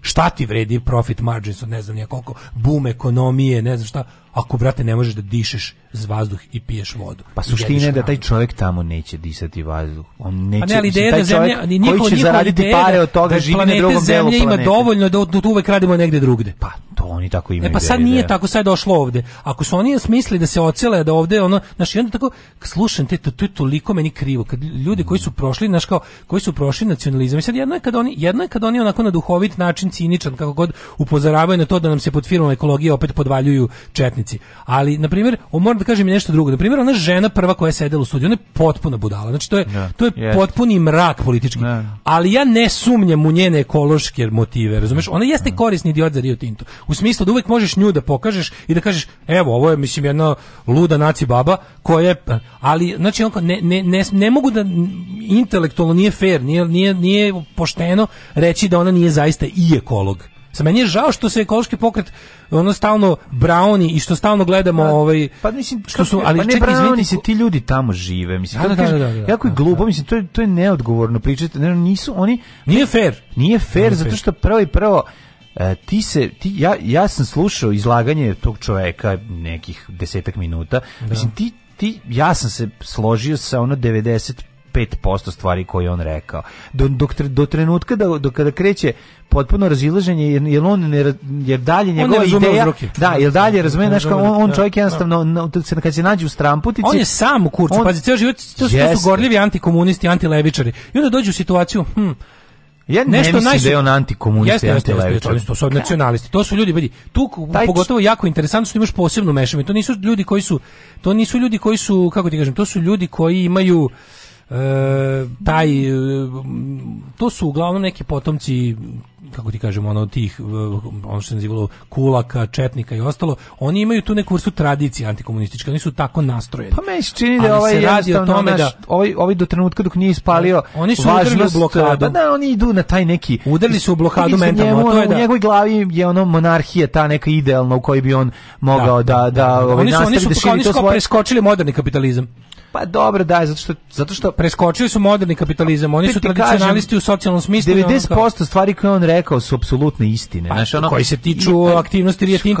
Šta ti vredi profit margins od ne znam ja koliko, boom ekonomije, ne znam šta, ako brate ne možeš da dišeš z vazduh i piješ vodu. Pa suština je da taj čovjek tamo neće disati vazduh. On neće. Pa ne, ali ideja da zemlja niko, koji će zaraditi ideja, pare da od toga da živi na drugom delu planete. ima dovoljno da, da uvek radimo negde drugde. Pa to oni tako imaju. E pa sad ideja. nije da. tako sad je došlo ovde. Ako su oni smislili da se ocele da ovde, ono naš onda tako slušam te to, to je toliko meni krivo kad ljudi koji su prošli naš kao koji su prošli nacionalizam i sad jedno je kad oni jedno je kad oni onako na duhovit način ciničan kako god upozoravaju na to da nam se pod firmom ekologije opet podvaljuju četnici utakmici. Ali na primjer, on moram da kaže mi nešto drugo. Na primjer, ona žena prva koja je sedela u studiju, ona je potpuna budala. Znači to je yeah, to je yes. potpuni mrak politički. Yeah. Ali ja ne sumnjam u njene ekološke motive, razumeš? Ona jeste yeah. korisni idiot za Rio Tinto. U smislu da uvek možeš nju da pokažeš i da kažeš, evo, ovo je mislim jedna luda naci baba koja je pa", ali znači onko, ne, ne, ne, ne, mogu da intelektualno nije fair, nije, nije, nije pošteno reći da ona nije zaista i ekolog Sa meni je žao što se ekološki pokret ono stalno brauni i što stalno gledamo pa, ovaj pa mislim što su ali pa čekaj izvinite se ti ljudi tamo žive mislim da, da, da, da, jako je glupo mislim to je to je neodgovorno pričate ne, nisu oni nije fer nije fer zato što prvo i prvo E, ti se ti ja ja sam slušao izlaganje tog čoveka nekih desetak minuta. Da. Mislim ti ti ja sam se složio sa ono 90 5% stvari koje on rekao. Do, dok, do trenutka da, do kada kreće potpuno razilaženje jer, jer on ne jer dalje njegova ideja da jer dalje razume znači on, on da. čovjek da. jednostavno da. Na, kad se nađe u stramputici on je sam u kurcu pazi ceo život to su, su gorljivi antikomunisti antilevičari i onda dođu u situaciju hm ja ne nešto mislim da je on antikomunist, antilevičar. To su nacionalisti. To su ljudi, vidi, tu Taj pogotovo jako interesantno što imaš posebnu mešavinu. To nisu ljudi koji su to nisu ljudi koji su kako ti kažem, to su ljudi koji imaju E, taj, e, to su uglavnom neki potomci kako ti kažemo, ono tih, e, ono što se nazivalo kulaka, četnika i ostalo, oni imaju tu neku vrstu tradicije antikomunističke, oni su tako nastrojeni. Pa meni se čini da ovaj radi o tome naš, da ovaj, ovaj do trenutka dok nije ispalio da, oni su udarili u blokadu. Pa da, oni idu na taj neki... Udarili su u blokadu mentalno. to je da, u njegovoj glavi je ono monarhija ta neka idealna u kojoj bi on mogao da, da, da, da, da, da, da, da, da, da, da, da, da, Pa dobro, da, zato što zato što preskočili su moderni kapitalizam, oni pa, su tradicionalisti kažem, u socijalnom smislu. 90% stvari koje on rekao su apsolutne istine. Pa, ono koji se tiču i, aktivnosti Rio i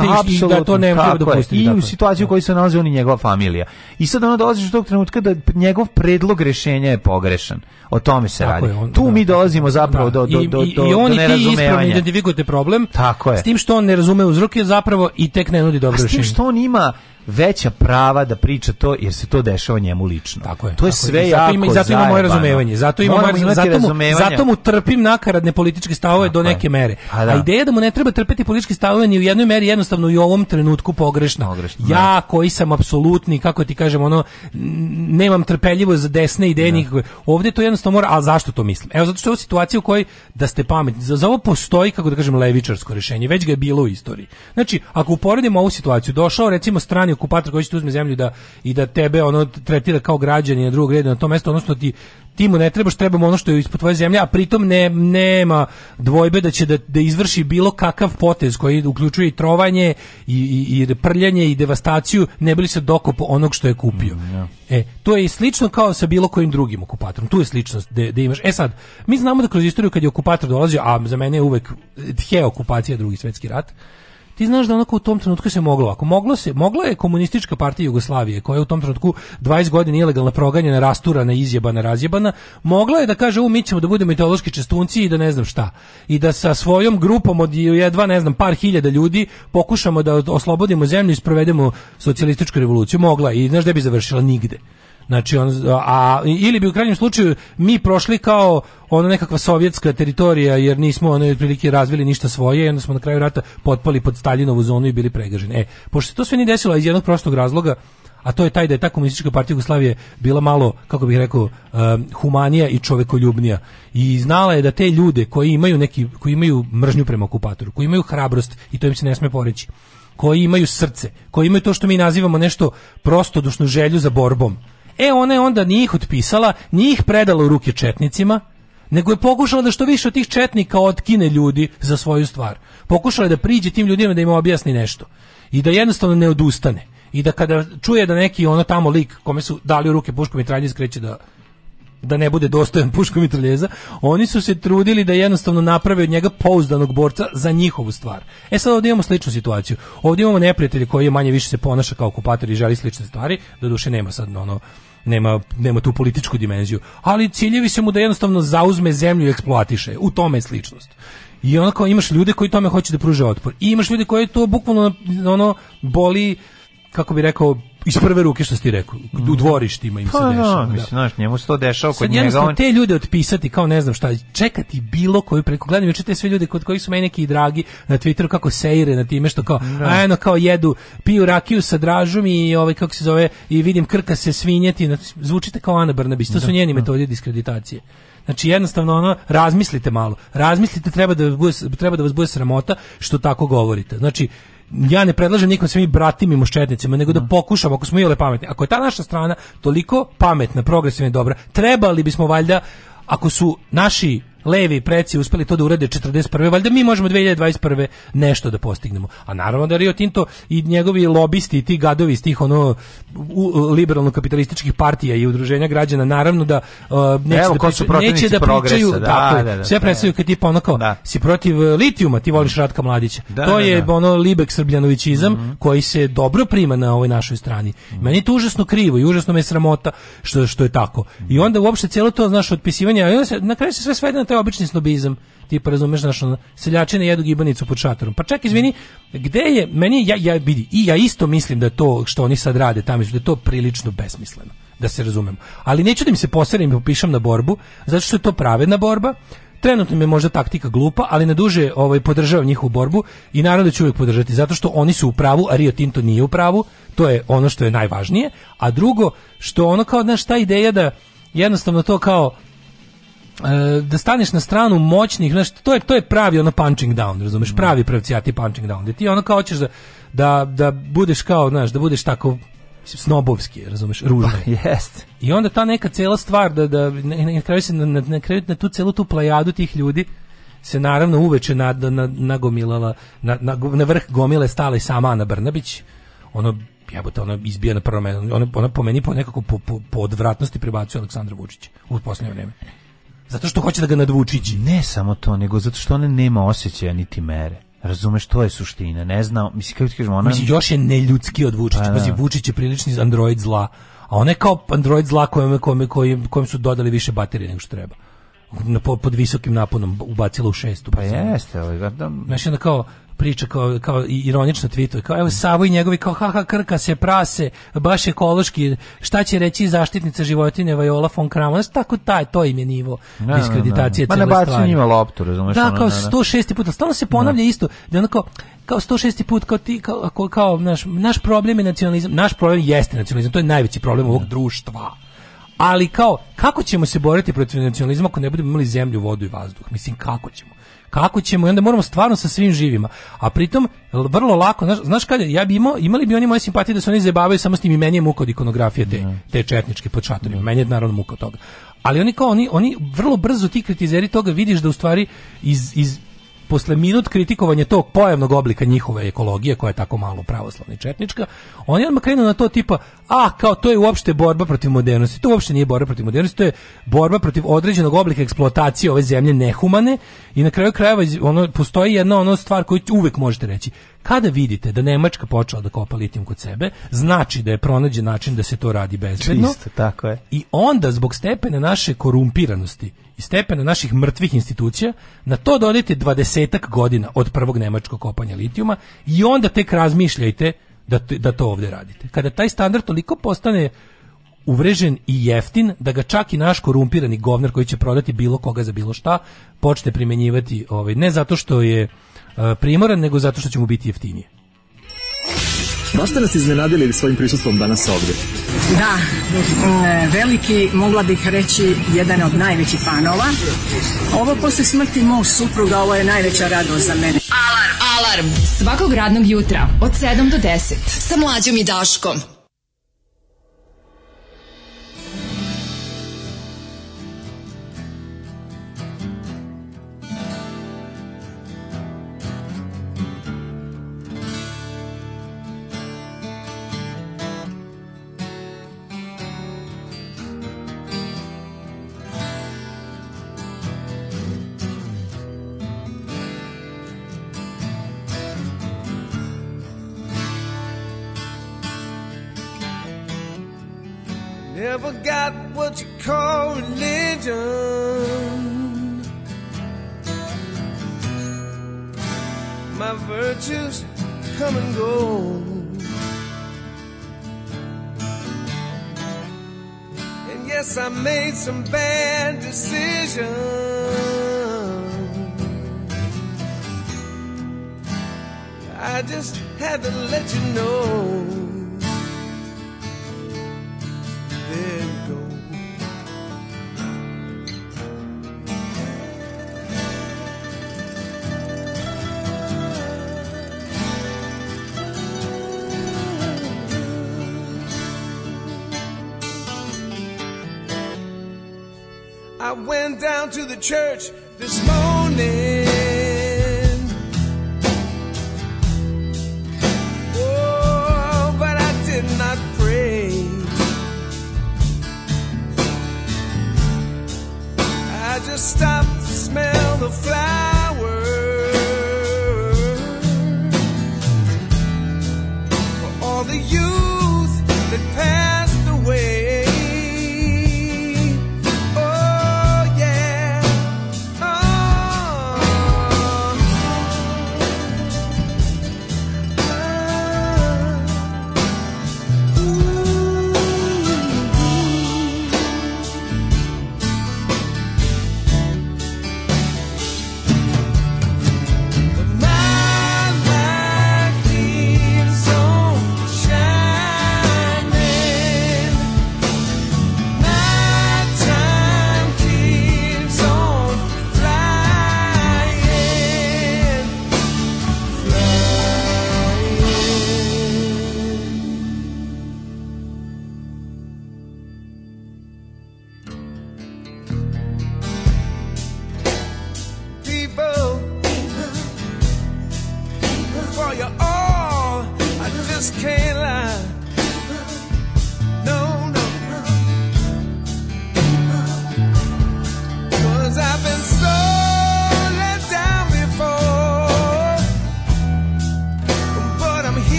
da to ne može da dopustiti. I u situaciju u kojoj se nalazi on i njegova familija. I sad ono dolazi do tog trenutka da njegov predlog rješenja je pogrešan. O tome se tako radi. Je, on, tu da, mi dolazimo zapravo da, do do i, do do i oni do ti ispravno identifikujete problem. Tako je. S tim što on ne razume uzroke zapravo i tek ne nudi dobro rješenje. S tim što on ima veća prava da priča to jer se to dešava njemu lično. Tako je. To je tako sve je. Zato jako ima, zato ima moje razumevanje. Zato ima moje, zato mu, zato mu trpim nakaradne političke stavove do neke mere. A, da. A ideja da mu ne treba trpeti političke stavove ni u jednoj meri jednostavno i u ovom trenutku pogrešna. pogrešna da. ja ne. koji sam apsolutni, kako ti kažem, ono nemam trpeljivost za desne ideje ne. Da. nikakve. Ovdje to jednostavno mora, al zašto to mislim? Evo zato što je ovo situacija u kojoj da ste pametni. Za, za ovo postoji, kako da kažem, levičarsko rešenje, Već ga je bilo u istoriji. Znači, ako uporedimo ovu situaciju, došao recimo strani okupator koji će uzme zemlju da, i da tebe ono tretira kao građanin građanina drugog reda na tom mestu, odnosno ti ti mu ne trebaš, trebamo ono što je ispod tvoje zemlje, a pritom ne, nema dvojbe da će da, da izvrši bilo kakav potez koji uključuje i trovanje i, i, i prljanje i devastaciju, ne bili se dokop onog što je kupio. Mm, yeah. E, to je slično kao sa bilo kojim drugim okupatorom. Tu je sličnost da imaš. E sad, mi znamo da kroz istoriju kad je okupator dolazio, a za mene je uvek tje okupacija drugi svetski rat, ti znaš da onako u tom trenutku se moglo, ako moglo se, mogla je komunistička partija Jugoslavije koja je u tom trenutku 20 godina ilegalna proganjena, rasturana, izjebana, razjebana, mogla je da kaže u mi ćemo da budemo ideološki čestunci i da ne znam šta. I da sa svojom grupom od jedva ne znam par hiljada ljudi pokušamo da oslobodimo zemlju i sprovedemo socijalističku revoluciju. Mogla je i znaš da bi završila nigde. Znači on a ili bi u krajnjem slučaju mi prošli kao ona nekakva sovjetska teritorija jer nismo ono otprilike razvili ništa svoje i onda smo na kraju rata potpali pod Staljinovu zonu i bili pregaženi. E, pošto se to sve nije desilo iz jednog prostog razloga, a to je taj da je ta komunistička partija Jugoslavije bila malo, kako bih rekao, um, humanija i čovekoljubnija. I znala je da te ljude koji imaju neki, koji imaju mržnju prema okupatoru, koji imaju hrabrost i to im se ne sme poreći, koji imaju srce, koji imaju to što mi nazivamo nešto prostodušnu želju za borbom, E, ona je onda njih otpisala, njih predala u ruke četnicima, nego je pokušala da što više od tih četnika otkine ljudi za svoju stvar. Pokušala je da priđe tim ljudima da im objasni nešto. I da jednostavno ne odustane. I da kada čuje da neki ono tamo lik kome su dali u ruke puškom i tralje kreće da da ne bude dostojan puškom i traljeza, oni su se trudili da jednostavno naprave od njega pouzdanog borca za njihovu stvar. E sad ovdje imamo sličnu situaciju. Ovdje imamo neprijatelje koji manje više se ponaša kao okupator i želi slične stvari, duše nema sad ono nema, nema tu političku dimenziju, ali ciljevi se mu da jednostavno zauzme zemlju i eksploatiše. U tome je sličnost. I onako imaš ljude koji tome hoće da pruže otpor. I imaš ljude koji to bukvalno ono boli kako bi rekao iz prve ruke što ti rekao, u dvorištima im se pa, da, dešava. No, da. mislim, znaš, njemu se to dešava kod njega. On... te ljude otpisati kao ne znam šta, čekati bilo koji preko gledam juče sve ljude kod kojih su meni neki dragi na Twitteru kako seire na time što kao da. ajno kao jedu, piju rakiju sa dražom i ovaj kako se zove i vidim krka se svinjeti, zvučite kao Ana Brnabić, to su da, njeni da. metode diskreditacije. Znači jednostavno ono razmislite malo. Razmislite treba da vas bude, treba da vas bude sramota što tako govorite. Znači ja ne predlažem nikom da se mi bratim i muščetnicima, nego da mhm. pokušamo, ako smo i ole pametni. Ako je ta naša strana toliko pametna, progresivna i dobra, trebali bismo valjda, ako su naši levi preci uspeli to da urade 41. Valjda mi možemo 2021. nešto da postignemo. A naravno da Rio Tinto i njegovi lobisti, i ti gadovi iz tih ono liberalno-kapitalističkih partija i udruženja građana, naravno da uh, neće, Evo, da, priča, neće da pričaju da, tako, da, da, sve da. predstavljaju kad tipa onako da. si protiv litijuma, ti voliš mm. Ratka Mladića. Da, to da, je ono Libek Srbljanovićizam mm -hmm. koji se dobro prima na ovoj našoj strani. Mm -hmm. Meni je to užasno krivo i užasno me sramota što, što je tako. I mm. onda uopšte cijelo to, znaš, otpisivanje, a onda se, na kraju se sve svede na taj obični snobizam tipa razumeš naš ono, seljačine jedu gibanicu pod šatorom. Pa ček, izvini, gde je meni ja ja vidi i ja isto mislim da to što oni sad rade tamo da je to prilično besmisleno, da se razumemo. Ali neću da mi se poserim i popišem na borbu, zato što je to pravedna borba. Trenutno mi je možda taktika glupa, ali na duže ovaj podržavam njihovu borbu i naravno da ću uvijek podržati zato što oni su u pravu, a Rio Tinto nije u pravu. To je ono što je najvažnije, a drugo što ono kao znaš ta ideja da jednostavno to kao E, da staneš na stranu moćnih, znači to je to je pravi ono punching down, razumeš, mm. pravi pravcijati punching down. Da ti ono kao hoćeš da, da, da budeš kao, znaš, da budeš tako snobovski, razumeš, ružno. Pa, jest. I onda ta neka cela stvar da da na, na kraju se na, na, na kraju na tu celu tu plajadu tih ljudi se naravno uveče na, nagomilala na, na, na, vrh gomile stala i sama Ana Brnabić ono jebote, ona izbija na prvo mene, ona, ona po meni po nekako po, po, po odvratnosti prebacuje Aleksandra Vučića u poslednje vreme. Zato što hoće da ga nadvučići. Ne samo to, nego zato što ona nema osjećaja niti mere. Razumeš, to je suština. Ne znam, mislim, kako ti kažem, ona... Mislim, još je neljudski od Vučića. Pa, da. Pazi, Vučić je prilični android zla, a ona je kao android zla kojem, kojim, kojem, kojem su dodali više baterije nego što treba na pod visokim naponom ubacila u šestu. Pa jeste, ali da. Znači, onda kao priča kao, kao ironično tvituje, kao evo Savo i njegovi, kao haha krka se prase, baš ekološki, šta će reći zaštitnica životinje Vajola von Kramon, tako taj, to im je nivo ne, diskreditacije ne, ne. Ma ne bacuju njima loptu, razumeš? Da, kao 106. puta, stalno se ponavlja ne. Da. isto, da ono kao, kao 106. put, kao ti, kao, kao, kao naš, naš problem je nacionalizam, naš problem jeste nacionalizam, to je najveći problem ovog društva ali kao kako ćemo se boriti protiv nacionalizma ako ne budemo imali zemlju, vodu i vazduh? Mislim kako ćemo? Kako ćemo? I onda moramo stvarno sa svim živima. A pritom vrlo lako, znaš, znaš kada ja bi imao, imali bi oni moje simpatije da se oni zabavaju samo s tim imenjem muka od ikonografije te, te četničke pod šatorima. Meni je naravno muka od toga. Ali oni kao oni oni vrlo brzo ti kritizeri toga vidiš da u stvari iz, iz posle minut kritikovanja tog pojavnog oblika njihove ekologije, koja je tako malo pravoslavna i četnička, oni odmah krenu na to tipa, a, kao to je uopšte borba protiv modernosti. To uopšte nije borba protiv modernosti, to je borba protiv određenog oblika eksploatacije ove zemlje nehumane i na kraju krajeva ono, postoji jedna ono stvar koju uvek možete reći. Kada vidite da Nemačka počela da kopa litijum kod sebe, znači da je pronađen način da se to radi bezbedno. Čisto, tako je. I onda zbog stepena naše korumpiranosti i stepena naših mrtvih institucija, na to dodajte dvadesetak godina od prvog nemačkog kopanja litijuma i onda tek razmišljajte da, da to ovde radite. Kada taj standard toliko postane uvrežen i jeftin da ga čak i naš korumpirani govnar koji će prodati bilo koga za bilo šta počne primenjivati ovaj ne zato što je eh, primoran nego zato što će mu biti jeftinije. Baš ste nas iznenadili svojim prisustvom danas ovdje? Da, e, veliki, mogla bih reći, jedan od najvećih panova. Ovo posle smrti mog supruga, ovo je najveća radost za mene. Alarm! Alarm! Svakog radnog jutra od 7 do 10 sa mlađom i Daškom. never got what you call religion. My virtues come and go. And yes, I made some bad decisions. I just had to let you know them go. I went down to the church this morning. stop to smell the flowers.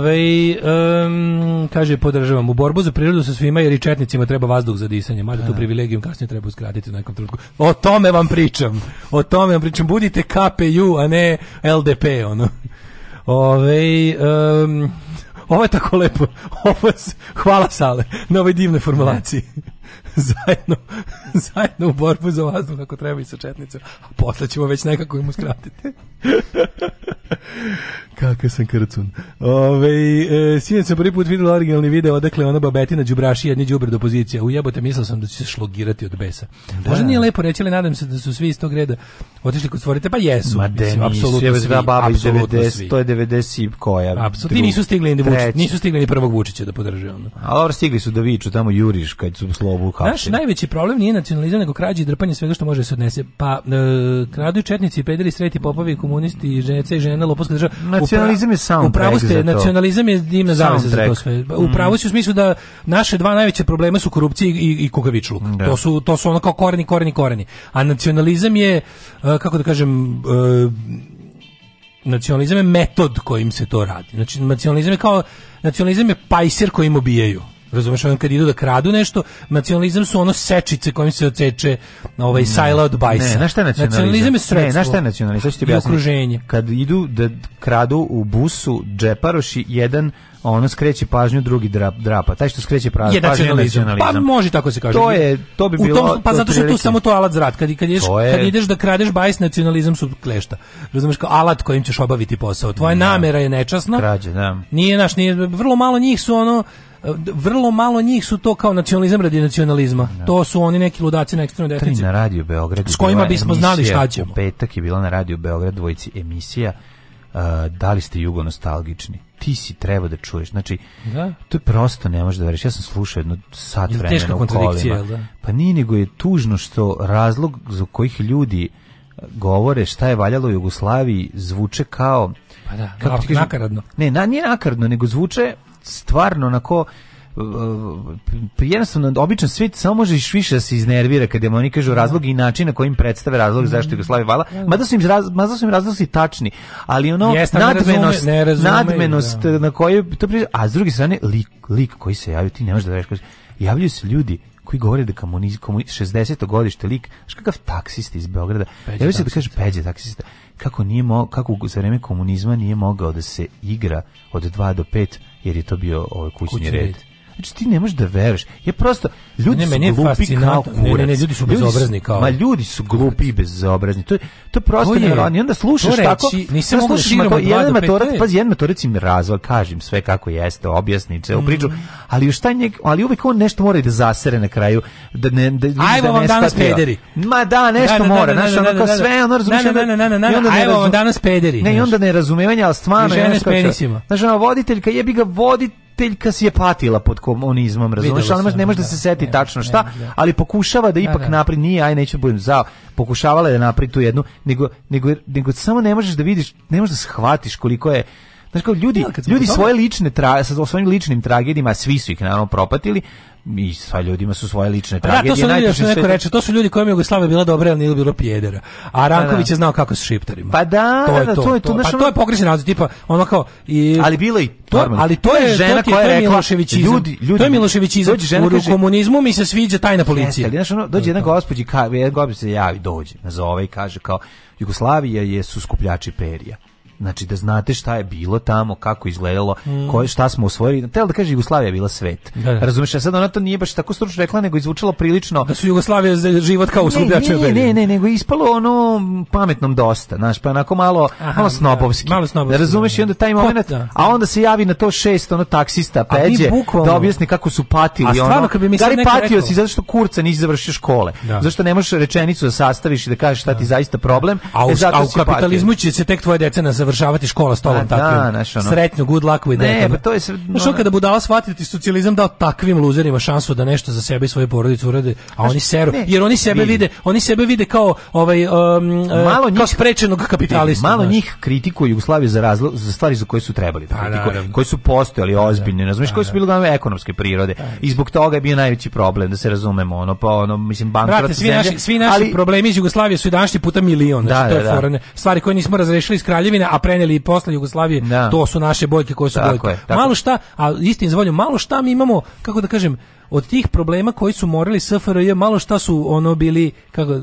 Ove, um, kaže, podržavam u borbu za prirodu sa svima jer i četnicima treba vazduh za disanje, mada tu da. privilegijom kasnije treba uskratiti u nekom trenutku. O tome vam pričam, o tome vam pričam, budite KPU, a ne LDP, ono. Ove, um, ovo je tako lepo, ovo, hvala sale na ovoj divnoj formulaciji. zajedno, zajedno u borbu za vazduh kako treba i sa četnicom. A posle ćemo već nekako im uskratiti. Kakav sam krcun. Ove, e, sinoć sam prvi put vidio originalni video odakle ona babetina đubraši jedni đubre do pozicije. Ujebote, mislio sam da će se šlogirati od besa. Da. Možda nije lepo reći, ali nadam se da su svi iz tog reda otišli kod stvorite, pa jesu. Ma de, mislim, apsolutno je svi, baba iz 90, to je 90 i koja. Apsolutno, ti nisu stigli ni, Vučić, nisu stigli ni prvog Vučića da podrže ono. Ali stigli su da viču tamo Juriš kad su slobu hapsili. Naš najveći problem nije nacionalizam, nego krađe i drpanje svega što može da se odnese. Pa, e, kradu četnici, pederi, sreti, popovi, komunisti, ženice i žene, lopovska država. Nacionalizam je sam Upravo ste, nacionalizam je dimna zaveza za to sve. Upravo mhm. ste u smislu da naše dva najveće problema su korupcija i, i, kukavičluk. Da. To, su, to su ono kao koreni, koreni, koreni. A nacionalizam je, e, kako da kažem, e, nacionalizam je metod kojim se to radi. Znači, nacionalizam je kao, nacionalizam je pajsir kojim obijaju. Razumeš, on kad idu da kradu nešto, nacionalizam su ono sečice kojim se oceče ovaj mm. sajla od bajsa. Ne, znaš šta je nacionalizam? Nacionalizam je sredstvo. Ne, znaš šta je nacionalizam? Ti I okruženje. Kad idu da kradu u busu džeparoši, jedan ono skreće pažnju, drugi drap, drapa. Taj što skreće pažnju je nacionalizam. Pa nacionalizam. Pa može tako da se kaže. To je, to bi bilo... U tom, pa zato što je tu samo to alat zrat. Kad, kad, ideš, je... kad ideš da kradeš bajs, nacionalizam su klešta. Razumeš, kao alat kojim ćeš obaviti posao. Tvoja da. namera je nečasna. Krađe, da. Nije naš, nije, vrlo malo njih su ono vrlo malo njih su to kao nacionalizam radi nacionalizma. No. Da. To su oni neki ludaci na ekstremnoj desnici. na radio Beograd. S kojima bismo znali šta ćemo. U petak je bila na radio Beograd dvojici emisija uh, da li ste jugonostalgični ti si treba da čuješ. Znači, da? to je prosto, ne možeš da veriš. Ja sam slušao jedno sat vremena teška u kolima. Da? Pa nije nego je tužno što razlog za kojih ljudi uh, govore šta je valjalo u Jugoslaviji zvuče kao... Pa da, kao, na, kažem, nakaradno. Ne, na, nije nakaradno, nego zvuče stvarno onako e, jednostavno običan svet samo možeš više da se iznervira kada im oni kažu razlog i način na kojim predstave razlog zašto Jugoslavija vala, mm. mada su im, raz, mada su im razlozi tačni, ali ono Jeste, nadmenost, razume, razume, nadmenost da. na kojoj to priča, a s druge strane lik, lik koji se javio, ti ne možeš da reš, javljaju se ljudi koji govore da komuniz, komuniz 60. godište lik, znaš kakav taksista iz Beograda, javio se da kaže peđe taksista, kako, nije mo, kako za vreme komunizma nije mogao da se igra od 2 do 5 jer je to bio ovaj kućni, kućni red. red. Znači ti ne možeš da veruješ. Je prosto ljudi ne, su meni glupi kao kurac. Ne, ne, ljudi su bezobrazni kao. Ma ljudi su glupi i bezobrazni. To je to prosto ne I onda slušaš reči, tako, nisi možeš da jedan matorac, pazi, jedan matorac im razval, kažem sve kako jeste, objasni celu mm. priču, ali u šta njeg, ali uvek on nešto mora i da zasere na kraju, da ne da vidi da vam danas pederi. Ma da, nešto da, da, da, mora, znači ono kao sve, ono razumeš. Ne, ne, ne, ne, ne, danas pederi. Ne, onda ne nerazumevanje, al stvarno je nešto. Znači, voditeljka jebi ga voditelj roditeljka si je patila pod komunizmom, razumiješ, ona ne može da, da se seti ne, tačno šta, ne, ne, ali pokušava da, da ipak da. napred, nije, aj neću da budem zao, pokušavala je da napravi tu jednu, nego, nego, nego samo ne možeš da vidiš, ne možeš da shvatiš koliko je Znaš kao, ljudi, ja, da, ljudi tome... svoje lične tra, sa svojim ličnim tragedijama, svi su ih naravno propatili, i sva ljudima su svoje lične tragedije. Da, to su ljudi, što neko reče, to su ljudi kojima Jugoslavija bila dobra, ali nije bilo pjedera. A da, Ranković da. je znao kako su šiptarima. Pa da, to je da, to. to, je, to, to. Pa to je pogrešan razlog, tipa, ono kao... I, ali bilo i to, normalno. Ali to je, žena koja je rekla, ljudi, ljudi, to je Miloševićizam. U kaže, komunizmu mi se sviđa tajna policija. Jeste, znaš, ono, dođe jedna gospođa, jedna gospođa se javi, dođe, nazove i kaže kao, Jugoslavija je su skupljači perija. Znači da znate šta je bilo tamo, kako izgledalo, mm. koje, šta smo usvojili. Tela da kaže Jugoslavija bila svet. Da, da. Razumeš, a e sad ona to nije baš tako stručno rekla, nego izvučalo prilično da su Jugoslavija život kao usubljače. Ne, ne, ne, ne, nego ispalo ono pametnom dosta, znaš, pa onako malo Aha, malo da. snobovski. Da, malo snobovski. Da razumeš da, i onda taj da. momenat, a onda se javi na to šest ono taksista peđe da objasni kako su patili a stvarno, ono. Kad bi mi Gari patio si zato što kurca nisi završio škole. Da. Zašto ne možeš rečenicu da sastaviš i da kažeš šta ti zaista problem? A e, u, e, a u kapitalizmu će se tek tvoje deca na završavati škola s tobom da, takvim. Naš, ono... Sretno, good luck with ne, Pa to je sve, znaš, kada budala shvatiti ti socijalizam dao takvim luzerima šansu da nešto za sebe i svoju porodicu urade, a oni seru, jer oni sebe vide, oni sebe vide kao ovaj um, malo eh, njih, kao sprečenog kapitalista. Malo njih kritikuju Jugoslaviju za razlog za stvari za koje su trebali da pa, kritikuju, koje su postojali da, ozbiljne, da, razumeš, koje su bile uglavnom ekonomske prirode. I zbog toga je bio najveći problem, da se razumemo, ono pa ono mislim bankrot svi naši, svi naši problemi iz Jugoslavije su i današnji puta milion, znači to je stvari koje nismo razrešili iz kraljevine, a preneli i posle Jugoslavije, da. to su naše boljke koje su tako boljke. Je, tako. Malo šta, a istim zvoljom, malo šta mi imamo, kako da kažem, od tih problema koji su morali SFRJ malo šta su ono bili kako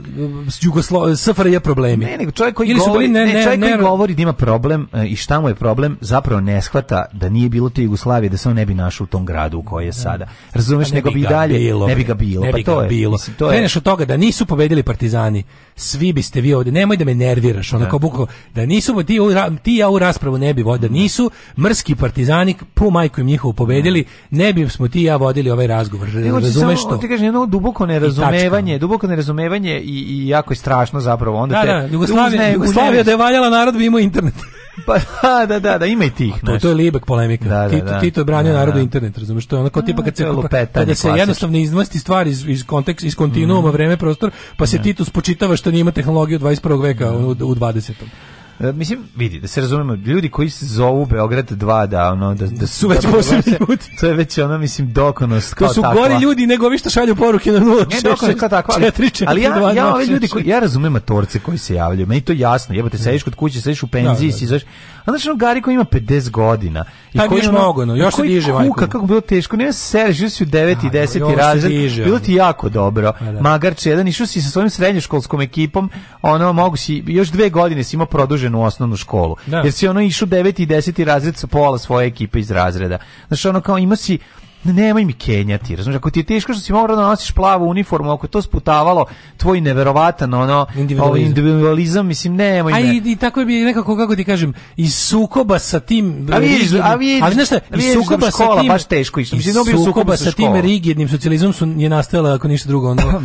Jugoslo SFRJ problemi. Ne, nego čovjek koji govori, ne, ne, čovjek ne, koji govori da ima problem e, i šta mu je problem, zapravo ne shvata da nije bilo te Jugoslavije da se on ne bi našao u tom gradu u kojoj je da. sada. Razumeš, pa nego bi i dalje bilo, ne bi ga bilo. Ne pa bi pa to ga je, bilo. Mislim, to Kreneš od toga da nisu pobedili partizani, svi biste vi ovdje, nemoj da me nerviraš, onako da. bukvalno da nisu ti, ti ja u raspravu ne bi vodio, da nisu mrski partizani po majku im njihovu pobedili, ne bi smo ti ja vodili ovaj razgovor razumeš to. Ti kažeš jedno duboko nerazumevanje, duboko nerazumevanje i, i jako je strašno zapravo. Onda da, te, da, Jugoslavija, Jugoslavija da je valjala narod bi imao internet. Pa da, da, da, da, ima i tih. To, to je Libek polemika. Da, da, da. Tito, je branio da, da narodu da. internet, razumeš? To je ono kao tipa kad se, kada se jednostavno izmasti stvari iz, iz kontekst, iz kontinuuma, mhm. vreme, prostor, pa se Tito spočitava što nije tehnologiju 21. veka u, u 20. E, mislim, vidi, da se razumemo, ljudi koji se zovu Beograd 2, da, ono, da, da su već posebni ljudi. To je već, ono, mislim, dokonost To su takva. gori ljudi nego vi što šalju poruke na 0, Ne, dokonost ali, ja, ja, ove ljudi, koji, ja razumem matorce koji se javljaju, meni to jasno, jebote sediš kod kuće, sediš u penziji, da, da, da. si A znaš, ono Gari koji ima 50 godina. I koji još mnogo, no, još se diže. Kuka, kako bilo teško, nema ser, živio si u 9. i 10. razred, bilo ti jako dobro. A, pa da. Magarč jedan, išao si sa svojim srednjoškolskom ekipom, ono, mogu si, još dve godine si imao produženu osnovnu školu. Da. Jer si ono išao 9. i 10. razred sa pola svoje ekipe iz razreda. Znači, ono, kao ima si, nemoj mi kenjati, razumiješ, ako ti je teško što si morao da nosiš plavu uniformu, ako je to sputavalo tvoj neverovatan ono, ovaj individualizam, ovaj individualizam mislim, nemoj me. A i, i tako bi nekako, kako ti kažem, iz sukoba sa tim... A vidiš, a vidiš, ali nešto, iz sukoba škola, sa tim... baš teško išlo, mislim, iz sukoba sa, tim rigidnim socijalizmom su, je nastajala, ako ništa drugo, ono,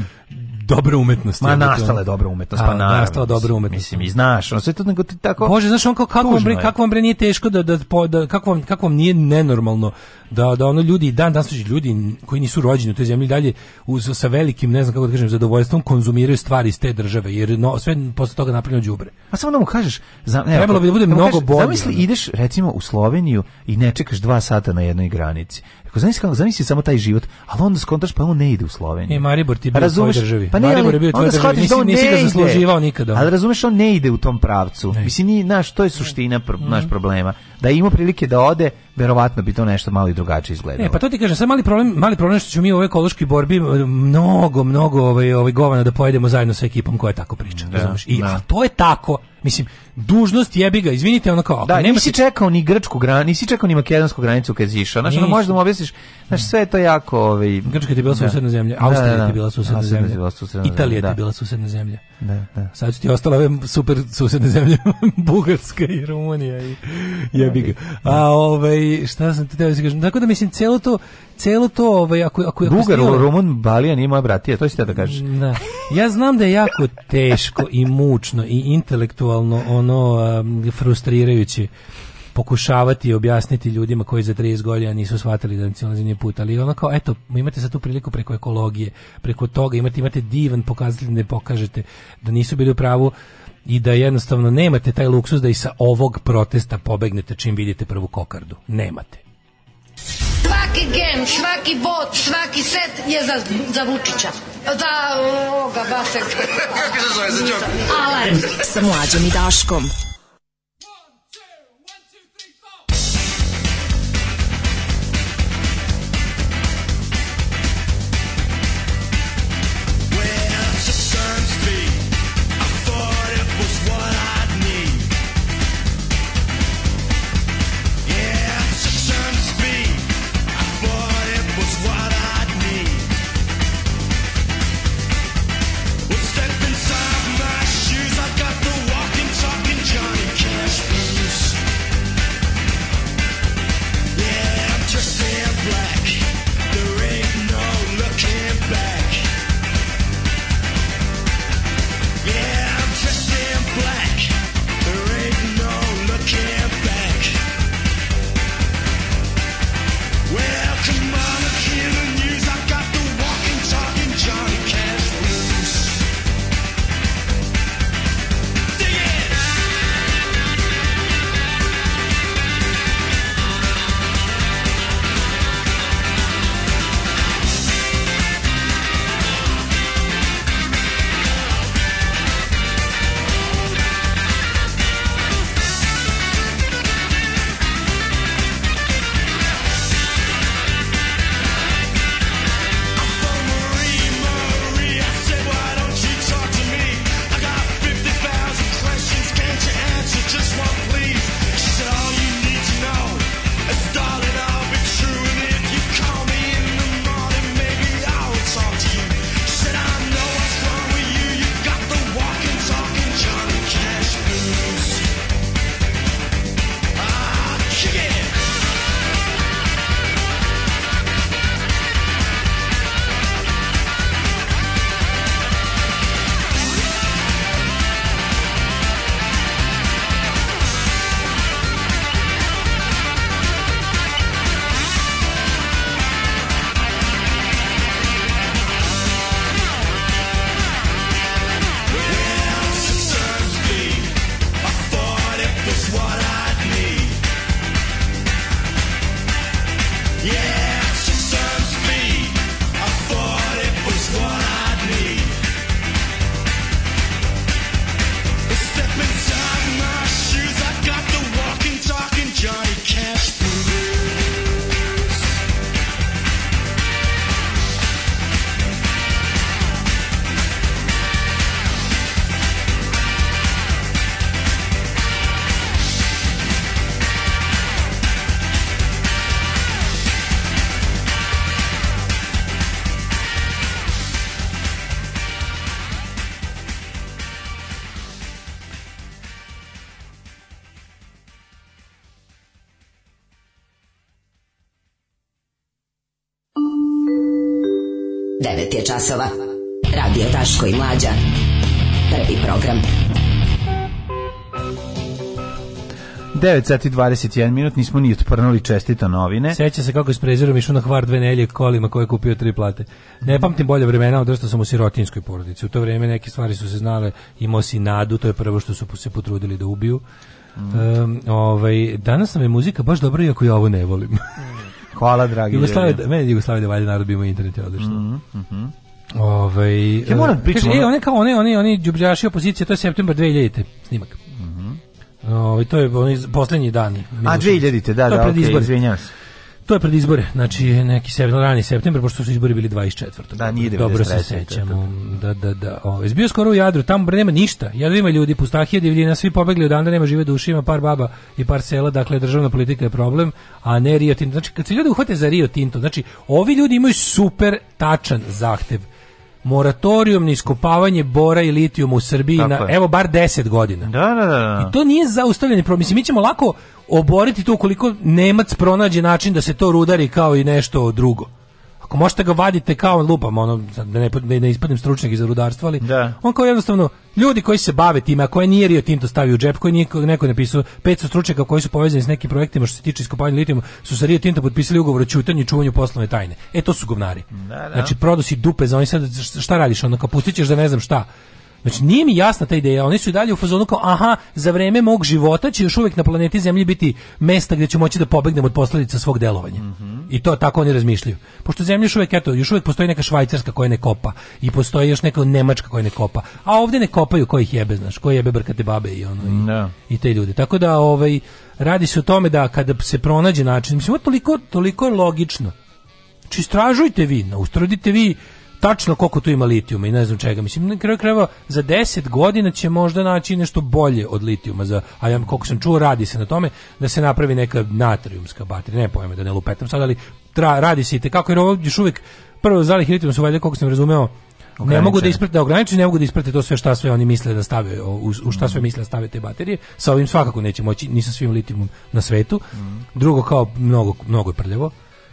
dobra umetnost. Ma nastala je dobra umetnost, pa naravno. Nastala dobra umetnost. Mislim, i znaš, on sve to nego ti tako... Bože, znaš, on kao, kako, vam, kako vam bre nije teško da, da, da, kako, vam, kako vam nije nenormalno da, da ono ljudi, dan danas znači, ljudi koji nisu rođeni u toj zemlji dalje uz, sa velikim, ne znam kako da kažem, zadovoljstvom konzumiraju stvari iz te države, jer no, sve posle toga napravljeno đubre. A samo da mu kažeš, za, ne, trebalo bi da bude da mnogo bolje. Zamisli, ideš recimo u Sloveniju i ne čekaš dva sata na jednoj granici. Ako kako zamisli samo taj život, a onda skontaš pa on ne ide u Sloveniju. E, Maribor ti bio razumeš, u državi. Pa ne, Maribor je bio u tvojoj državi, nisi, da nisi ga zasluživao nikada. Ali razumeš, on ne ide u tom pravcu. Ne. Mislim, ni, naš, to je suština pr, mm naš problema da ima prilike da ode, verovatno bi to nešto malo i drugačije izgledalo. E, pa to ti kažem, sad mali problem, mali problem što ćemo mi u ovoj ekološkoj borbi mnogo, mnogo ovaj, ovaj govana da pojedemo zajedno sa ekipom koja tako priča, da, I, da. a to je tako, mislim, dužnost jebi ga, izvinite, ona kao... Da, si nisi čekao ni grčku granicu, nisi čekao ni makedonsku granicu kad si išao. Znaš, možeš da mu objasniš, znaš, sve je to jako... Ovaj... Grčka ti je bila da. susedna zemlja, da, Austrija da, ti je da, bila susedna zemlja, Italija ti je bila susedna zemlja. Da, da. Sad su ti ostala ove super susedne zemlje, Bugarska i Rumunija i jebi ga. A ovaj, šta sam ti teo da kažem, tako da mislim, celo to, celo to, ovaj, ako, ako, ako Bugar, stilo... Rumun, Balija nije moja bratija, to ćete da kažeš. Da. Ja znam da je jako teško i mučno i intelektualno ono um, frustrirajući pokušavati i objasniti ljudima koji za 30 godina nisu shvatili da nacionalizam nije put, ali ono kao, eto, imate sad tu priliku preko ekologije, preko toga, imate, imate divan pokazatelj da ne pokažete da nisu bili u pravu i da jednostavno nemate taj luksus da i sa ovog protesta pobegnete čim vidite prvu kokardu. Nemate svaki gem, svaki bot, svaki set je za, za Vučića. Da, ovoga, Basek. Kako se zove, za Alarm sa mlađom i Daškom. časova. Radio Taško i Mlađa. Prvi program. 9 sati 21 minut, nismo ni otprnuli čestito novine. Seća se kako je s prezirom išao na hvar dve nelje kolima koje je kupio tri plate. Ne pamtim bolje vremena, odrastao sam u sirotinskoj porodici. U to vrijeme neke stvari su se znale, imao si nadu, to je prvo što su se potrudili da ubiju. Mm. Um, ovaj, danas nam je muzika baš dobra, iako ja ovo ne volim. Hvala, dragi. Jugoslavia, meni Jugoslavia da valja narod bi imao internet je odlično. Mm -hmm. Ovaj Ja moram e, pričam. Kaže, e, oni kao oni, oni oni đubđaši opozicije, to je septembar 2000 snimak. Mhm. Mm ovaj to je oni poslednji dani. A 2000-te, da, to da, pred okay, izvinjavam se. To je pred izbore, znači neki septembar, rani septembar, pošto su izbori bili 24. Da, nije 93. Dobro se sećamo. Da, da, da. O, ovaj, izbio skoro u Jadru, tamo nema ništa. Jadru ima ljudi, pustahije, divljina, svi pobegli odande, nema žive duše, ima par baba i par sela, dakle državna politika je problem, a ne Rio Tinto. Znači, kad se ljudi uhvate za Rio Tinto, znači, ovi ljudi imaju super tačan zahtev moratorijum na iskopavanje bora i litijuma u Srbiji na evo bar 10 godina. Da, da, da, da. I to nije zaustavljeni problem. Mislim, mi ćemo lako oboriti to ukoliko Nemac pronađe način da se to rudari kao i nešto drugo ako možete ga vadite kao lupam, ono, da ne, da ne ispadnem stručnjak iz rudarstva, ali da. on kao jednostavno, ljudi koji se bave tim a koje nije Rio Tinto stavio u džep, koji nije neko napisao, 500 stručnjaka koji su povezani s nekim projektima što se tiče iskopanja litijuma, su sa Rio Tinto potpisali ugovor o ćutanju i čuvanju poslovne tajne. E, to su govnari. Da, da. Znači, prodosi dupe za oni sad, šta radiš, ono, kapustićeš da ne znam šta. Znači nije mi jasna ta ideja. Oni su i dalje u fazonu kao aha, za vreme mog života će još uvek na planeti Zemlji biti mesta gde ću moći da pobegnem od posledica svog delovanja. Mm -hmm. I to tako oni razmišljaju. Pošto Zemlja još uvijek eto, još uvek postoji neka Švajcarska koja ne kopa i postoji još neka Nemačka koja ne kopa. A ovde ne kopaju koji ih jebe, znaš, koji jebe brkate babe i ono i, no. Da. i te ljude. Tako da ovaj radi se o tome da kada se pronađe način, mislim, ovo toliko toliko logično. Či istražujte vi, ustrudite vi tačno koliko tu ima litijuma i ne znam čega. Mislim, na kraju krajeva za 10 godina će možda naći nešto bolje od litijuma. Za, a ja, koliko sam čuo, radi se na tome da se napravi neka natrijumska baterija. Ne pojme da ne lupetam sad, ali tra, radi se i tekako, jer ovo još uvijek prvo zalih litijuma su valjda, koliko sam razumeo, Ograničene. Ne mogu da isprate, da ograničeni ne mogu da isprate to sve šta sve oni misle da stave, u, u šta sve mm. misle da stave te baterije. Sa ovim svakako neće moći, ni sa svim litijumom na svetu. Mm. Drugo kao mnogo mnogo je prljavo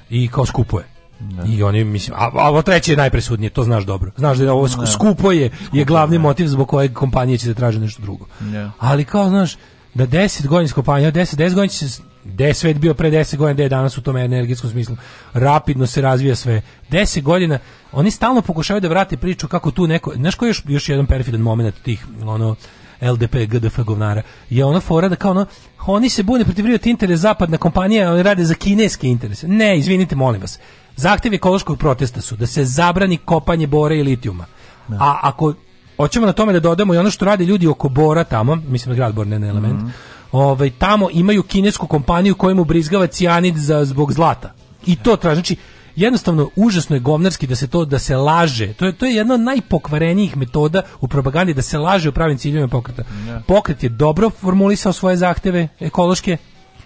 i kao skupuje. Da. I oni mislim, a, a ovo treće je najpresudnije, to znaš dobro. Znaš da je ovo sku, da. skupo je, skupo, je glavni ne. Da. motiv zbog kojeg kompanije će da traže nešto drugo. Ne. Da. Ali kao znaš, da 10 godina kompanija, 10 10 godina se gde je svet bio pre 10 godina, gde je danas u tom energetskom smislu, rapidno se razvija sve. 10 godina, oni stalno pokušavaju da vrate priču kako tu neko, znaš koji je još, još jedan perfidan moment tih, ono, LDP, GDF govnara, je ono fora da kao ono, oni se bune protiv Rio Tintele zapadna kompanija, oni rade za kineske interese. Ne, izvinite, molim vas Zahtevi ekološkog protesta su da se zabrani kopanje bora i litijuma. Da. A ako hoćemo na tome da dodamo i ono što rade ljudi oko bora tamo, mislim da grad bor ne, ne element, mm -hmm. ovaj, tamo imaju kinesku kompaniju kojemu brizgava cijanid za, zbog zlata. I to traži. Znači, jednostavno užasno je govnarski da se to da se laže. To je to je jedna od najpokvarenijih metoda u propagandi da se laže u pravim ciljevima pokreta. Yeah. Da. Pokret je dobro formulisao svoje zahteve ekološke,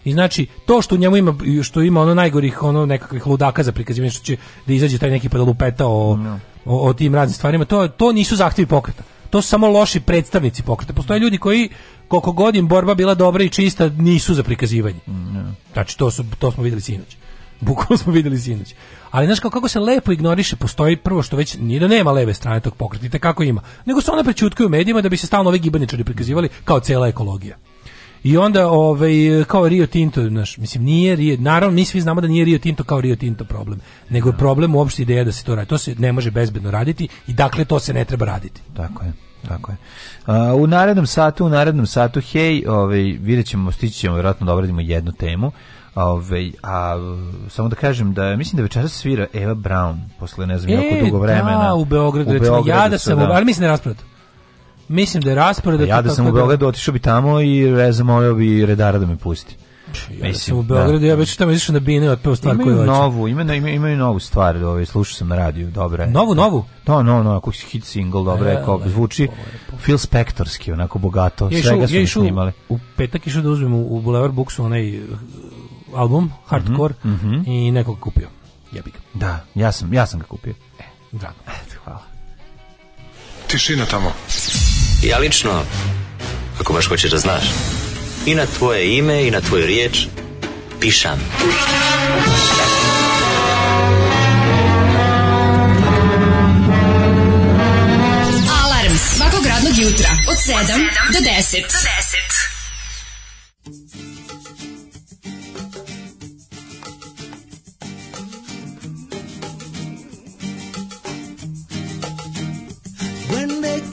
I znači to što u njemu ima što ima ono najgorih ono nekakvih ludaka za prikazivanje što će da izađe taj neki pedalupeta pa o, no. o, o tim raznim stvarima, to to nisu zahtevi pokreta. To su samo loši predstavnici pokreta. Postoje ljudi koji koliko godin borba bila dobra i čista, nisu za prikazivanje. No. Mm, da. Znači to su to smo videli sinoć. Bukvalno smo videli sinoć. Ali znaš kako, kako se lepo ignoriše, postoji prvo što već nije da nema leve strane tog pokreta, kako ima. Nego se ona prećutkaju medijima da bi se stalno ove gibaničari prikazivali kao cela ekologija. I onda ovaj kao Rio Tinto, znaš, mislim nije Rio, naravno mi svi znamo da nije Rio Tinto kao Rio Tinto problem, nego je da. problem uopšte ideja da se to radi. To se ne može bezbedno raditi i dakle to se ne treba raditi. Tako je. Tako je. Uh, u narednom satu, u narednom satu, hej, ovaj, videćemo, stići ćemo verovatno da obradimo jednu temu, Ove, ovaj, a samo da kažem da mislim da večeras svira Eva Brown posle ne znam e, jako dugo vremena. Da, u Beogradu, u Beogradu recimo, ja da sam, da. ali mislim da je rasprat. Mislim da je raspored... Pa ja da sam u da- Beogradu otišao bi tamo i zamolio bi redara da me pusti. Ja da mislim, u Beogradu, da. ja već tamo izašao na bine od prvo stvar koju hoću. Novu, ima, ima, imaju novu stvar, ovaj, slušao sam na radiju, dobro je. Novu, novu? Da, no, no, no, kako si hit single, dobro je, e, kako zvuči Phil Spectorski, onako bogato, ja svega su ja snimali. U petak išao da uzmem u, u Boulevard Booksu onaj uh, album, mhm, Hardcore, mm -hmm. i nekog kupio. Jebi ga. Da, ja sam, ja sam ga kupio. E, drago. Hvala tišina tamo. Ja lično, ako baš hoćeš da znaš, i na tvoje ime i na tvoju riječ pišam. Alarm svakog radnog jutra od 7 do 10. Do 10.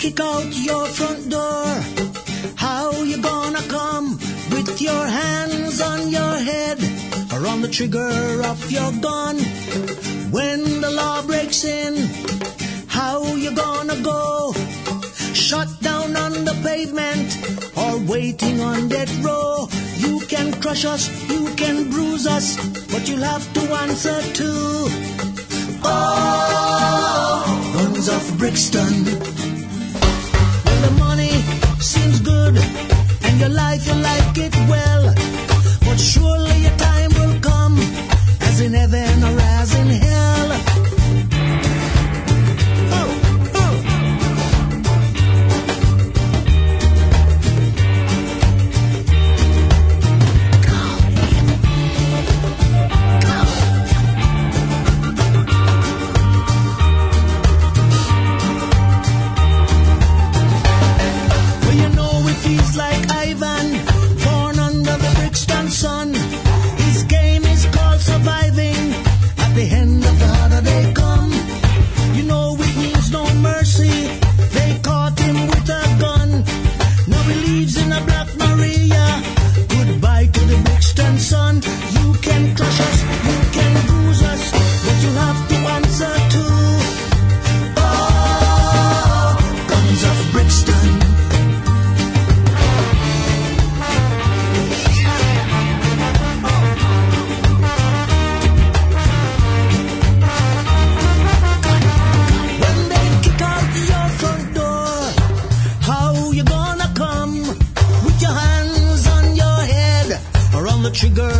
kick out your front door. How you gonna come with your hands on your head or on the trigger of your gun when the law breaks in? How you gonna go? Shot down on the pavement or waiting on death row? You can crush us, you can bruise us, but you'll have to answer too. Oh, guns of Brixton good and your life you like it well. But surely your time will come, as in heaven or as in hell. sugar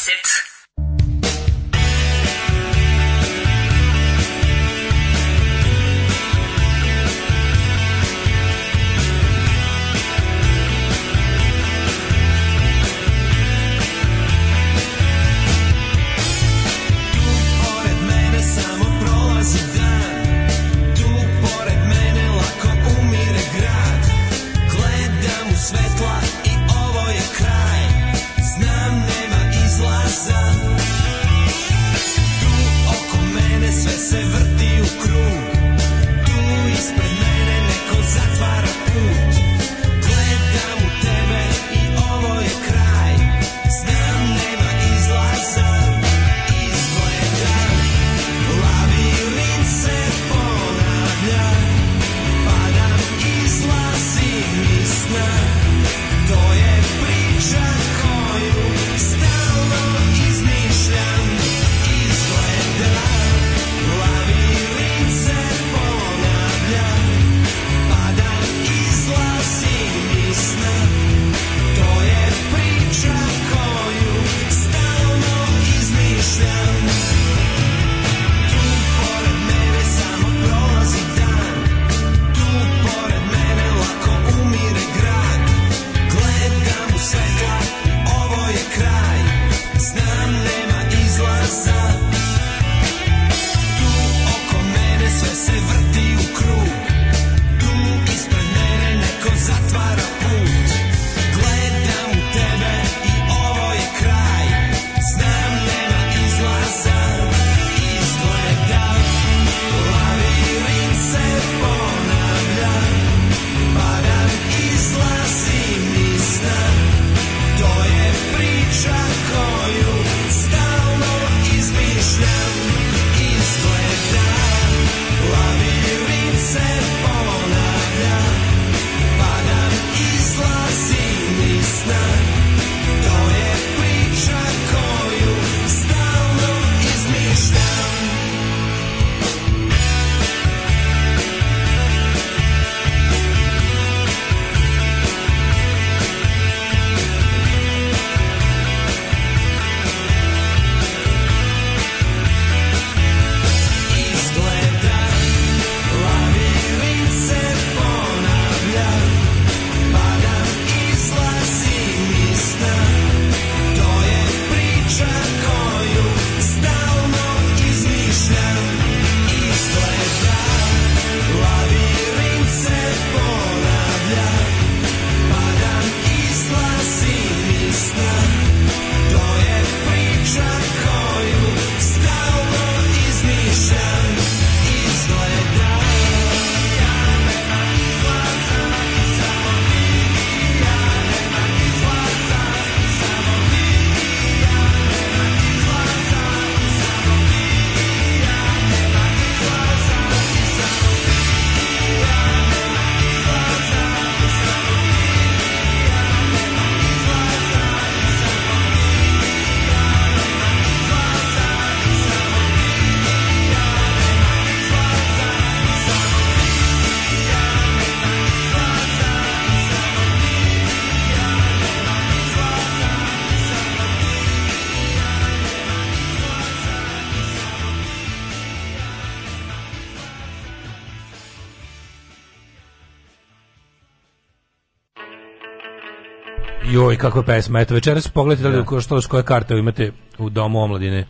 Joj, kakva pesma. Eto, večeras pogledajte da. li da. što, koje karte imate u Domu omladine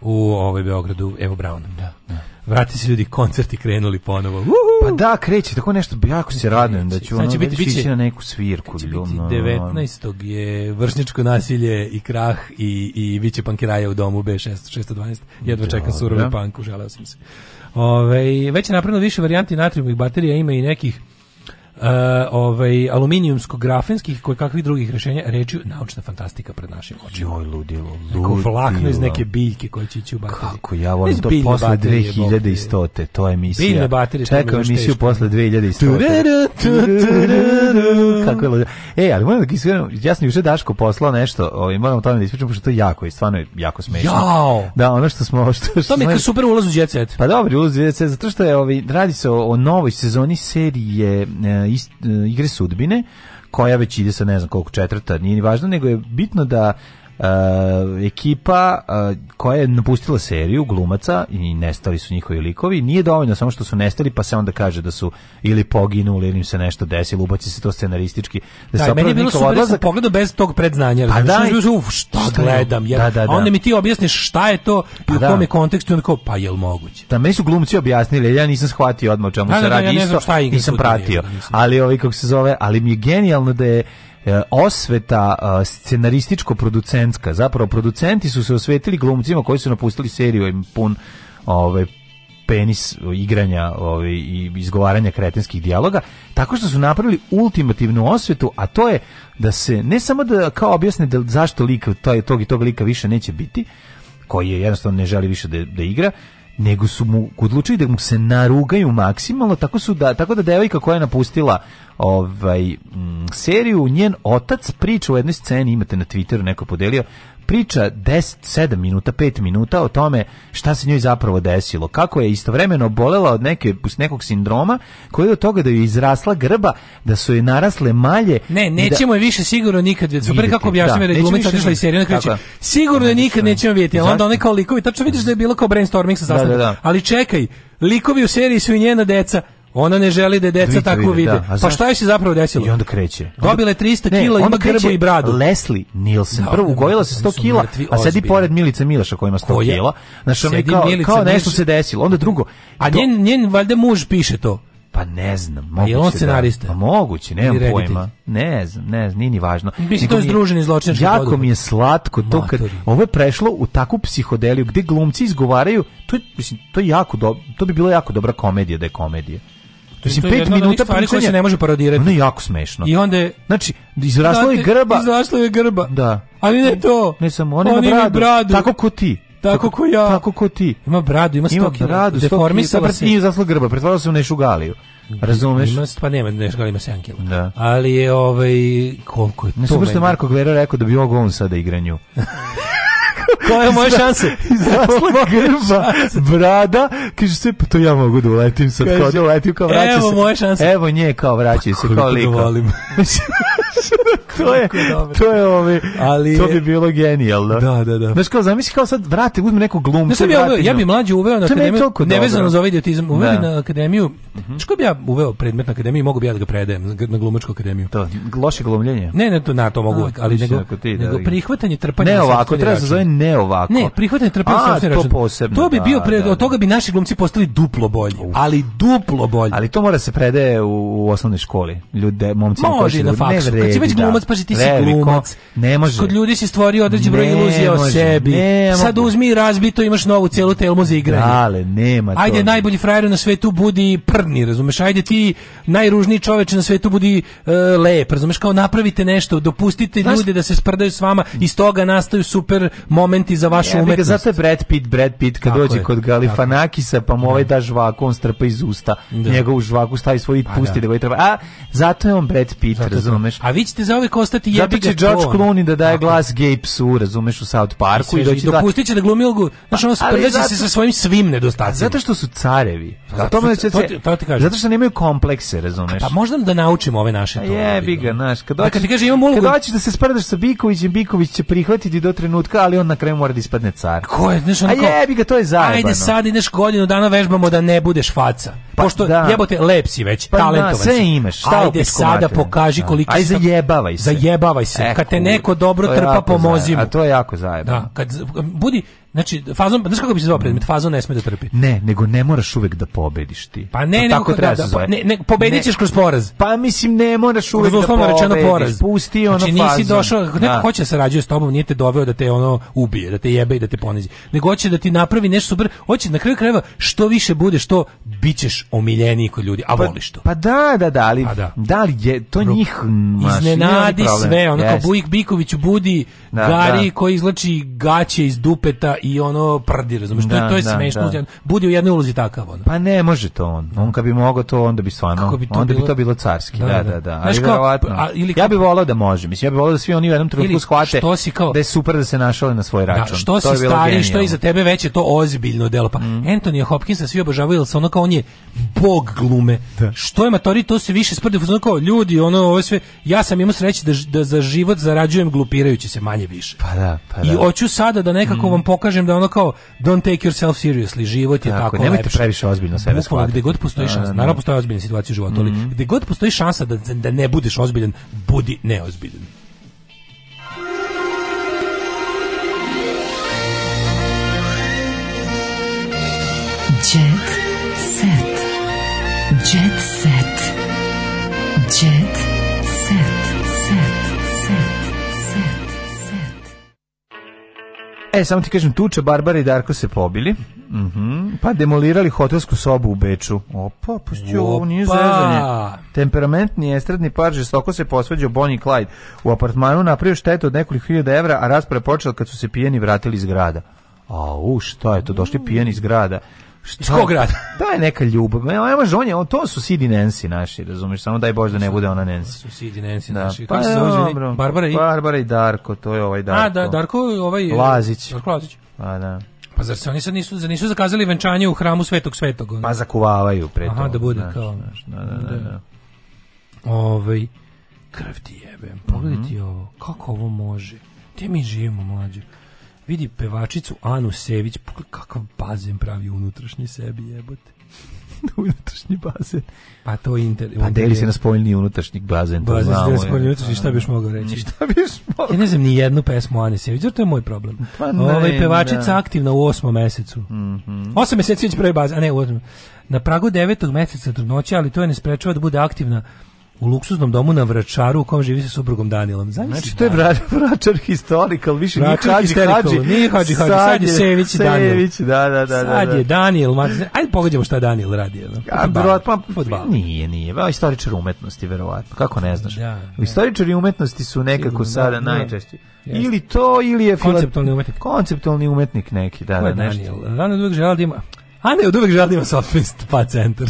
u ovaj Beogradu, Evo Brown. Da, da. Vrati se ljudi, koncerti krenuli ponovo. Pa Uhu! Pa da, kreće, tako nešto, jako se radujem da ću znači, ono, biti, da ići na neku svirku. Će biti 19. je vršničko nasilje i krah i, i bit će pankiraja u domu B6, 612. Jedva da, čekam surovi panku, želeo sam se. Ove, već je napravljeno više varijanti natriumih baterija, ima i nekih Uh, ovaj, aluminijumsko-grafenskih koji kakvih drugih rešenja rečju naučna fantastika pred našim očima. Joj, ludilo, ludilo. Neko vlakno iz neke biljke koje će ići u baterije. Kako ja volim to posle 2100. To je misija. Biljne baterije. Čekam misiju posle 2100. Kako je ludo. E, ali moram da iskreno, ja sam juče Daško poslao nešto, ovaj, moram o tome da ispričam, pošto to je jako i stvarno je jako smešno. Jao! Da, ono što smo... Što, što to mi je super ulaz u Jet Pa dobro, ulaz u Jet zato što je, ovaj, radi se o, o novoj sezoni serije e, ist, e, Igre sudbine, koja već ide sa ne znam koliko četvrta, nije ni važno, nego je bitno da Uh, ekipa uh, koja je napustila seriju glumaca i nestali su njihovi likovi, nije dovoljno samo što su nestali pa se onda kaže da su ili poginuli ili im se nešto desilo, ubaci se to scenaristički. Da, da se meni je bilo super da odlazak... pogledao bez tog predznanja. Pa da, uf, šta, gledam? Jer, da, da, da. Onda mi ti objasniš šta je to i u pa da. kom je kontekstu i onda kao, pa jel moguće? Da, meni su glumci objasnili, ja nisam shvatio odmah o čemu da, se da, radi ja isto, nisam pratio. Nisam. Ali ovaj kako se zove, ali mi je genijalno da je E, osveta e, scenarističko-producentska. Zapravo, producenti su se osvetili glumcima koji su napustili seriju im pun ovaj, penis igranja ovaj, i izgovaranja kretenskih dijaloga, tako što su napravili ultimativnu osvetu, a to je da se, ne samo da kao objasne da zašto lik, taj, tog i tog lika više neće biti, koji je jednostavno ne želi više da, da igra, nego su mu odlučili da mu se narugaju maksimalno tako su da tako da devojka koja je napustila ovaj mm, seriju njen otac priča u jednoj sceni imate na Twitteru neko podelio priča 10, 7 minuta, 5 minuta o tome šta se njoj zapravo desilo. Kako je istovremeno bolela od neke, nekog sindroma koji je od toga da joj izrasla grba, da su joj narasle malje. Ne, da- nećemo da... je više sigurno nikad videti Super kako objašnjavam da, da glumica otišla iz serije. Ona sigurno je nikad nećemo videti A onda one kao likovi, tačno vidiš da je bilo kao brainstorming sa sastankom. Da, da, da. Ali čekaj, likovi u seriji su i njena deca Ona ne želi da je deca Vidite, tako da. vide. Da. Pa šta je se zapravo desilo? I onda kreće. Dobila je 300 ne, kila, ima grbu i bradu. Leslie Nielsen. Da, Prvo ugojila se 100 kila, a sedi ozbiljno. pored Milice Milaša koja ima 100 koja? kila. Znaš, ono kao, kao nešto se desilo. Onda drugo. A do... njen, njen valjda muž piše to. Pa ne znam, moguće. Je on da- scenarista? Da, pa moguće, nemam pojma. Ne znam, ne znam, nije ni važno. Mislim, to je združeni zločinački Jako mi je slatko to kad ovo je prešlo u takvu psihodeliju gde glumci izgovaraju, to je, mislim, to je jako dobro, to bi bilo jako dobra komedija da je komedija. Mislim, to je pet minuta pričanja se ne može parodirati. Ono je jako smešno. I onda je... Znači, izraslo je grba. Izraslo je grba. Da. Ali ne to. Ne samo, on, on ima bradu. Tako ko ti. Tako ko ja. Tako ko ti. Ima bradu, ima stoki. Ima bradu, deformisala pa se. Nije izraslo grba, pretvarao se u nešugaliju. Razumeš? Ima, pa nema, neš ima 7 kg. Da. Ali je ovaj, koliko je to? Ne, Marko Gvero rekao da bi ovo on sada igranju. je moja šanse? Izrasla grba, brada, kaže se, pa to ja mogu da uletim sad, kao da uletim, kao vraća se. Evo moje šanse. Evo nje, kao vraća pa se, kao da liko. to je, to je ovaj, ali, to bi bilo genijalno. Da, da, da. Znaš kao, zamisli kao sad vrate, uzme neku glumcu, Znaš, ja, ja bi mlađe uveo na akademiju, nevezano za ovaj idiotizam, uveo da. na akademiju, mhm. Što bi ja uveo predmet na akademiji, mogu bi ja da ga predajem na glumačku akademiju. To, loše glumljenje. Ne, ne, to, na to mogu uvek, ali nego, nego prihvatanje, trpanje. Ne ovako, treba se zove ne ovako. Ne, prihvatanje trpeljivosti sopstveni račun. To posebno. To bi bio da, pre, da, da, od toga bi da. naši glumci postali duplo bolji, Uf. ali duplo bolji. Ali to mora se predaje u, u osnovnoj školi. Ljude, momci Može i na da- faksu. Vredi, Kad si već glumac, pa si ti si glumac. Ne može. Kod ljudi si stvorio određen broj iluzije o sebi. Sad uzmi i razbi to, imaš novu celu telmu za igranje. Ale, nema to. Ajde, najbolji frajer na svetu budi prni, razumeš? Ajde ti najružniji čoveč na svetu budi uh, lep, razumeš? Kao napravite nešto, dopustite ljude da se sprdaju s vama, iz toga nastaju super moment momenti za vašu ja, umetnost. Zato je Brad Pitt, Brad Pitt kad tako dođe je, kod Galifanakisa, pa mu ovaj da žvaku, on strpa iz usta, da. njegovu žvaku stavi svoj i pa pusti da. da ga je treba. A zato je on Brad Pitt, zato razumeš? A vi ćete za uvijek ostati jebiga Zato će George on. Clooney da daje tako. glas gay psu, razumeš, u South Parku. I, i, doći i dopustit će da glumi ogu, znaš, ono pa, sprljaće se sa svojim svim nedostacima. Zato što su carevi. Pa zato, zato, što, to, to ti zato što nemaju komplekse, razumeš? Pa možda da naučimo ove naše to. Jebi ga, znaš, kad dođeš da se sprdaš sa Bikovićem, Biković će prihvatiti do trenutka, ali on na kraju mora da ispadne car. Ko je, znaš, onako, A jebi ga, to je zajebano. Ajde sad ideš godinu dana vežbamo da ne budeš faca. Pa, Pošto da. jebote, lep si već, pa, talentovan sve si. imaš. Šta ajde sada pokaži da. koliko Ajde zajebavaj se. Zajebavaj se. E, kad te neko dobro trpa, pomozi mu. A to je jako zajebano. Da, kad, budi, Znači, fazon, pa znaš kako bi se zvao predmet? Fazon ne sme da trpi. Ne, nego ne moraš uvek da pobediš ti. Pa ne, nego, tako da, treba da, da, ne, ne, pobedit ćeš kroz poraz. Pa mislim, ne moraš uvek kroz da pobediš. rečeno poraz. Pusti znači, ono znači, nisi fazon. došao, neko da. hoće da sarađuje s tobom, nije te doveo da te ono ubije, da te jebe i da te ponizi. Nego hoće da ti napravi nešto super, hoće na kraju krajeva što više bude, što bićeš omiljeniji kod ljudi, a pa, voliš to. Pa da, da, da, ali, pa da. da li je, to Rup. njih maš, Iznenadi sve, onako yes. Bujik Bikoviću budi da, gari da. koji izlači gaće iz dupeta i ono prdi, razumiješ, da, to, to je da, smešno, da. Znači, budi u jednoj ulozi takav ono. Pa ne može to on, on kad bi mogao to, onda bi stvarno, bi to onda bilo... bi to bilo carski, da, da, da, da. da. ali kao, verovatno, a, ili kao... ja bi volao da može, mislim, ja bi volao da svi oni u jednom trenutku shvate što si kao... da je super da se našao na svoj da, račun. Da, što to si stari, što je iza tebe već je to ozbiljno delo, pa mm. Anthony Hopkinsa svi obožavaju, jer se ono kao on je bog glume, da. što je matori, to se više sprdi, ono kao ljudi, ono, ovo sve, ja sam imao sreće da, da za život zarađujem glupirajući se manje više. Pa da, pa da. I hoću sada da nekako mm. vam pokažem kažem da ono kao don't take yourself seriously, život je tako, tako nemojte lepši. previše ozbiljno sebe shvatiti. Gde god postoji da, šansa, da, no, da. naravno postoje ozbiljne situacije u životu, mm -hmm. ali mhm. gde god postoji šansa da, da ne budeš ozbiljan, budi neozbiljan. E, samo ti kažem, tuče Barbara i Darko se pobili. Mhm. Pa demolirali hotelsku sobu u Beču. Opa, pusti ovo, nije zezanje. Temperamentni estradni par žestoko se posvađao Bonnie Clyde. U apartmanu napravio štetu od nekoliko hiljada evra, a rasprava je počela kad su se pijeni vratili iz grada. A u, šta je to, došli pijeni iz grada. Iz kog grada? Da. da je neka ljubav. Ne, ne može, on je, on, to su Sidi Nancy naši, razumiješ, samo daj Bože da ne bude ona Nancy. Su Sidi Nancy da. naši. Pa, Kako se zove? Pa Barbara i... Barbara i Darko, to je ovaj Darko. A, da, Darko ovaj... E, Lazić. Darko Lazić. A, pa, da. Pa zar se oni sad nisu, nisu zakazali venčanje u hramu Svetog Svetog? Ono? Pa zakuvavaju pre Aha, Aha, da bude naš, kao... Naš, da, da, da. da. da. Ovej, krv ti jebem, pogledaj mm -hmm. ti mhm. ovo, kako ovo može? Gde mi živimo, mlađo? vidi pevačicu Anu Sević, kakav bazen pravi unutrašnji sebi, jebote. unutrašnji bazen. Pa to inter... Pa deli se na spoljni unutrašnji bazen. Bazen se deli spoljni i unutrašnji, šta biš mogao reći? Šta biš mogao? Ja ne znam ni jednu pesmu Ane Sević, to je moj problem. Pa ne, Ove, ovaj, pevačica da. aktivna u osmom mesecu. Mm -hmm. Osam meseci već pravi bazen, a ne u osmom. Na pragu devetog meseca trudnoće, ali to je ne sprečava da bude aktivna u luksuznom domu na Vračaru u kom živi sa suprugom Danilom. Zamisli znači, da. to je vra, Vračar historik, više nije Hadži Hadži. Nije Hadži Hadži, sad je Sević i Danil. da, da, da. da. Sad da, da. je Danil. Ajde pogledamo šta Danil radi. No? A, verovatno, pa, nije, nije. Va, istoričar umetnosti, verovatno. Kako ne znaš? Da, da. Istoričari umetnosti su nekako sada najčešći. Ili to, ili je... Konceptualni umetnik. Konceptualni umetnik neki, da, da, nešto. Danil? Danil uvijek žela da ima... A ne, od uvek žela da ima pa centar.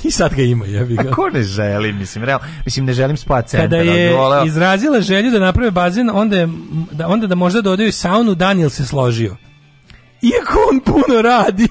I sad ga ima, jebi ga. Kako ne želi, mislim, realno, mislim ne želim spa centar. Kada je voleo... izrazila želju da naprave bazen, onda je, da, onda da možda dodaju saunu, Daniel se složio. Iako on puno radi.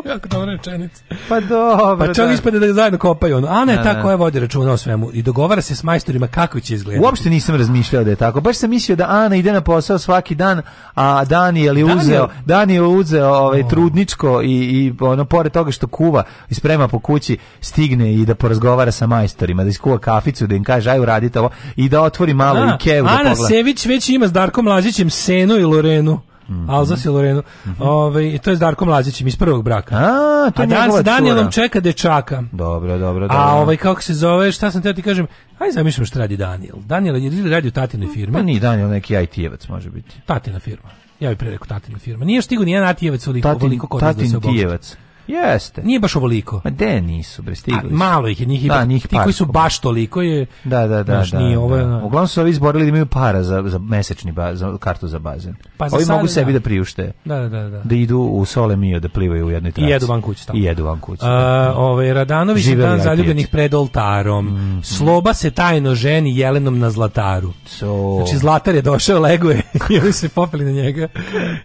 jako dobra rečenica. Pa dobro. Pa čovjek da. ispade da zajedno kopaju ono. Ana da, da. je ta koja vodi računa o svemu i dogovara se s majstorima kako će izgledati. Uopšte nisam razmišljao da je tako. Baš sam mislio da Ana ide na posao svaki dan, a Daniel je uzeo, Daniel uzeo ovaj oh. trudničko i, i ono pored toga što kuva i sprema po kući, stigne i da porazgovara sa majstorima, da iskuva kaficu, da im kaže aj uradite ovo i da otvori malo da. Ikeu da Ana Sević već ima s Darkom Lazićem Senu i Lorenu. Mm -hmm. Alzas i Mm -hmm. Ove, to je s Darkom Lazićem iz prvog braka. A, to je A dan s Danielom čeka dečaka. Dobro, dobro, dobro. A ovaj, kako se zove, šta sam teo ti kažem, aj zamišljam šta radi Daniel. Daniel je radi u tatinoj pa firmi. Pa ni Daniel, neki IT-evac može biti. Tatina firma. Ja bih pre rekao tatina firma. Nije stigo nijedan IT-evac ovoliko, ovoliko kod tatin da se obokšta. Tijevac. Jeste. Nije baš ovoliko. Ma de nisu, bre, stigli su. Malo ih je, njih, da, njih ti koji su baš toliko je... Da, da, da. Naš, da, nije da. Ovo, da. Uglavnom su ovi izborili da imaju para za, za mesečni ba, za kartu za bazen. Pa za ovi sada, mogu sebi da. da priušte. Da, da, da, da. Da idu u sole mio, da plivaju u jednoj traci. I jedu van kuće. I jedu van kuće. A, da. Ovaj, Radanović je dan zaljubljenih pred oltarom. Mm. Sloba se tajno ženi Jelenom na Zlataru. So. Znači, Zlatar je došao, leguje i oni se popeli na njega.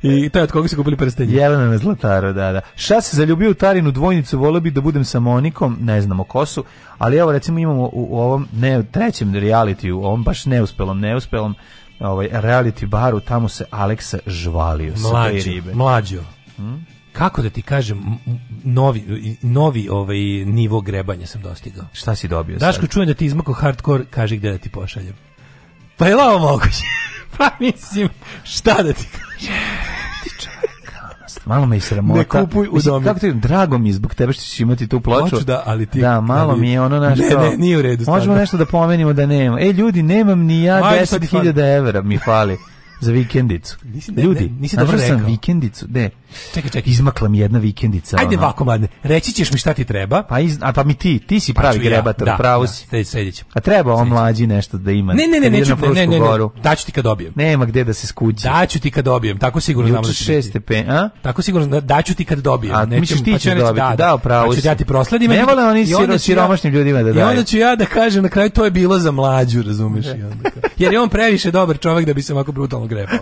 I to je od koga su kupili prstenje. Jelena na Zlataru, da, da. Šta se zaljubio igraju Tarinu dvojnicu, volio bi da budem sa Monikom, ne znamo kosu, ali evo recimo imamo u, u ovom ne, trećem realitiju, on baš neuspelom, neuspelom ovaj, reality baru, tamo se Aleksa žvalio. Mlađo, ribe. mlađo. Hmm? kako da ti kažem, novi, novi ovaj nivo grebanja sam dostigao. Šta si dobio Daško, sad? Daško, čujem da ti izmako hardcore, kaži gde da ti pošaljem. Pa je li ovo moguće? pa mislim, šta da ti kažem? malo me je sramota. Ne kupuj u domu. Kako ti, drago mi zbog tebe što ćeš imati tu ploču. Hoću da, ali ti... Da, malo ali, mi je ono našto... Ne, ne, nije u redu. Možemo nešto da pomenimo da nema. E, ljudi, nemam ni ja 10.000 evra mi fali za vikendicu. Nisi, ne, Ljudi, nisi dobro rekao. sam vikendicu, ne. Čekaj, čekaj. Izmakla mi jedna vikendica. Ajde ono. ovako, madne, reći ćeš mi šta ti treba. Pa, iz, a pa mi ti, ti si pa pravi pa grebator, ja. da, pravo da, si. Da, sljedeću. A treba on mlađi nešto da ima. Ne, ne, ne, neću, ne, ne, ne, ne, daću ti kad dobijem. Nema gde da se skuđi. Daću ti kad dobijem, tako sigurno znamo da će šest stepen, a? Tako sigurno da, daću ti kad dobijem. A, Nećem, misliš ti pa ćeš dobiti, da, da, da. pravo si. Pa ću ja ti prosledim. Ne vole oni siromašnim ljudima da daju. I onda ću ja da kažem, na kraju to je bilo za mlađu, razumeš? Jer je on previše dobar čovek da bi se ovako brutalno grebao.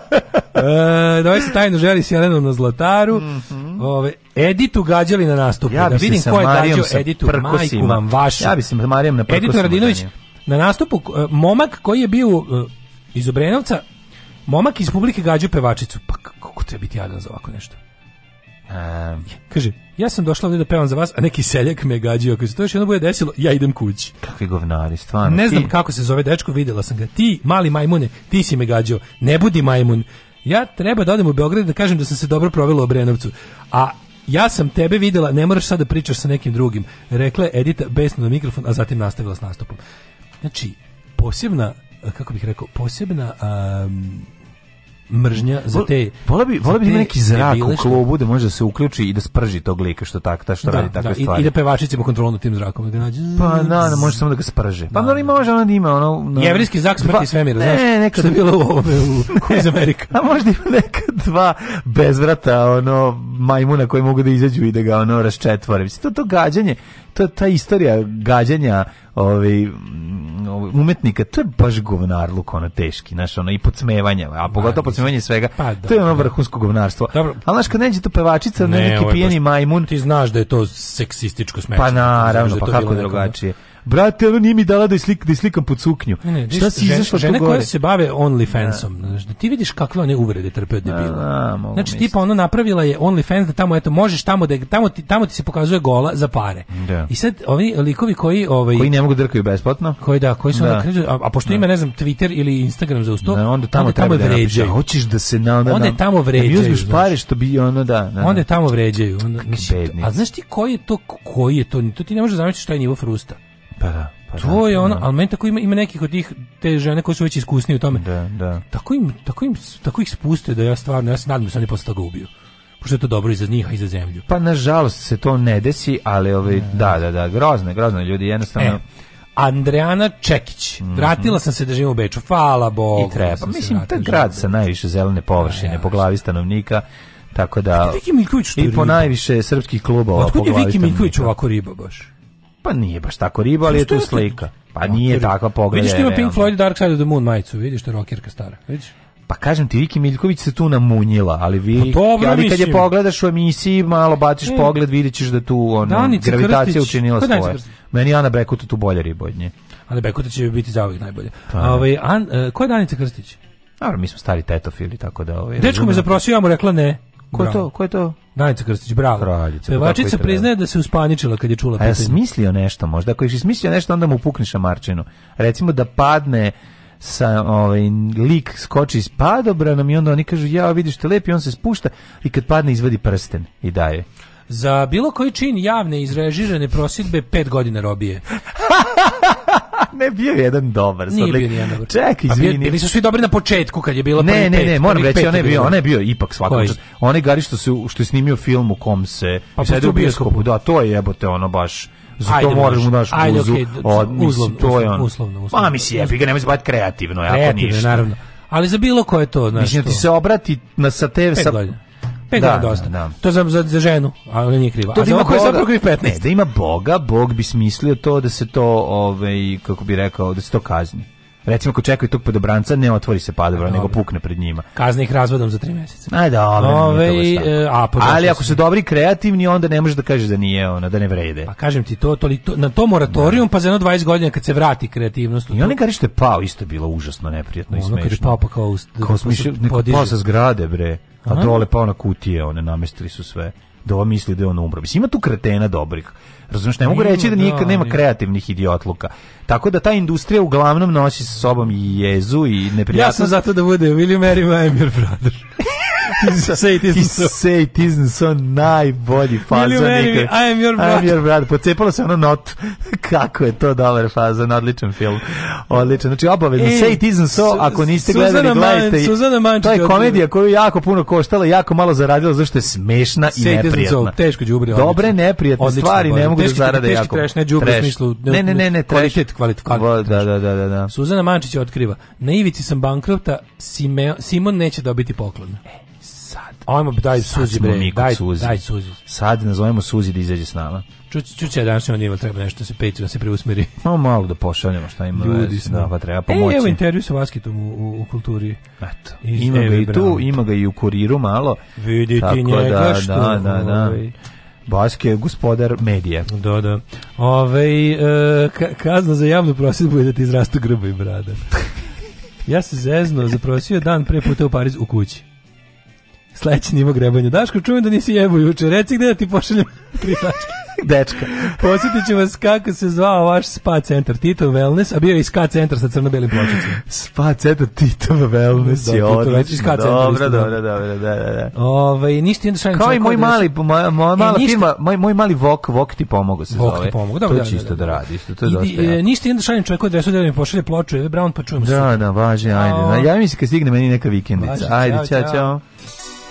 e, da se tajno želi s Jelenom na Zlataru. Mm -hmm. Ove, Editu gađali na nastupu. Ja da vidim ko je gađao Editu, majku vam vašu. Ja bi se Marijom na Editu Radinović na nastupu, e, momak koji je bio e, iz Obrenovca, momak iz publike gađao pevačicu. Pa kako treba biti jadan za ovako nešto? Um. Ehm, Kaže, ja sam došla ovdje da pevam za vas, a neki seljak me gađio. Ako se to još jedno bude desilo, ja idem kući. Kakvi govnari, stvarno. Ne znam ti... kako se zove dečko, vidjela sam ga. Ti, mali majmune, ti si me gađio. Ne budi majmun. Ja treba da odem u Beograd da kažem da sam se dobro provela u Obrenovcu. A ja sam tebe videla, ne moraš sad da pričaš sa nekim drugim. Rekla je Edita besno na mikrofon, a zatim nastavila s nastupom. Znači, posebna, kako bih rekao, posebna... Um, mržnja za te vola bi vola bi te, neki zrak u klubu da može da se uključi i da sprži tog lika što tak ta što da, radi da, takve da, stvari. I, i da pevačice po kontrolu tim zrakom da nađe. Pa na, da, na da, može samo da ga sprže. Pa da, može ona da ima ono na... jevrijski zrak smrti svemira, znaš. Ne, nekad je bilo u ovome u iz Amerika. A možda ima neka dva bezvrata ono majmuna koji mogu da izađu i da ga ono raščetvore. To to gađanje ta, ta istorija gađanja ovaj, mm, umetnika, to je baš govnarluk, ono teški, znaš, ono, i podsmevanje, a pogotovo podsmevanje svega, pa, da, to je ono da. vrhunsko govnarstvo. Dobro. Ali znaš, kad neđe to pevačica, ne, neki pijeni majmun... Ti znaš da je to seksističko smeće. Pa naravno, pa kako drugačije brate, ono nije mi dala da, slik, da slikam pod suknju. Ne, ne, Šta si izašla žene gore? koje se bave OnlyFansom, da. znaš, da ti vidiš kakve one uvrede trpe od debila. Da, znači, tipa ono napravila je OnlyFans da tamo, eto, možeš tamo, da, tamo, ti, tamo ti se pokazuje gola za pare. Da. I sad, ovi likovi koji... Ovaj, koji ne mogu da drkaju besplatno. Koji da, koji su da. Ono, a, a, pošto ima, ne znam, Twitter ili Instagram za usto, da, onda tamo, onda tamo vređaju. Da hoćeš da se na, onda, onda je tamo vređaju. Da mi uzmeš pare što bi ono da, da. Onda je tamo vređaju. Onda, a znaš ti koji je to koji je to? To ti ne možeš zamisliti šta je nivo frusta. Pa da. Pa to da, je pa ono, da. ali meni tako ima, ima nekih od tih te žene koje su već iskusnije u tome. Da, da. Tako, im, tako, im, tako ih spuste da ja stvarno, ja se nadam da se oni posle toga ubiju pošto je to dobro i za njih i za zemlju. Pa nažalost se to ne desi, ali ovaj e. da da da grozne, grozne ljudi jednostavno. E. Andrejana Čekić. Mhm. Vratila sam se da živim u Beču. Hvala Bogu. I treba. Da mislim, taj grad sa najviše zelene površine ja, po glavi stanovnika. Tako da... Viki Miljković I po najviše srpskih klubova. po Otkud je Viki Miljković ovako riba baš? Pa nije baš tako riba, ali je tu slika. Pa nije takva pogleda. Vidiš ti ima Pink Floyd Dark Side of the Moon majicu, vidiš to rokerka stara, vidiš? Pa kažem ti, Viki Miljković se tu namunjila, ali vi, pa ali kad je pogledaš u emisiji, malo baciš e. pogled, vidit ćeš da tu ono, gravitacija Krstić. učinila svoje. Danica Meni Ana Brekuta tu bolje riba od nje. Ana Brekuta će biti za ovih najbolje. Pa. Ove, ovaj, an, e, ko je Danica Krstić? Dobro, mi smo stari tetofili, tako da... Ovaj, Dečko me zaprosio, ja mu rekla ne. Ko je to? Ko je to? Danica Krstić, bravo. Kraljica, pa Pevačica da. priznaje da se uspaničila kad je čula pitanje. A ja smislio nešto možda, ako je smislio nešto, onda mu pukneš Marčinu. Recimo da padne sa ovaj lik skoči iz padobranom i onda oni kažu ja vidiš te lepi on se spušta i kad padne izvadi prsten i daje za bilo koji čin javne izrežižene prosidbe pet godina robije ne bio jedan dobar. Nije bio jedan dobar. Ček, pa izvini. Bili su svi dobri na početku kad je bilo ne, prvi Ne, ne, ne, moram reći, on je bio, on je bio ipak svako. čast. On je gari što se što je snimio film u kom se pa, pa sedi u bioskopu. Da, to je jebote ono baš. Za to moraš mu daš buzu. Okay, od, to je on. Uslovno, uslovno. Ma, mislim, jebi ga, nemoj se baviti kreativno, jako ništa. Kreativno, naravno ali za bilo ko je to, znači. Mislim ti se obrati na sa te sa 5 da, dosta. Da, da. To za, za, za ženu, ali nije kriva. To a da ima koja je kriv 15. Ne, da ima Boga, Bog bi smislio to da se to, ovaj, kako bi rekao, da se to kazni. Recimo ako čekaju tog podobranca, ne otvori se padobran, nego pukne pred njima. Kazni ih razvodom za tri mjeseca. Ajde, da, Ove, e, a, Ali ako su dobri kreativni, onda ne možeš da kažeš da nije ona, da ne vrede. Pa kažem ti to, to, to na to moratorijum, da. pa za jedno 20 godina kad se vrati kreativnost. I oni kad što pao, isto je bilo užasno neprijatno ono i smešno. Ono kad je pao pa kao, kao, kao, kao, kao, kao, kao, kao, a dole pa ona kutije, one namestili su sve da on misli da je on umro. Mislim, ima tu kretena dobrih. Razumiješ, ne pa mogu reći da nikad da, nema kreativnih idiotluka. Tako da ta industrija uglavnom nosi sa sobom jezu i neprijatnost. Ja sam zato da bude William Mary Weimer brother. say it isn't so. Say it isn't so, najbolji fazon. I am your brother. I am your brother. Pocepalo se ono not. Kako je to dobar fazan, odličan film. Odličan. Znači, obavezno, e, say it isn't so, ako niste Suzana gledali, gledajte. Suzana Mančić. To je komedija koju jako puno koštala, jako malo zaradila, zašto je smešna i neprijatna. So, teško đubre. Dobre, neprijatne odlično, stvari, ne mogu da zarade teški jako. Teški ne đubre u smislu. Ne, ne, ne, ne, kvalitet, kvalitet, kvalitet. Da, da, da, da, da. Suzana Mančić otkriva. Na ivici sam bankrota, Simon neće dobiti poklon. E, Ajmo, daj Suzi, bre, daj, suzi. daj Suzi. Sad nazovemo Suzi da izađe s nama. Čuć, čuć ja danas on ima treba nešto da se peći, da se preusmeri. No, malo da pošaljemo šta ima. Ljudi smo. Da, pa treba e, pomoći. E, evo intervju sa Vaskitom u, u, u kulturi. Eto, Iz ima ga i tu, ima ga i u kuriru malo. Vidite Tako da, njega da, što. Da, da, da. Ovaj. da. Baske, gospodar medije. Da, da. Ove, ovaj, e, kazna za javnu prosjedbu je da ti izrastu grbo i brada. ja se zezno zaprosio dan pre puta u Pariz u kući. Sledeći nivo grebanja. Daško, čujem da nisi jebo juče. Reci gde da ti pošaljem tri Dečka. Posjetit ću vas kako se zvao vaš spa centar Tito Wellness, a bio je i ska centar sa crno-belim pločicima. Spa centar Tito Wellness da, je odlično. Dobro, da. dobro, dobro, da, da, da. Ove, ovaj, ništa onda šalim Kao i moj da mali, moj, moj, e, mala e, firma, moj, moj mali Vok, Vok ti pomogu se vok zove. Vok ti pomogu, dobro, da, da, da, da. To čisto da radi, isto, to je dosta. E, ništa onda šalim čovjeku adresu da mi pošalje ploču, Evi Brown, pa čujemo se. Da, da, važno, ajde. Ja mislim kad stigne meni neka vikendica. Ajde, čao, čao.